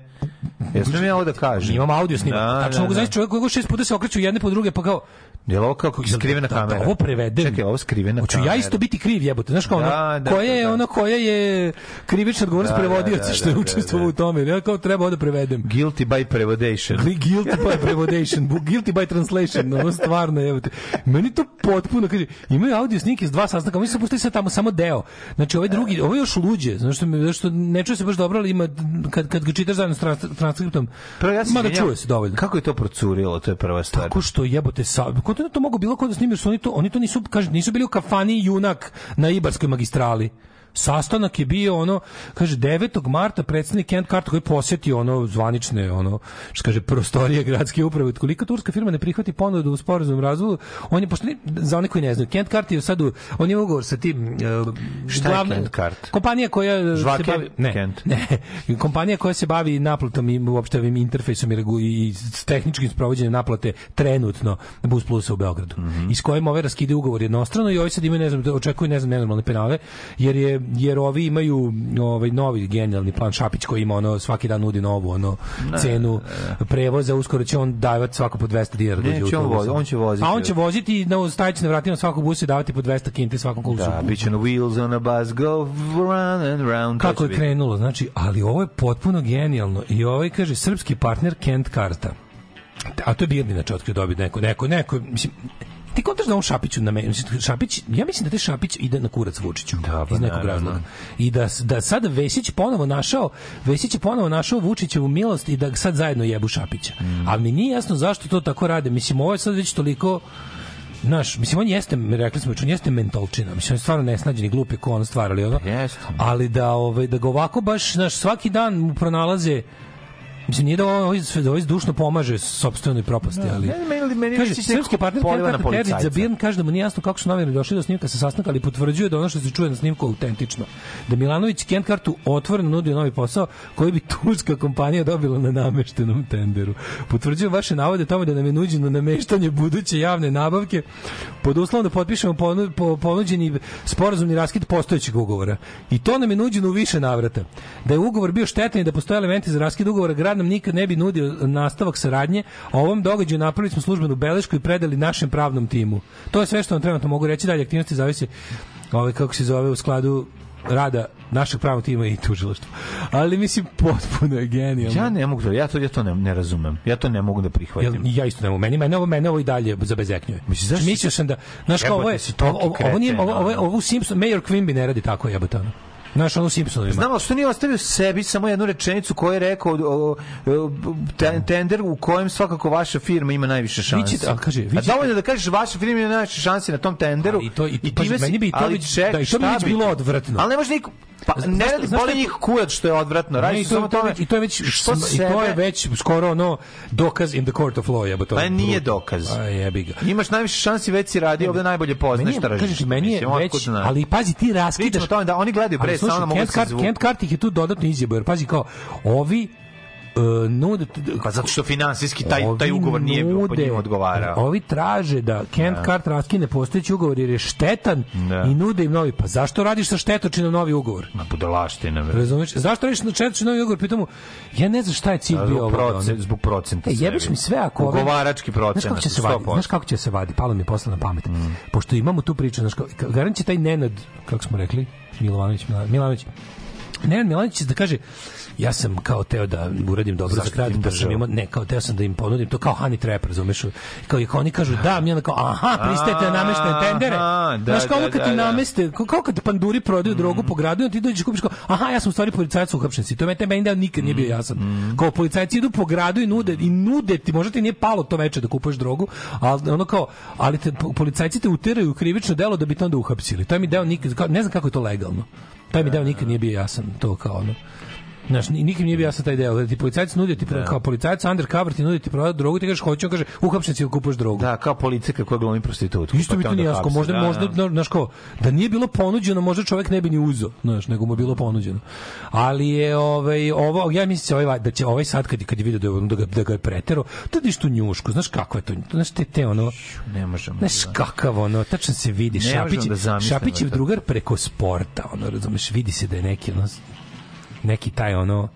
Jesam ja ovo da kažem? Imam audio snimak. Da, Tačno da, mogu da. znači čovjek koji šest puta se okreću jedne po druge pa kao Je li ovo kao skrivena da, da, kamera? ovo prevedem. Čekaj, ovo skrivena Hoću kamera. ja isto biti kriv jebote. Znaš kao ono, Da, da, koja je da, da. ono koja je krivična odgovornost Da, da, prevodioca da, što je da, učestvovao da, u tome. Ja kao treba ovo da prevedem. Guilty by prevodation. Guilty by prevodation, guilty by translation, ono stvarno je. Meni to potpuno kaže, imaju audio snimke s dva sastanka, mi su pustili sad tamo samo deo. Znači ovaj drugi, ovo je još luđe, znači što, me- što ne čuje se baš dobro, ali ima kad kad ga čitaš zajedno s trans- transkriptom. Prvo, ja se Ma da izvinjam, čuje se dovoljno. Kako je to procurilo, to je prva stvar. Tako što jebote sa, kako to, to mogu bilo ko da snimiš, oni to, oni to nisu, kaže, nisu bili u kafani Junak na Ibarskoj magistrali. Sastanak je bio ono, kaže 9. marta predsjednik Kent Carter koji posjeti ono zvanične ono što kaže prostorije gradske uprave. Koliko turska firma ne prihvati ponudu u sporazum razvoju, on je pošto za one koji ne znaju, Kent Carter je sad u, on je ugovor sa tim uh, Šta je Kent Cart? Kompanija koja Žvake se bavi ne, Kent. ne, *laughs* kompanija koja se bavi naplatom i uopšte ovim interfejsom i, regu- i s tehničkim sprovođenjem naplate trenutno Bus Plusa u Beogradu. Mhm. I s kojim ove raskide ugovor jednostrano i ovi sad imaju, ne znam, očekuju, ne znam, nenormalne penale, jer je jer ovi imaju ovaj novi genijalni plan Šapić koji ima ono svaki dan nudi novu ono cenu prevoza uskoro će on davati svako po 200 dinara Neće dođe u on vozi- on će voziti. a on će voziti i na stajići na vratima svakog busa i davati po 200 kinti svakom kolusu Da, bit će na wheels on a bus, go round and round. kako će je krenulo, znači, ali ovo je potpuno genijalno i ovaj kaže srpski partner Kent Karta. A to je Birni na otkrio dobiti neko, neko, neko, mislim, ti kontaš da on Šapiću na meni, Šapić, ja mislim da taj Šapić ide na kurac Vučiću Da, pa iz nekog naravno. razloga. I da, da sad Vesić ponovo našao, Vesić je ponovo našao Vučićevu milost i da sad zajedno jebu Šapića. Mm. Ali mi nije jasno zašto to tako rade. Mislim, ovo je sad već toliko Znaš, mislim, on jeste, rekli smo, on jeste mentolčina. Mislim, on je stvarno nesnađeni, glup je ko on stvar, ali ono. Jeste. Ali da, ovaj, da ga ovako baš, znaš, svaki dan mu pronalaze Mislim, nije da ovo, ovo, da ovo zdušno pomaže sopstvenoj propasti, ali... Ne, meni- meni kaže, srpski partner poliva Kent na Carter Terzić za. Birn kaže da mu nije jasno kako su novinari došli do snimka sa sastanka, ali potvrđuje da ono što se čuje na snimku autentično. Da Milanović Kent Kartu otvoreno nudio novi posao koji bi turska kompanija dobila na nameštenom tenderu. Potvrđuje vaše navode tome da nam je nuđeno nameštanje buduće javne nabavke pod uslovom da potpišemo ponu- po- ponuđeni sporazumni raskid postojećeg ugovora. I to nam je nuđeno u više navrata. Da je ugovor bio štetan i da postoje elementi za raskid ugovora, grad nam nikad ne bi nudio nastavak saradnje, a ovom događaju napravili smo službenu belešku i predali našem pravnom timu. To je sve što vam trenutno mogu reći, dalje aktivnosti zavise ovaj kako se zove u skladu rada našeg pravnog tima i tužilaštva. Ali mislim, potpuno je genijalno. Ja ne mogu, ja to, ja to ne, ne razumem. Ja to ne mogu da prihvatim. Jel, ja isto ne mogu. Meni, mene, ovo, mene ovo i dalje zabezeknjuje. Mislim, zašto Mislio sam da, znaš kao, ovo je, ovo, ovo, nije, ovo, ovo, ovo u Simpson, Mayor Quimby ne radi tako jebote. Znaš, ono Simpsonovima. Znam, ali što nije ostavio sebi samo jednu rečenicu koju je rekao o, o, te- tender u kojem svakako vaša firma ima najviše šansi. ćete- ali kaže, vi A dovoljno da kažeš vaša firma ima najviše šansi na tom tenderu i to i, i time si- meni bi to ali već ček, da i to bi šta već bilo odvratno. Ali ne može niko pa Znaš- ne radi boli šta- njih kujac što je odvratno. Radi Ne, samo tome i to je već što i to je već skoro ono dokaz in the court of law jebote. Pa nije dokaz. A jebi ga. Imaš najviše šansi, već si radio, ovde najbolje Meni poznaš je, tržište. kažeš, meni je već, ali pazi, ti raskidaš. Pričamo o tome da oni gledaju pre, Ali slušaj, samo Kent da se Cart-. Kent Cart ih je tu dodatno izjebao, jer pazi kao, ovi uh, nude... Pa zato što finansijski taj, taj ugovor nije bio po nude- njima odgovarao. Ovi traže da Kent Da. Cart raskine postojeći ugovor jer je štetan Da. i nude im novi. Pa zašto radiš sa štetočinom novi ugovor? Ma budalaština. bre. Razumeš? Zašto radiš na štetočinom novi ugovor? Pitamo, ja ne znam šta je cilj bio Zbog, ovoga. ono. procent, zbog procenta. E, jebeš mi sve ako ove- Ugovarački procent. Znaš kako će se vadi? Znaš kako će se vadi? Palo mi je posle na pamet. Mm. Pošto imamo tu priču, znaš, kao- garant će taj Nenad, kako smo rekli, Milovanović, Mila- Milanović, Nenad Milanović da kaže ja sam kao teo da uradim dobro za Zašto ti pa sam imao, ne, kao teo sam da im ponudim to kao Honey Trap, razumeš? Kao i kao oni kažu da, mi onda kao, aha, pristajete na nameštene tendere. Da, Znaš, kao ono da, kad ti da, da. nameste, kao, kao kad panduri prodaju drogu po gradu, ti dođeš i kupiš kao, aha, ja sam u stvari policajac u uhapšenci. To je meni da nikad nije bio jasan. Kao policajci idu po gradu i nude i nude ti, možda ti nije palo to veče da kupuješ drogu, ali ono kao, ali te, po- policajci te uteraju u krivično delo da bi te onda uhapsili. To mi deo nikad, kao, ne znam kako je to legalno. Taj mi deo nikad nije bio jasan, to kao ono. Znaš, ni- nikim nije bio jasan taj deo. Da ti policajac nudi, ti kao policajac undercover ti nudi ti prodat drogu, ti kažeš hoću, on kaže uhapšen si kupuješ drogu. Da, kao policajka koja glumi prostitutku. Isto pa mi te to nije jasno, možda, Da, možda, da. znaš kao, da nije bilo ponuđeno, možda čovjek ne bi ni uzeo, znaš, nego mu je bilo ponuđeno. Ali je, ovaj, ovo, ja mislim da će ovaj, da će ovaj sad, kad, kad je vidio da, je, da, ga, da ga je pretero, da diš tu njušku, znaš kako je to, znaš, te, te ono, Ne možemo. Znaš da. kakav ono, tačno se vidi Ne Šapić, da Šapićev to. drugar preko sporta, ono, razumeš, vidi se da je neki ono, neki taj ono,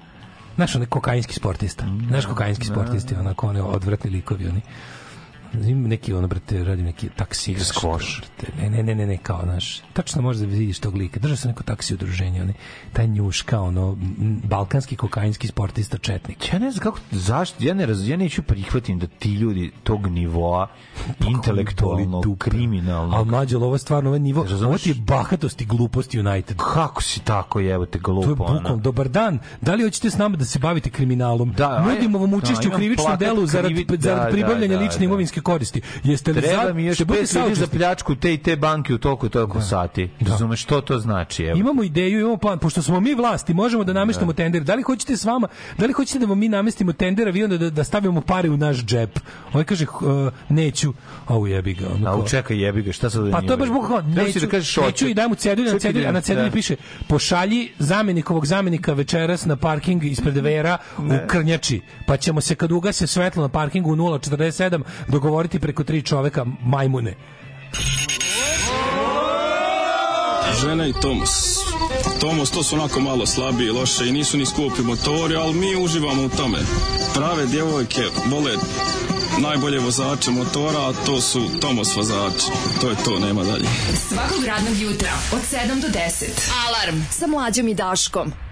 znaš, onaj kokainski sportista, znaš kokainski sportisti, onako, one odvratni likovi, oni, Ima neki ono brate radi neki taksi brate. Ne ne ne ne ne kao naš. Tačno možeš da vidiš tog lika. Držao se neko taksi udruženje, oni taj njuška ono balkanski kokainski sportista četnik. Ja ne znam kako, zašto, ja ne raz, ja neću prihvatim da ti ljudi tog nivoa intelektualnog, kriminalnog, Al mlađe, ovo je stvarno ovaj nivo. Razumeš? Ovo ti je bahatost i glupost United. kako si tako jebote glupo, To je. Dobar dan. Da li hoćete s nama da se bavite kriminalom? Da, Nudimo vam da, učešće u imam krivičnom delu zarad, krivi- zarad da, pribavljanja da, da, lične da. imovinske koristi. Jeste li Treba za, mi još pet ljudi za pljačku te i te banke u toliko i toliko sati. Razumeš što to znači? Evo. Imamo ideju, imamo plan, pošto smo mi vlasti, možemo da nameštamo tender. Da li hoćete s vama, da li hoćete da vam mi namestimo tender, a vi onda da, da stavimo pare u naš džep? Ovaj kaže, uh, neću, a u jebi ga. ono A jebi ga, šta sad da Pa to je baš bukvalno Treba neću, da kažeš neću i daj mu cedulju, na cedulju, a na cedulju da. piše pošalji zamenikovog zamenika večeras na parking ispred Vera u Krnjači, pa ćemo se kad ugase svetlo na parkingu u 047 dogovoriti preko tri čoveka majmune. Žena i Tomos. Tomos to su onako malo slabiji, loše i nisu ni skupi motori, ali mi uživamo u tome. Prave djevojke vole najbolje vozače motora, a to su Tomos vozači. To je to, nema dalje. Svakog radnog jutra od 7 do 10. Alarm sa mlađom i Daškom.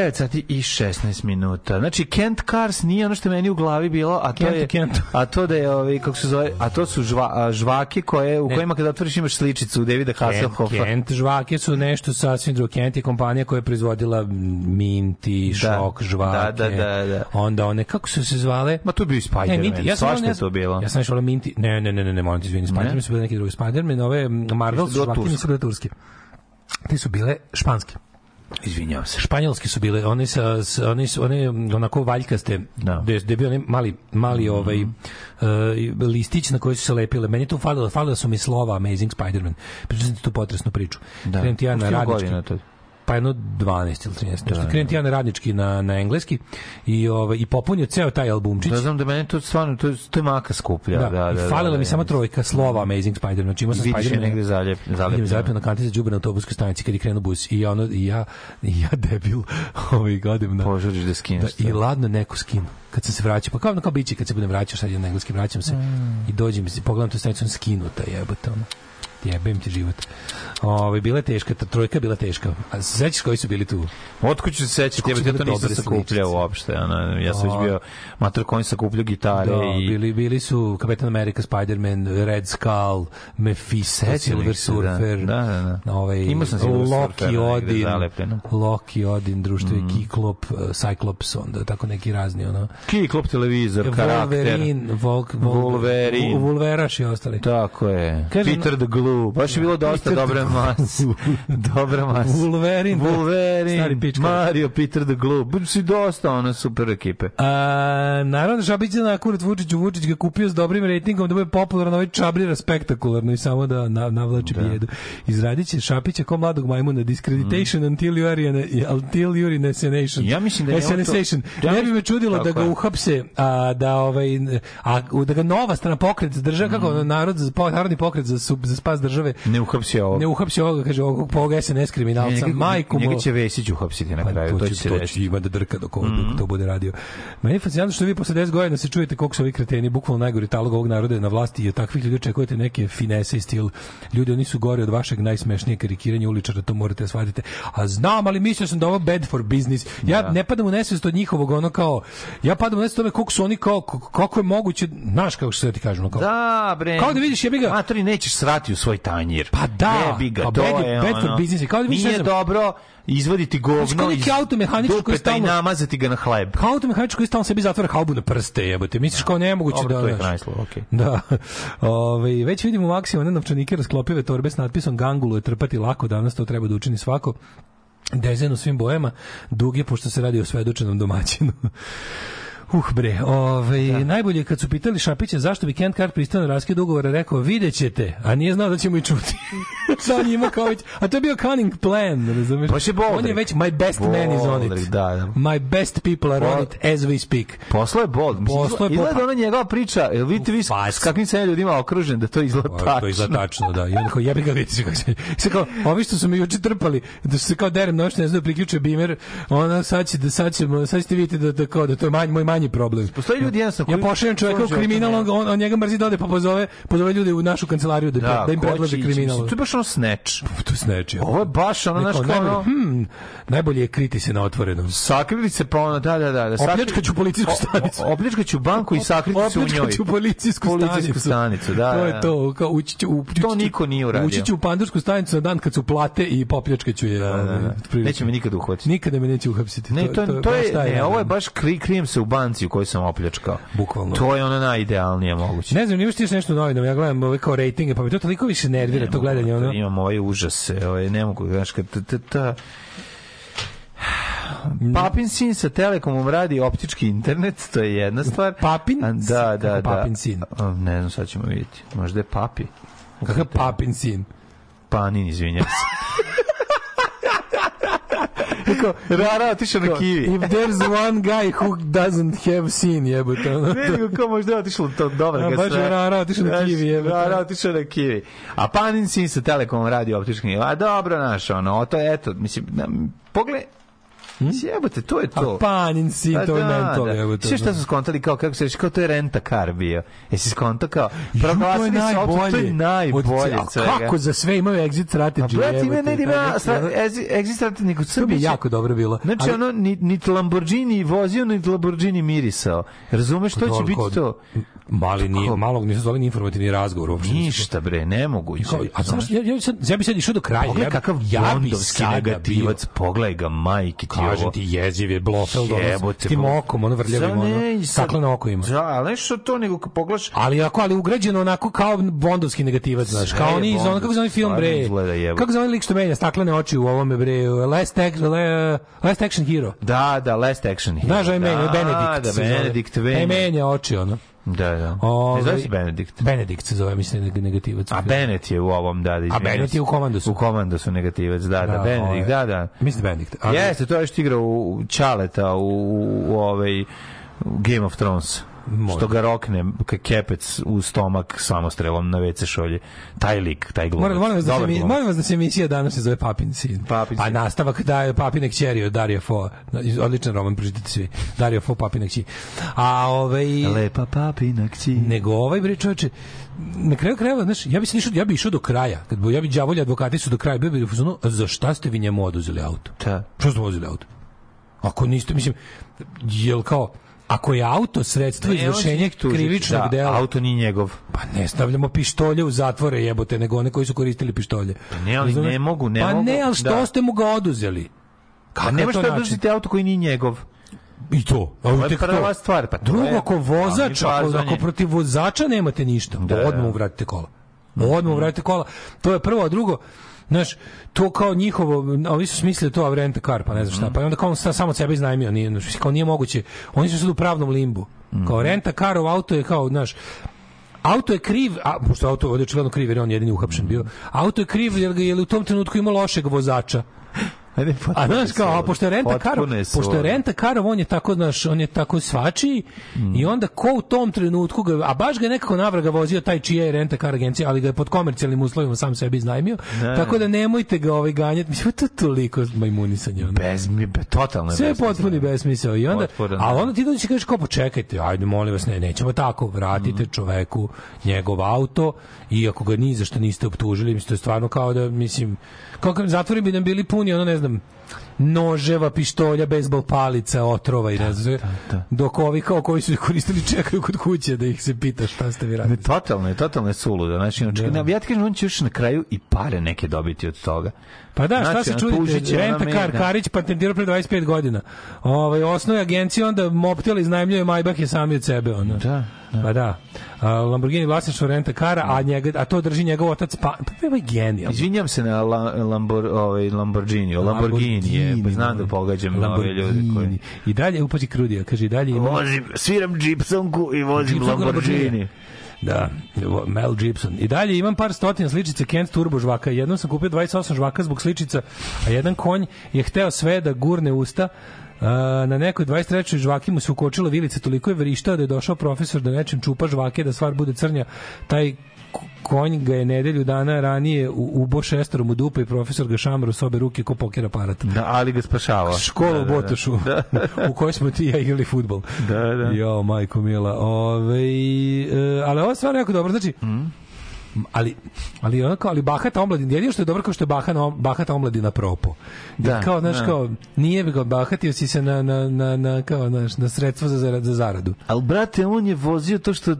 9 sati i 16 minuta. Znači Kent Cars nije ono što je meni u glavi bilo, a to Kent je u Kentu. a to da je ovaj kako se zove, a to su žva, a, žvake koje u Ne. kojima kada otvoriš imaš sličicu Davida Kent, Hasselhoffa. Kent žvake su nešto sasvim drugo. Kent je kompanija koja je proizvodila Minti, Da. Šok, žvake. Da, da, da, da. Onda one, kako su se zvale? Ma tu je bio Spider-Man, Minti, ja sam ja to bilo. Ja sam nešto Minti, ne, ne, ne, ne, ne, moram ti izvini, Spider-Man su bili neki drugi Spider-Man, ove Marvel Jeste bilo žvake nisu bile turske. Te su bile španske. Izvinjavam se. Španjolski su bile, one sa, s- one su one onako valjkaste, Da. Mhm. gde, bio onaj mali, mali ovaj, uh, listić na koji su se lepile. Meni tu falilo, falilo su mi slova Amazing Spider-Man. Pričam tu potresnu priču. Da. Krenem ti ja na radnički. Pa jedno 12 ili 13. Da, Da, da. Krenem ti ja na radnički na, na engleski i, ovaj, i popunio ceo taj albumčić. Da znam da mene to stvarno to je, to je maka skuplja. Da, da, da, i falila da, mi da, samo da. trojka slova Amazing Spider-Man. Znači imao sam je Spider-Man negde zaljep, zalepljeno. zalepljeno na kanti za džubre na autobuskoj stanici kad je krenuo bus i ono i ja i ja debil *laughs* ovaj godem na Požuriš da skineš da, i ladno neku skinu kad sam se vraćao pa kao na kao biće kad se budem vraćao sad idem na engleski vraćam se Mm. i dođem i pogledam tu stanicu on skinuta jebote ono jebem ti život. Ovaj bila je teška, ta trojka bila teška. A se sećaš koji su bili tu? Otkud ću se sećati, ja to nisam sakupljao uopšte. Ono, ja sam već Da. bio mater koji sakupljao gitare Da, i... bili, bili su Kapetan America, Spider-Man, Red Skull, Mephisto, Silver da. Surfer, Da, da, da. Ovaj, Imao sam Silver Loki, negde Odin. Mm. Loki, Odin, društvo je Kiklop, uh, Cyclops, onda tako neki razni, ono. Kiklop televizor, karakter. Wolverine, Volk, Vol, Wolverine. Wolveraš i ostali. Tako je. Kaže, Peter the Glue. Baš je bilo dosta Peter mase. Dobra masa. Wolverine, da. Wolverine. Stari pička. Mario, Peter the Glue. Baš si dosta ono super ekipe. A, naravno, Šapić je na kurat Vučiću, Vučić ga kupio s dobrim rejtingom da bude popularan, ovaj čabrira spektakularno i samo da na, navlači bijedu. Izradit će Šapića ko mladog majmuna, discreditation until you are in, until you're in assassination. Mm. Ja mislim da je njemu to- Assassination. Ja ne bi me čudilo da ga uhapse, a da ovaj a da ga nova strana pokret država Mm. kako ono, narod narodni pokret za, sub- za spas države Ne uhapsio ovo. ne uhapsi ovoga kaže ovog po ovog SNS kriminalca Njega- majku Njega će Vesić uhapsiti na pa kraju. To će se to će ima da drka dok, Mhm. dok to bude radio. Meni je fascinantno što vi posle 10 godina se čujete koliko su ovi kreteni, bukvalno najgori talog ovog naroda je na vlasti i od takvih ljudi očekujete neke finese i stil. Ljudi, oni su gori od vašeg najsmešnijeg karikiranja uličara, to morate da shvatite. A znam, ali mislio sam da ovo bad for business. Ja Da. ne padam u nesvest od njihovog, ono kao, ja padam u nesvest tome koliko su oni kao, kako je moguće, znaš kako se ti kažem, ono kao, Da, bre. Kao da vidiš, jebi ga. Matori, nećeš srati u svoj tanjir. Pa da, Jebi ga, pa to bad- je bad for business. Kao da ne Nije znam- dobro izvaditi govno kao iz automehaničar koji dupeta i stalno- namazati ga na hleb. Kao automehaničar koji stalno sebi zatvara haubu na prste, jebote. Misliš kao nemoguće Dobro, da... to je znaš. krajslov, okej. Da. *laughs* Ove, već vidimo u Maksima one novčanike rasklopive torbe s natpisom Gangulu je trpati lako, danas to treba da učini svako. Dezen u svim bojama, duge, pošto se radi o svedočenom domaćinu. Uh bre, ovaj najbolje je kad su pitali Šapića zašto bi Kent Card pristao na raskid ugovora, rekao videćete, a nije znao da ćemo i čuti. Sa njima kao već, a to je bio cunning plan, razumeš? Baš je Boldrik. On je već my best man is on it. da, da. My best people are on Bol- it as we speak. Poslo je bold. Poslo je izgleda ona njegova priča, jel vidite vi s, kakvim se ljudima okružen, da to izgleda tačno. To izgleda tačno, da. I onda kao jebi ga vidite kako se. Se kao ovi što su mi juče trpali, da su se kao derem noć ne znaju da priključe bimer, ona sad će da sad ćemo, sad ćete vidjeti da, da kao da to je manj, moj manji problem. Postoji ljudi jednostavno Ja pošaljem čoveka u kriminal, života on, on njega mrzi da ode pa pozove, pozove ljude u našu kancelariju da, da, im ko predlaže kriminal. To je baš ono snatch. To sneči. Ovo je baš ono, znaš, kao najbolje, hmm, najbolje je kriti se na otvorenom. Sakrili se pa ono, da, da, da. da sakri- Opljačkaću policijsku stanicu. Opljačkaću banku i sakriti se u njoj. Opljačkaću policijsku Policijsku stanicu. stanicu, da, To da, je da. to, kao ući ću, u, To niko nije uradio. Ući ću u pandursku stanicu na dan kad su plate i popljačkaću je. Da, da, ovaj, da. otprilike. Neće me nikad uhvatiti. Nikada me neće uhapsiti. Ne, to, to, je, baš taj ne, ovo je baš kri, krijem se u banci u kojoj sam opljačkao. Bukvalno. To je ono najidealnije moguće. Ne znam, ti još nešto novinama, ja gledam ove kao rejtinge, pa mi to toliko više nervira, to gledanje, ono. Imam ovaj užas, ovaj, ne mogu, znaš, kad ta, ta, ta, Papin sin sa Telekomom radi optički internet, to je jedna stvar. Papin? Da, da, da. papin sin? Ne znam, sad ćemo vidjeti. Možda je papi. Kakav papin sin. Panin, izvinjam se. *laughs* Rara otišao na kivi. If there's one guy who doesn't have sin, jebote. ono, Ne, nego kao možda je otišlo to dobro. A, baš je Rara otišao na kivi, jebote. Rara otišao na kivi. A Panin sin sa Telekomom radi optički. A dobro, znaš, ono, to je, eto, mislim, na, pogled, Jebote, to je to. A panin si, Pa to je da, mentol, da. jebote. Sve šta su skontali kao, kako se reći, kao to je renta kar bio. Jesi skontao kao, proglasili su auto, to je najbolje od. Kako za sve imaju exit strategy? A ima jebote, ne ima exit- strategy, nego To bi jako dobro bilo. Znači, ono, ni, niti Lamborghini vozio, niti Lamborghini mirisao. Razumeš, to će biti to? Mali ni malog nisu zvali ni informativni razgovor uopšte. Ništa, bre, nemoguće. Kao, a zašto, ja, ja, sad, ja bi sad išao do kraja. Pogledaj ja, kakav ja bondovski negativac, bio- pogledaj ga, majke ti Kažem ovo. ti, jeziv je Blofeld, ono, s tim okom, ono vrljavim, ono, stakleno oko ima. Da, ali nešto to, nego pogledaš, Ali ako ali ugrađeno onako kao bondovski negativac, znaš, kao oni iz onog kako zove film bre. Kako zove lik što menja staklene oči u ovome bre, Last, Last Action Hero. da, da, Last Action Hero. Znaš, ovaj menja, da, Benedikt. Da, zove. Benedikt Venja. menja oči, ono. Da, da. Ovaj- Ne zove se Benedikt. Benedikt se zove, mislim, neg- negativac. A. Bennett je u ovom, da, da, Bennett se. je u Komandosu. U Komandosu negativac, da, da, Da, Benedikt, ovaj, da, da. Mislim Benedikt. ali- Jeste, to je što igra u Čaleta u, u, u ovaj Game of Thrones. Može. Što ga rokne kepec u stomak samostrelom na WC šolje. Taj lik, taj glumac. Moram, moram, vas da se, mi- moram vas da se emisija danas se zove Papin sin. Papin A sin. nastavak da je Papinek ćeri od Darija Fo. Odličan roman, pročitajte svi. Darija Fo, Papinekći. A ovaj... Lepa papina kći. Nego ovaj bre čoveče na kraju krajeva, znaš, ja bi se išao, ja bi išao do kraja. Kad bi ja bi đavolji advokati su do kraja, bio bi u fazonu, "A za šta ste vi njemu oduzeli auto? Da. Što ste oduzeli auto? Ako niste, mislim, jel kao, ako je auto sredstvo izvršenja krivičnog da, dela, Auto nije njegov. pa ne stavljamo pištolje u zatvore jebote, nego one koji su koristili pištolje. Pa ne, ali ne mogu, ne pa mogu, ne, ali što da. ste mu ga oduzeli? A Kakav ne to da oduzeti auto koji nije njegov. I to. A To je prva stvar, pa to Drugo, je- ako vozač, ako, ako protiv vozača nemate ništa, Da, odmah da. vratite kola. Odmah vratite kola. To je prvo, a drugo, Znaš, to kao njihovo, ovi su smislili to, a rent a car, pa ne znam šta. Pa i onda kao on sa- samo sebe iznajmio, nije, znaš, kao nije moguće. Oni su sad u pravnom limbu. Kao renta carov auto je kao, znaš, Auto je kriv, a pošto auto je očigledno kriv jer je on jedini uhapšen bio. Auto je kriv jer je u tom trenutku imao lošeg vozača. Ajde, A znaš kao, a pošto je renta karov, pošto je renta karov, on je tako, znaš, on je tako svačiji i onda ko u tom trenutku ga, a baš ga je nekako navraga vozio taj čija je renta kar agencija, ali ga je pod komercijalnim uslovima sam sebi iznajmio, Ne. tako da nemojte ga ovaj ganjati. Mislim, to je toliko majmunisanje. Ono. Bez be, totalno Sve je potpuni besmisao i onda, da. ali onda ti dođeš i kažeš kao počekajte, ajde molim vas, ne, nećemo tako, vratite Mm. čoveku njegov auto i ako ga ni za što niste optužili, mislim, to je stvarno kao da, mislim, kao kad zatvori bi nam bili puni, ono ne znam, noževa, pištolja, bejsbol palica, otrova i ne znam, sve. dok ovi kao koji su koristili čekaju kod kuće da ih se pita šta ste vi Ne, radili. totalno je, totalno je suludo. Znači, znači, Da. ja ti kažem, on će još na kraju i pare neke dobiti od toga. Pa da, šta Znači, se ono, čudite, ona Renta Kar da. Karić patentirao pre 25 godina. Ovaj osnovi agencija onda Moptel iznajmljuje Maybach je sami od sebe ono. Da, Pa da. A, Lamborghini vlasništvo Renta Kara, a njega a to drži njegov otac pa pa to je genijalno. Izvinjam se na la, Lambor, ovaj, Lamborghini. Lamborghini je, pa znam da pogađam ove ljude koji... Lamborghini. I dalje upazi Krudija, kaže i dalje ima Vozim, sviram džipsonku i vozim Gibsonku Lamborghini. Da, Mel Gibson. I dalje imam par stotina sličica Kent Turbo žvaka. Jednom sam kupio 28 žvaka zbog sličica, a jedan konj je hteo sve da gurne usta. A, na nekoj 23. žvaki mu se ukočila vilica, toliko je vrištao da je došao profesor da nečem čupa žvake, da stvar bude crnja. Taj konj ga je nedelju dana ranije u, ubo šesterom u dupe i profesor ga šamru s obe ruke ko poker aparat. Da, ali ga spašava. Škola da, u da, da. Botošu, u kojoj smo ti i ja igrali futbol. Da, da. Jo, majko mila. Ove, e, ali ovo je stvarno jako dobro. Znači, ali ali onako ali bahata omladina jedino što je dobro kao što je bahana bahata omladina propo Da, kao znaš da. kao nije bi ga bahatio si se na na na na kao znaš, na sredstvo za zarad, za zaradu Ali, brate, on je vozio to što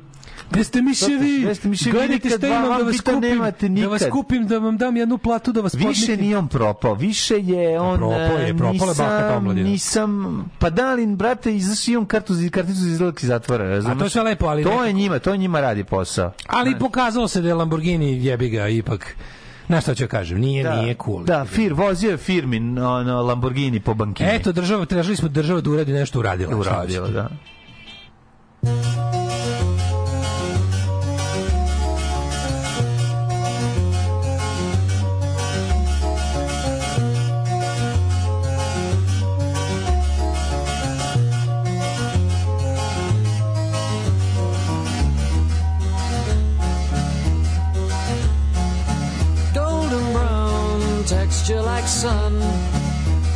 Gde ste mi še vi? Gde ste mi še vi? Nikad šta imam da vas kupim, nemate da vas nikad. kupim, da vam dam jednu platu da vas Više podmitim. nije on propao, više je on... propao je, e, propala nisam, omladina. nisam, pa da li, brate, izašao imam kartu, karticu za izlazak iz zatvora? A to je sve lepo, ali To nekako- je njima, to njima radi posao. Ali pokazalo se da je Lamborghini jebi ga ipak Znaš šta ću kažem, nije, Da, nije cool. Da, fir, vozio je firmin ono, Lamborghini po bankini. Eto, država, tražili smo država da uradi nešto, uradila. uradila, da. Golden like sun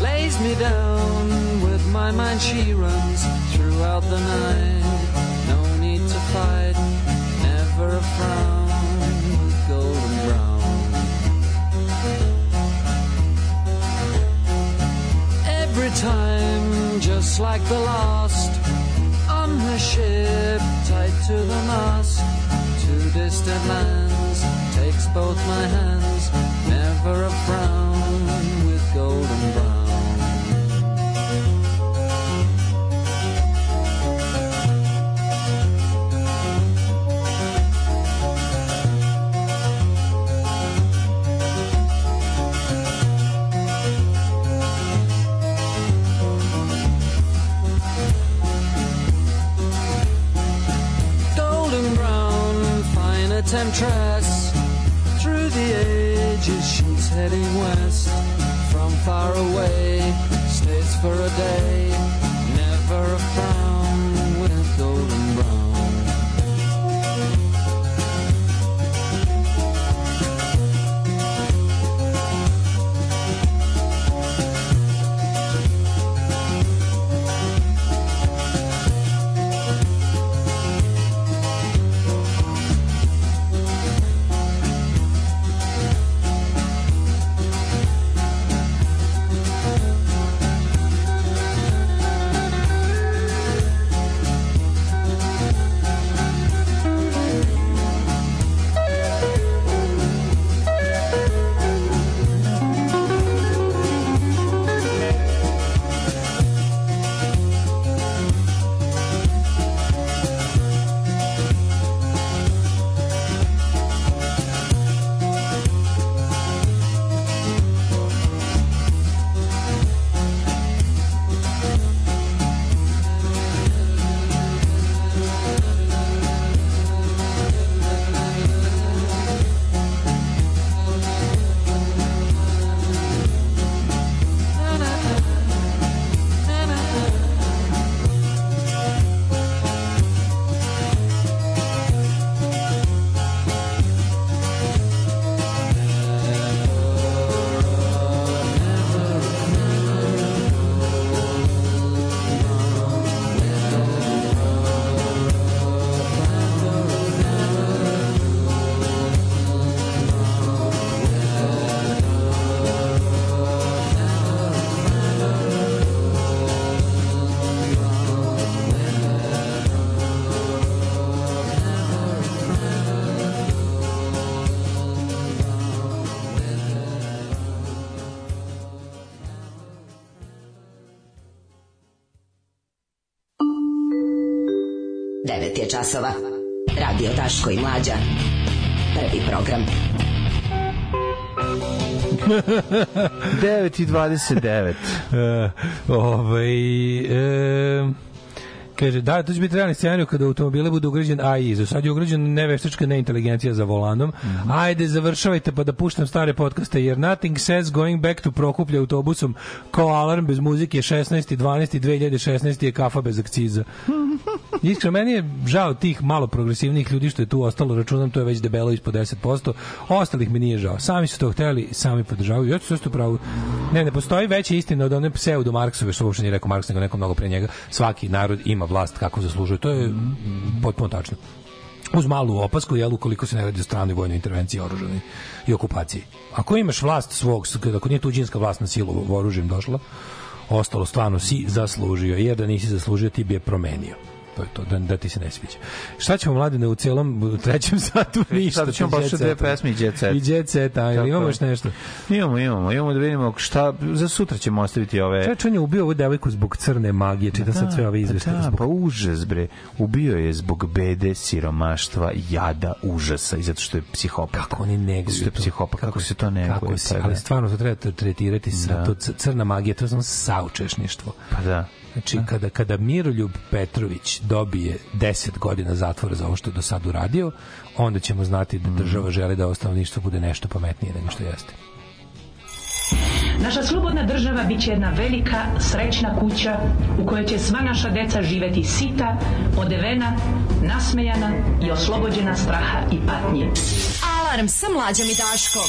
lays me down. With my mind she runs throughout the night. No need to fight, never a frown. With golden brown. Every time, just like the last, on her ship, tied to the mast, to distant lands, takes both my hands, never a frown, with golden brown. golden brown, fine temptress. Through the ages, she's heading west. From far away, stays for a day. Never a frown je časova. Radio Daško i Mlađa. Prvi program. *laughs* 9 i 29. E, ovaj, e, Kaže, da, to će biti realni scenarij kada automobile bude ugrađen AI. Za sad je ugrađen ne veštačka, ne inteligencija za volanom. Mhm. Ajde, završavajte pa da puštam stare podcaste, jer nothing says going back to Prokuplje autobusom kao alarm bez muzike 16. 12. 2016. je kafa bez akciza. *laughs* Iskreno, meni je žao tih malo progresivnih ljudi što je tu ostalo, računam, to je već debelo ispod 10%. Ostalih mi nije žao. Sami su to hteli, sami podržavaju. Ja ću sve pravo. Ne, ne postoji veća istina od one pseudo Marksove, što uopšte nije rekao Marks, nego neko mnogo pre njega. Svaki narod ima vlast kako zaslužuje. To je mm, potpuno tačno. Uz malu opasku, jel, ukoliko se ne radi o stranoj vojnoj intervenciji, oružanoj i okupaciji. Ako imaš vlast svog, ako nije tuđinska vlast na silu oružjem došla, ostalo stvarno si zaslužio, jer da nisi zaslužio ti bi je promenio. To je to, da, da ti se ne sviđa. Šta ćemo mladine u celom trećem *laughs* satu ništa. Sada ćemo baš dve pesme i Jet Set. I Jet Set, a ili imamo još nešto? Imamo, imamo, imamo da vidimo šta, za sutra ćemo ostaviti ove... Čeč, on je ubio ovu devojku zbog crne magije, čita sad sve ove izveštaje. Da, zbog... pa užas bre. Ubio je zbog bede, siromaštva, jada, užasa i zato što je psihopat. Kako oni neguju Što je psihopat, kako, se to neguje. Kako se, pa da. ali stvarno to treba tretirati sa, Da. to crna magija, to je samo saučešništvo. Pa da. Znači, kada, kada Miroljub Petrović dobije 10 godina zatvora za ovo što je do sad uradio, onda ćemo znati Mhm. da država želi da stanovništvo bude nešto pametnije nego što jeste. Naša slobodna država bit će jedna velika, srećna kuća u kojoj će sva naša deca živeti sita, odevena, nasmejana i oslobođena straha i patnje. Alarm sa mlađom i Daškom.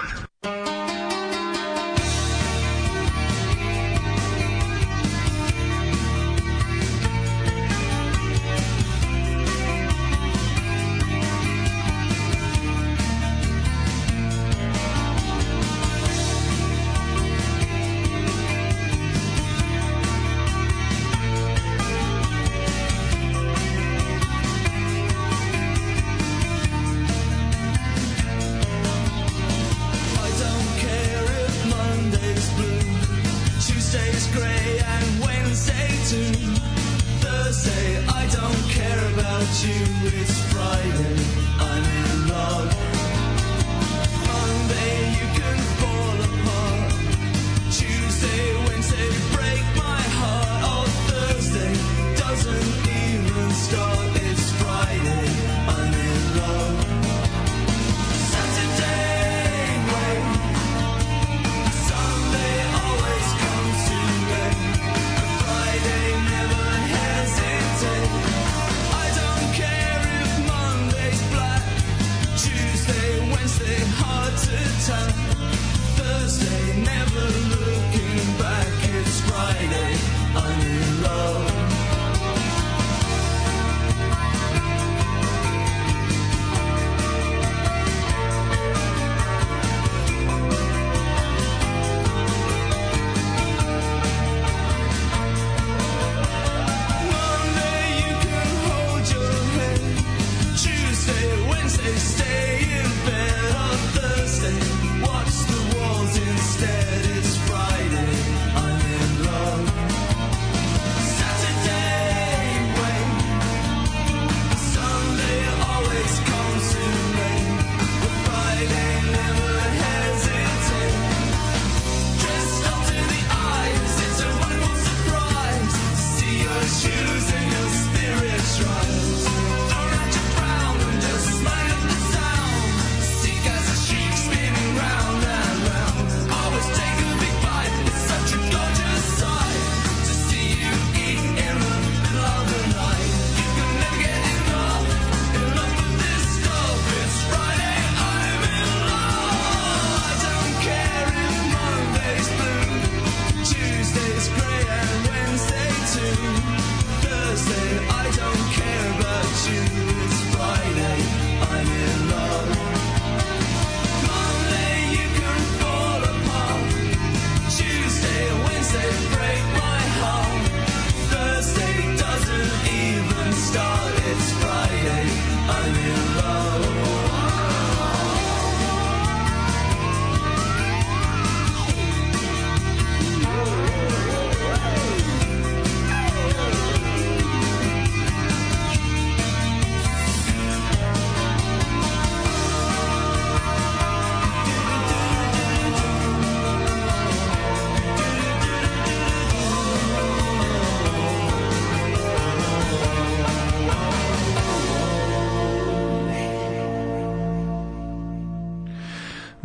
Wednesday hard to tell. Thursday never looking back. It's Friday. I'm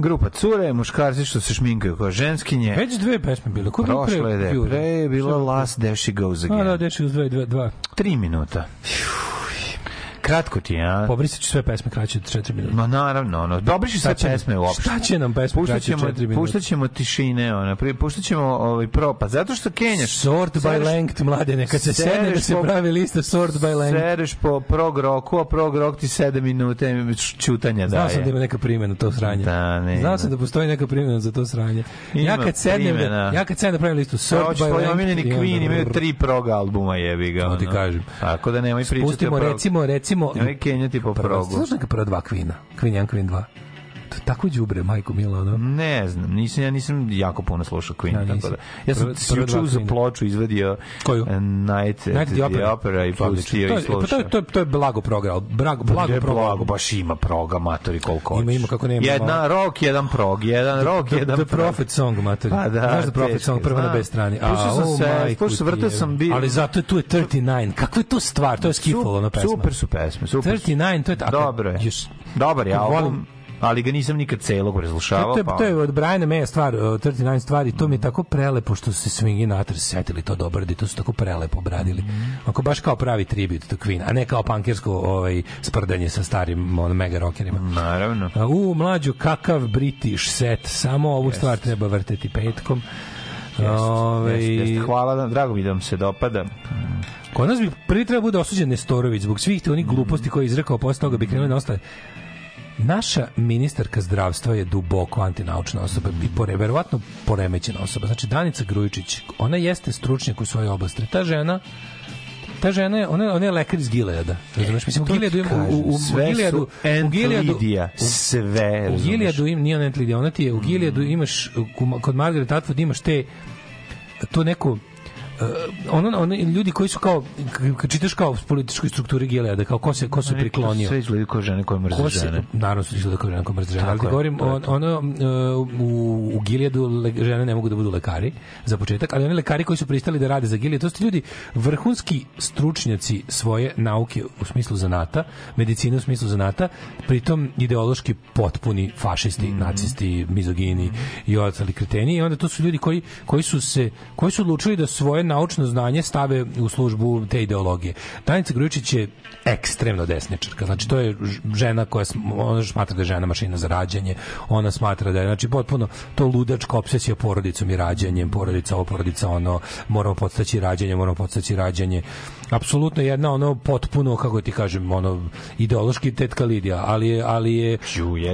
Grupa Cure, muškarci što se šminkaju kao ženskinje. Već dve pesme bile. Ko je pre- Prošle je, bio? pre je bila Last There She Goes A, Again. da, deši uz dve, dve, dva. Tri minuta. Kratko ti a? Pobrisat ću sve pesme kraće od 4 minuta. Ma naravno, ono, dobriši sve će- pesme uopšte. šta će nam pesme kraće od ćemo, četiri minuta? puštat ćemo tišine, ona, puštat ćemo ovaj propad, zato što Kenjaš. Sort by sereš- length, mladene. Kad se sedne da se po- pravi lista sort by length. Sereš po prog roku, a prog rok ti 7 minuta čutanja Znao daje. sam da ima neka primjena to sranje. Da, ne. Znao sam da postoji neka primjena za to sranje. ja Ima kad sednem, da, ja kad sednem da pravim listu Sort by length. omiljeni i onda- Queen imaju tri prog albuma, jebi ga. To ti kažem. Tako da nemoj pričati Spustimo o prog. recimo, recimo... Nemoj kenjati po progu. Znaš neka prva dva Queen-a? Queen 1, Queen 2. Tako đubre, majko Milo, ono. Ne znam, nisam, ja nisam jako puno slušao Queen, Ja, tako da. Ja sam prve juče Queena. ploču, izvadio Koju? uh, Night, Night at the Opera, i pustio To i je- pa slušao. to je, to je, to je blago program, blago, Blago, blago program. blago, baš ima proga, matori koliko Ima, hoćeš. ima, kako nema. Jedna rock, jedan prog, jedan rock, The, jedan the. Prophet Song, mater. Pa da, Znaš The Prophet Song, prva na. B strani. Slušao sam o, se, slušao vrtao sam bi- Ali zato je tu je 39. Kako je to stvar? To je skifol, ono pesma. Super su pesme, super. su. 39, to je tako. Dobro je. Dobar je album, ali ga nisam nikad celog to, preslušavao. to, je, pa- to je od Briana Maya stvar, uh, 39 stvari, to mi je tako prelepo što su se Swing in Atter setili to dobro, da to su tako prelepo obradili. Ako baš kao pravi tribut to Queen, a ne kao pankersko ovaj, sprdanje sa starim on, mega rockerima. Naravno. U, mlađu, kakav British set, samo ovu stvar treba vrteti petkom. Ovaj, Jeste, jeste. Hvala, drago mi da vam se dopada. Kod nas bi prvi treba bude osuđen Nestorović zbog svih te onih gluposti koje je izrekao, posle toga bi krenuli na ostale. Naša ministarka zdravstva je duboko antinaučna osoba i pore, verovatno poremećena osoba. Znači Danica Grujičić, ona jeste stručnjak u svojoj oblasti. Ta žena ta žena je, ona, ona je lekar iz Gileada. Razumeš? Mislim, u Gileadu, ima- u, u, u, sve Gileadu, su u Gileadu, sve, u? Gileadu im, nije ona Entlidija, ona ti je, u Gileadu imaš, ku- kod Margaret Atwood imaš te, to neko, ono, ono, ljudi koji su kao kad čitaš kao u političkoj strukturi Gileada kao ko se ko se Oni priklonio Sve izgledaju kao žene koje mrze Ko se, žene. naravno su izgleda kao žene koje mrze žene, ali govorim, on, ono, uh, u, u Gileadu le, žene ne mogu da budu lekari, za početak, ali oni lekari koji su pristali da rade za Gilead, to su ljudi vrhunski stručnjaci svoje nauke u smislu zanata, medicine u smislu zanata, pritom ideološki potpuni fašisti, Mhm. nacisti, mizogini i ostali kreteni i onda to su ljudi koji, koji su se koji su odlučili da svoje naučno znanje stave u službu te ideologije. Danica Grujičić je ekstremno desničarka. Znači to je žena koja ona smatra da je žena mašina za rađanje. Ona smatra da je znači potpuno to ludačka obsesija porodicom i rađanjem, porodica ovo, porodica ono, moramo podstaći rađanje, moramo podstaći rađanje. Apsolutno jedna ono potpuno kako ti kažem, ono ideološki tetka Lidija, ali je ali je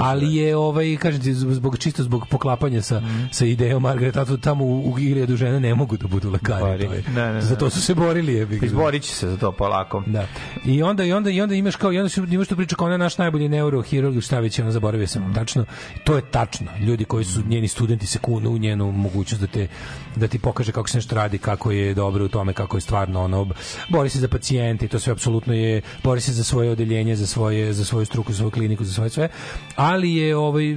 ali je ovaj kažem ti zbog čisto zbog poklapanja sa sa idejom Margaret Atwood tamo u, u Gileadu žene ne mogu da budu lekari. Lekari. to je. Ne, ne, ne. Za to su se borili je. Izborit će se za to polako. Da. I onda i onda i onda imaš kao i onda su- imaš tu priču kao ona naš najbolji neurohirurg šta već ona zaboravio sam tačno. To je tačno. Ljudi koji su njeni studenti se kunu u njenu mogućnost da te da ti pokaže kako se nešto radi, kako je dobro u tome, kako je stvarno ono bori se za pacijente i to sve apsolutno je bori se za svoje odeljenje, za svoje za svoju struku, za svoju kliniku, za svoje sve. Ali je ovaj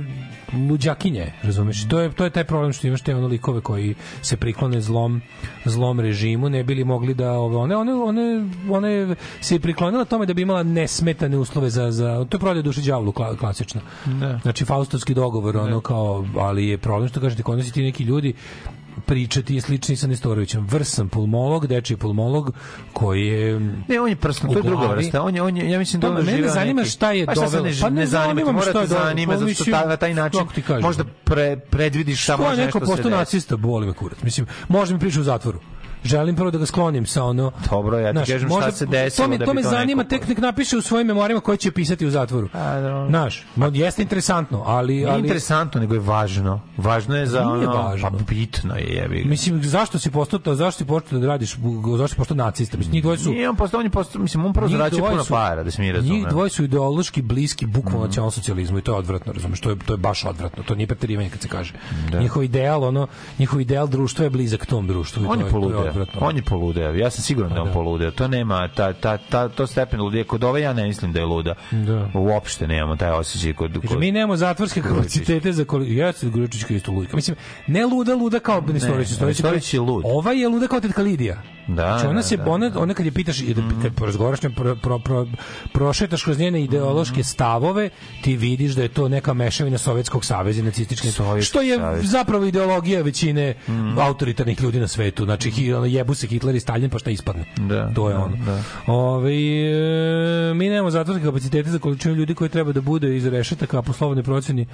luđakinje, razumeš? To je to je taj problem što imaš te ono likove koji se priklone zlom zlom režimu, ne bili mogli da ove one one one one se priklonila tome da bi imala nesmetane uslove za za to je prodaja duše đavolu kla, klasično. Da. Znači faustovski dogovor ono kao ali je problem što kažete kod nas ti neki ljudi pričati je slični sa Nestorovićem. Vrsan pulmolog, dečiji pulmolog koji je Ne, on je prsno, to je druga vrsta. On je, on je, ja mislim da Pa, on mene doživeo zanima neki- šta je Pa dovelo- ne, pa ne zanima, me šta je zanima, zato što ta, na taj način možda pre, predvidiš šta je može neko nešto se postao desi. nacista, boli me kurac. Mislim, može mi pričati u zatvoru. Želim prvo da ga sklonim sa ono... Dobro, ja ti kažem šta možda- se desilo To me, da to me to zanima, neko- tek nek napiše u svojim memorijama koje će pisati u zatvoru. Znaš, no, jeste interesantno, ali... Ali interesantno, nego je važno. Važno je za Nije ono, važno. pa bitno je, jebi ga. Mislim, zašto si postao, to- zašto si postao da radiš, zašto si postao nacista? Mislim, njih dvoje su... Nije on postao, on je postao, mislim, on prvo zarađuje puno su- para, da se mi razumemo. Njih dvoje su ideološki bliski bukvalno nacionalsocijalizmu i to je odvratno, razumeš, to je to je baš odvratno. To nije preterivanje kad se kaže. Da. Njihov ideal, ono, njihov ideal društva je blizak tom društvu On je poludeo. Odvratno. On je poludeo. Ja sam siguran da je on poludeo. To nema ta ta ta to stepen ludije kod ove ja ne mislim da je luda. Da. Uopšte nemamo taj osjećaj kod kod mi nemamo zatvorske kapacitete za koli... Ja sam Gručićka isto luda. Mislim, ne luda, luda kao. Nestorović Nestorović je lud. Ova je luda kao tetka Lidija. Da, Znači ona da, se da, ona ona kad je pitaš da kad porazgovaraš pro, pro, pro, prošetaš kroz njene ideološke stavove, ti vidiš da je to neka mešavina Sovjetskog saveza i nacističke Sovjetski što je savez. zapravo ideologija većine autoritarnih ljudi na svetu. Znači ono, jebu se Hitler i Stalin pa šta ispadne. Da, to je da, ono. da. Ove, e, mi nemamo zatvorske kapacitete za količinu ljudi koji treba da bude iz rešetaka, a po slobodnoj proceni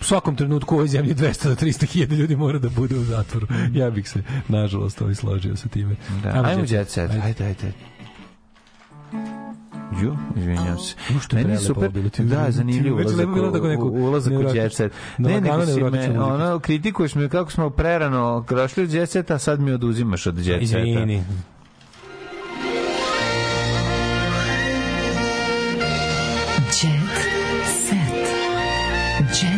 u svakom trenutku u ovoj zemlji 200 do 300 hiljada ljudi mora da bude u zatvoru. Ja bih se, nažalost, ovaj složio sa time. Da, Ajmo, ajmo Jet set. Ajde, ajde. Ju, izvinjam se. U, što je Meni super, bilo ti. da, zanimljivo Već ulazak, u, ulazak u jet set. na Ne, nego si me, ono, kritikuješ me kako smo prerano krošli od jet seta, a sad mi oduzimaš od jet seta. Izvini. Jet set. Jet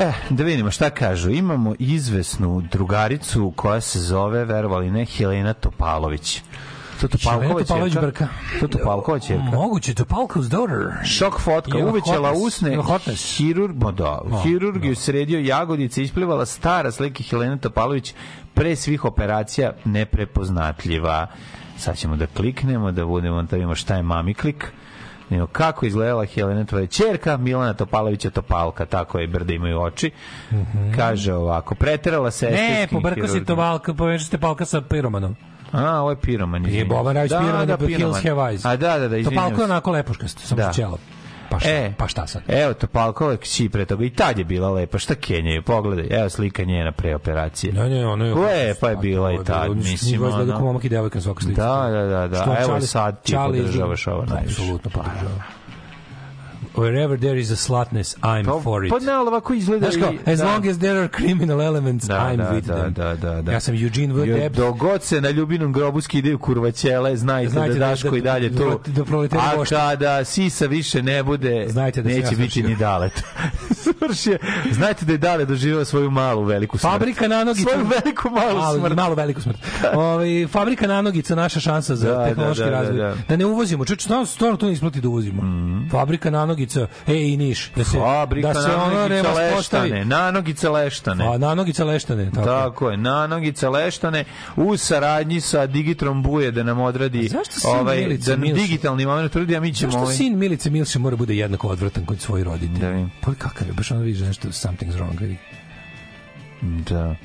E, da vidimo šta kažu. Imamo izvesnu drugaricu koja se zove, verovali ne, Helena Topalović. To Topalkova Topalović? Brka. To Topalkova ćerka. Moguće, to Palkov's daughter. Šok fotka, uvećala hotness, usne, hotness. hirurg, ma da, O, hirurg je sredio jagodice, isplivala stara slika Helena Topalović pre svih operacija neprepoznatljiva. Sad ćemo da kliknemo, da budemo, da vidimo šta je mami klik. Vidimo kako izgledala Helena tvoja čerka, Milana Topalovića Topalka, tako je, brde imaju oči. Kaže ovako, preterala se Ne, pobrkao si hirurgijom. to valka, povežeš te palka sa piromanom. A, ovo je piroman. Je se. Boban Rajić Da, piroman, da, da, Hills piroman. Have Eyes. A da, da, da, To izvinjam palko je se. onako lepuškast, sam Da. da. čelo. Pa šta, E, pa šta sad? Evo to Palkova kći pre toga i tad je bila lepa. Šta kenjaju? Pogledaj, evo slika njena pre operacije. Ne, ne, ono je... Lepa je bila i tad, mislim. Nije izgleda kao momak i devojka na svakoj slici. Da, da, da, da. Evo sad ti podržavaš ovo najviše. Apsolutno podržavam. Wherever there is a slutness, I'm Pa, for it. pa ne, ali ovako izgleda Znaš kao, i- as da. long as there are criminal elements, Da, I'm da, with da, them. da, da, da. Ja sam Eugene V. Debs. Dok god se na ljubinom grobu skidaju kurvaćele, znajte, Znajte da da- Daško da- i dalje da- tu. da proletari A vošta. kada sisa više ne bude, Znajte da neće ja biti ni dalet. *laughs* Svršio. Znajte da je dale doživao svoju malu veliku smrt. Fabrika nanogica. Svoju veliku malu Malu- smrt. Malu veliku smrt. *laughs* Ovaj fabrika nanogica naša šansa za Da, tehnološki da, da, razvoj. da, Da, da. ne uvozimo. Čuč, stvarno, to ne isplati da uvozimo. Fabrika nanogica, ej i Niš, da se Fabrika da se ono nanogica remas leštane, nanogica leštane. A nanogica leštane, tako. Tako je, nanogica leštane u saradnji sa Digitrom Buje da nam odradi ovaj, Milice da nam Milša? digitalni moment uradi, a mi ćemo... Zašto ovaj, sin Milice Milše mora bude jednako odvratan kod svojih roditelja? Da vidim. Pa kakav je, baš ono vidiš nešto, something's wrong. Da.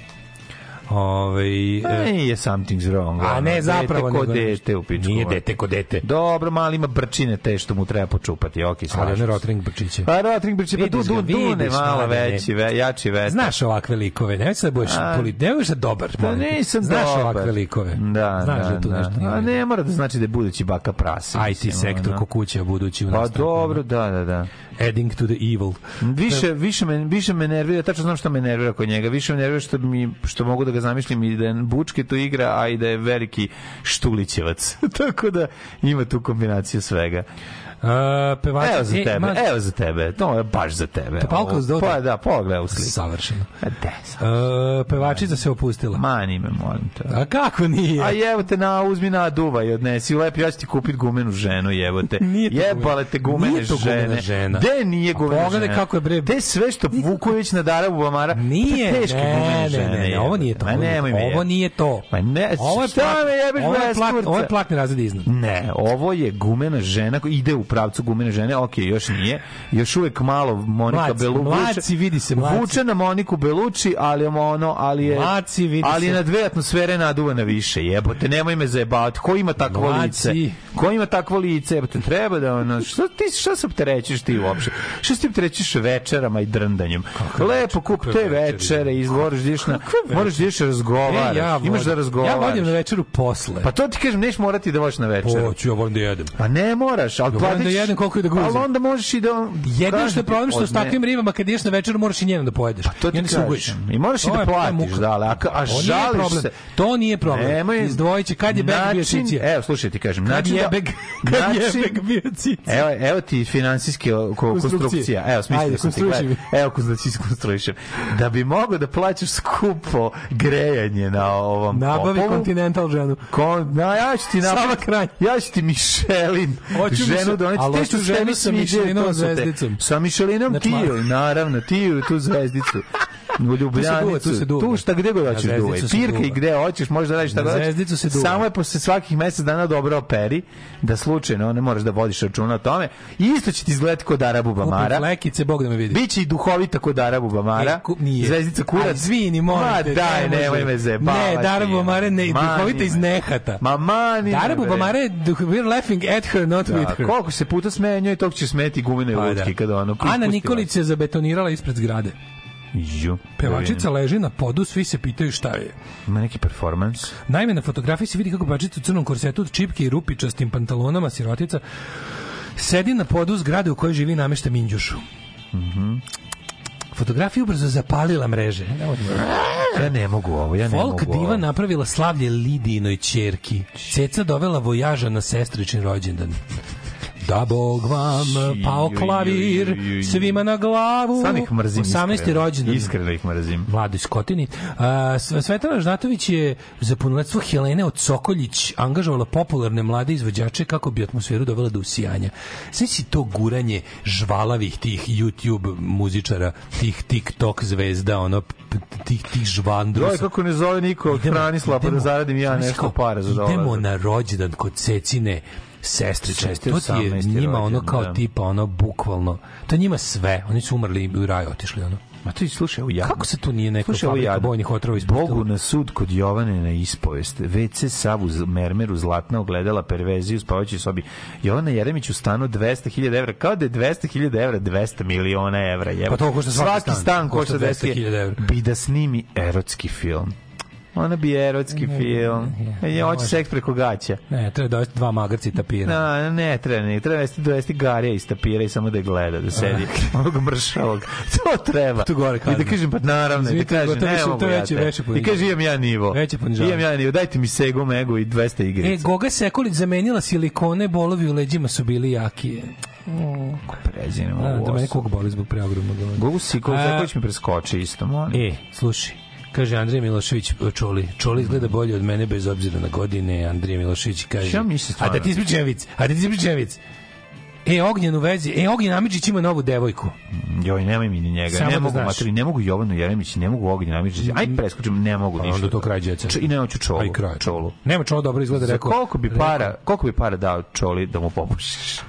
Ovaj e, Ne, je something's wrong. A ne, zapravo Dete ko dete u pičku. Nije dete ko dete. Dobro, mali ima brčine te što mu treba počupati. Ok, Ali slažem one se. Rotring brčiće. Pa Rotring brčiće, pa du, ga, du, dune vidiš, malo veći, ve, jači vetar. Znaš ovakve likove, sad da budeš A. polit, nemoj sad dobar. Pa te. nisam Znaš dobar. ovakve likove. Da, Znaš da, da tu da. nešto. A ne mora da znači da je budući baka prase. IT sektor ono. ko kuća budući u Pa nastavku. dobro, da, da, da. Adding to the evil. Više, više, me, više me nervira, tačno znam šta me nervira kod njega, više me nervira što, mi, što mogu da ga zamišljam i da je Bučke to igra, a i da je veliki Štulićevac. *laughs* Tako da ima tu kombinaciju svega. Uh, pevači, Evo za e, tebe, ma- evo za tebe, to je baš za tebe. Topalka uz? Pa da, pogledaj u sliku. Savršeno. De, Uh, pevačica se opustila. Mani me, molim te. A kako nije? A jevo te na, uzmi na duva i odnesi u lep, ja ću ti kupit gumenu ženu, jevo te. *laughs* Nije to Jebale te gumene Nije to gumena žene. žena. De nije A gumena pogledaj žena. kako je bre- De sve što Vuković na Dara Bubamara. Nije, teške ne, gumene ne, žene. ne, ne, jebote. ovo nije to. Ma nemoj me Ovo nije to. Ma ne, Ovo je šta plat- me jebeš ovo je kurca? Ovo je platni razred iznad. Ne, ovo je gumena žena koja ide u pravcu gumene žene, ok, još nije. Još uvek malo Monika Mlaci, Belu mlaci, vidi se, mlaci. Vuče na Moniku Beluči, ali je ono, ali je Mlaci, vidi ali se. na dve atmosfere naduvana više. Jebote, nemoj me zajebavati. Ko ima takvo Mlaci. lice? Ko ima takvo lice? Jebote, treba da ono, što ti šta se opterećiš ti uopšte? Što se ti opterećiš večerama i drndanjem? Lepo kup te večere da ideš na moraš da ideš razgovaraš. E, ja Imaš da razgovaraš. Ja vodim na večeru posle. Pa to ti kažem, neš morati da voš na večeru. Hoću, ja volim da jedem. Pa ne moraš, ali Ja platit da jedem koliko i da gruzim. Ali onda možeš i da... Jedino što je problem što s takvim ribama kad ideš na večeru moraš i njeno da pojedeš. Pa to I ti onda se ugojiš. kažem. I moraš i To da je- to je platiš, da, ali a, a žališ se. To nije problem. Nemoj- Izdvojit će kad je beg bio cicija. Evo, slušaj ti kažem. Kad način da- je beg, kad je način- beg bio cicija. Evo, evo ti finansijske konstrukcija. Evo, smislio Ajde, sam ti. gledaj. Evo, da ti iskonstruišem. Da bi mogao da plaćaš skupo grejanje na ovom Nabavi Continental ženu. Kon, na, ja ću ti kraj. ja ću ti Michelin ženu Mišel- doneti. ali Te ženu tebi sa su te. zvezdicom. Sa Michelinom Znači, ti, malo. naravno, ti tu zvezdicu. U Ljubljanicu, tu se duva. tu šta gde god hoćeš duvaj. Pirka i gde hoćeš, možeš da radiš šta god hoćeš. se duva. Samo je posle svakih mesec dana dobro operi, da slučajno ne moraš da vodiš računa o tome. I isto će ti izgledati kod Arabu Bamara. flekice, Bog da me vidi. Biće i duhovita kod Arabu Bamara. E, ku- nije. Zvezdica kurac. A, izvini, molim Ma te, daj, nemoj me zajebavati. Ne, Darabu Bamare, ne, duhovita iz nehata. Ma mani. Darabu. Bamare, duh- we're laughing at her, not Da, with her. koliko se puta smeje njoj, tog će smeti gumene Pa, lutke da. kada ono Ana Nikolić se zabetonirala ispred zgrade. Ju. Pevačica leži na podu, svi se pitaju šta je. Ima neki performans. Naime, na fotografiji se vidi kako pevačica u crnom korsetu od čipke i rupičastim pantalonama, sirotica, sedi na podu zgrade u kojoj živi namešta Minđušu. Fotografija ubrzo zapalila mreže. Ja ne mogu ovo, ja ne Folk mogu ovo. diva napravila slavlje Lidinoj ćerki. Ceca dovela vojaža na sestrični rođendan. Da Bog vam pao klavir svima na glavu. Sam ih mrzim 18. iskreno. rođendan. Iskreno ih mrzim. Mladoj Skotini. Sve- Svetlana Žnatović je za punoletstvo Helene od Sokoljić angažovala popularne mlade izvođače kako bi atmosferu dovela do usijanja. Sve si to guranje žvalavih tih YouTube muzičara, tih TikTok zvezda, ono, tih, tih žvandrusa. Joj, kako ne zove niko od Hranislava, pa da zaradim ja nešto para za Idemo dolazak. na rođendan kod Cecine sestrične. Sestri To ti je 18. njima ono rođendan, kao da. tipa ono bukvalno. To njima sve. Oni su umrli i u raj otišli ono. Ma ti slušaj, ovo jadno. Kako se tu nije neka fabrika bojnih otrova ispustila? Bogu na sud kod Jovane na ispovest. WC Savu z- mermeru zlatna ogledala perveziju u spavaćoj sobi. Jovana Jeremić u stanu 200.000 evra. Kao da je 200.000 evra 200 miliona evra. Pa to košta svaki svaki stan. stan Košta košta 200.000 200.000 evra. Bi da snimi erotski film. Ona bi erotski film. ne, Ja, hoće seks preko gaća. Ne, treba dovesti dva magarci tapira. Na, ne treba, ne, treba vesti, dovesti Garija iz tapira i samo da je gleda, da sedi, *laughs* onog mršavog. To treba. Tu gore I kazna. da kažem, pa naravno, i da kažem, ne mogu ja te. I kaže, imam ja nivo. Veće ponižavanje. Imam ja nivo, dajte mi Segu Megu i 200 E, igrica. Goga Sekulić zamenila silikone, bolovi u leđima su bili jaki. Prezinemo Da, u da mene osu. kog boli zbog preogromnog. Gogu Sekulić mi preskoči isto, molim. E, slušaj, kaže Andrija Milošević Čoli. Čoli izgleda bolje od mene bez obzira na godine. Andrija Milošević kaže... Ja mislim A da stvarno. ti ispričam vic, a da ti ispričam vic. E, Ognjen u vezi, e, Ognjen Amidžić ima novu devojku. Joj, nemoj mi ni njega. Samo ne da mogu znaš. materi, ne mogu Jovanu Jeremić, ne mogu Ognjen Amidžić. Aj preskočim, ne mogu Pa ništa. onda to kraj djeca. I ne hoću čolu. A i kraj. čolu. Nema čolo dobro izgleda, Za rekao. koliko bi para, koliko bi para dao čoli da mu popušiš?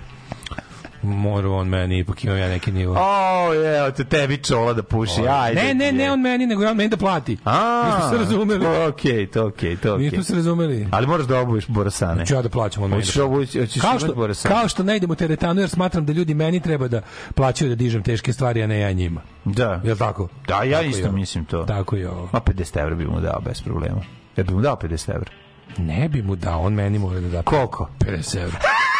Mora on meni, ipak imam ja neki nivo. O, je, te tebi čola da puši. Ajde. ne, ne, ne on meni, nego ja on meni da plati. A, Mi smo se razumeli. Okej, to okej, to okej. Mi smo se razumeli. Ali moraš da obuješ borasane. Ću ja da plaćam on meni. Hoćeš da- obući, hoćeš kao što, borasane. kao što ne idem u teretanu jer smatram da ljudi meni treba da plaćaju da dižem teške stvari, a ne ja njima. Da. Jel tako? Da, ja Tako isto je mislim to. Tako je ovo. Ma 50 evra bi mu dao bez problema. Ja bi mu dao 50 evra. Ne bi mu dao, on meni mora da da. Koliko? 50 evra. *laughs*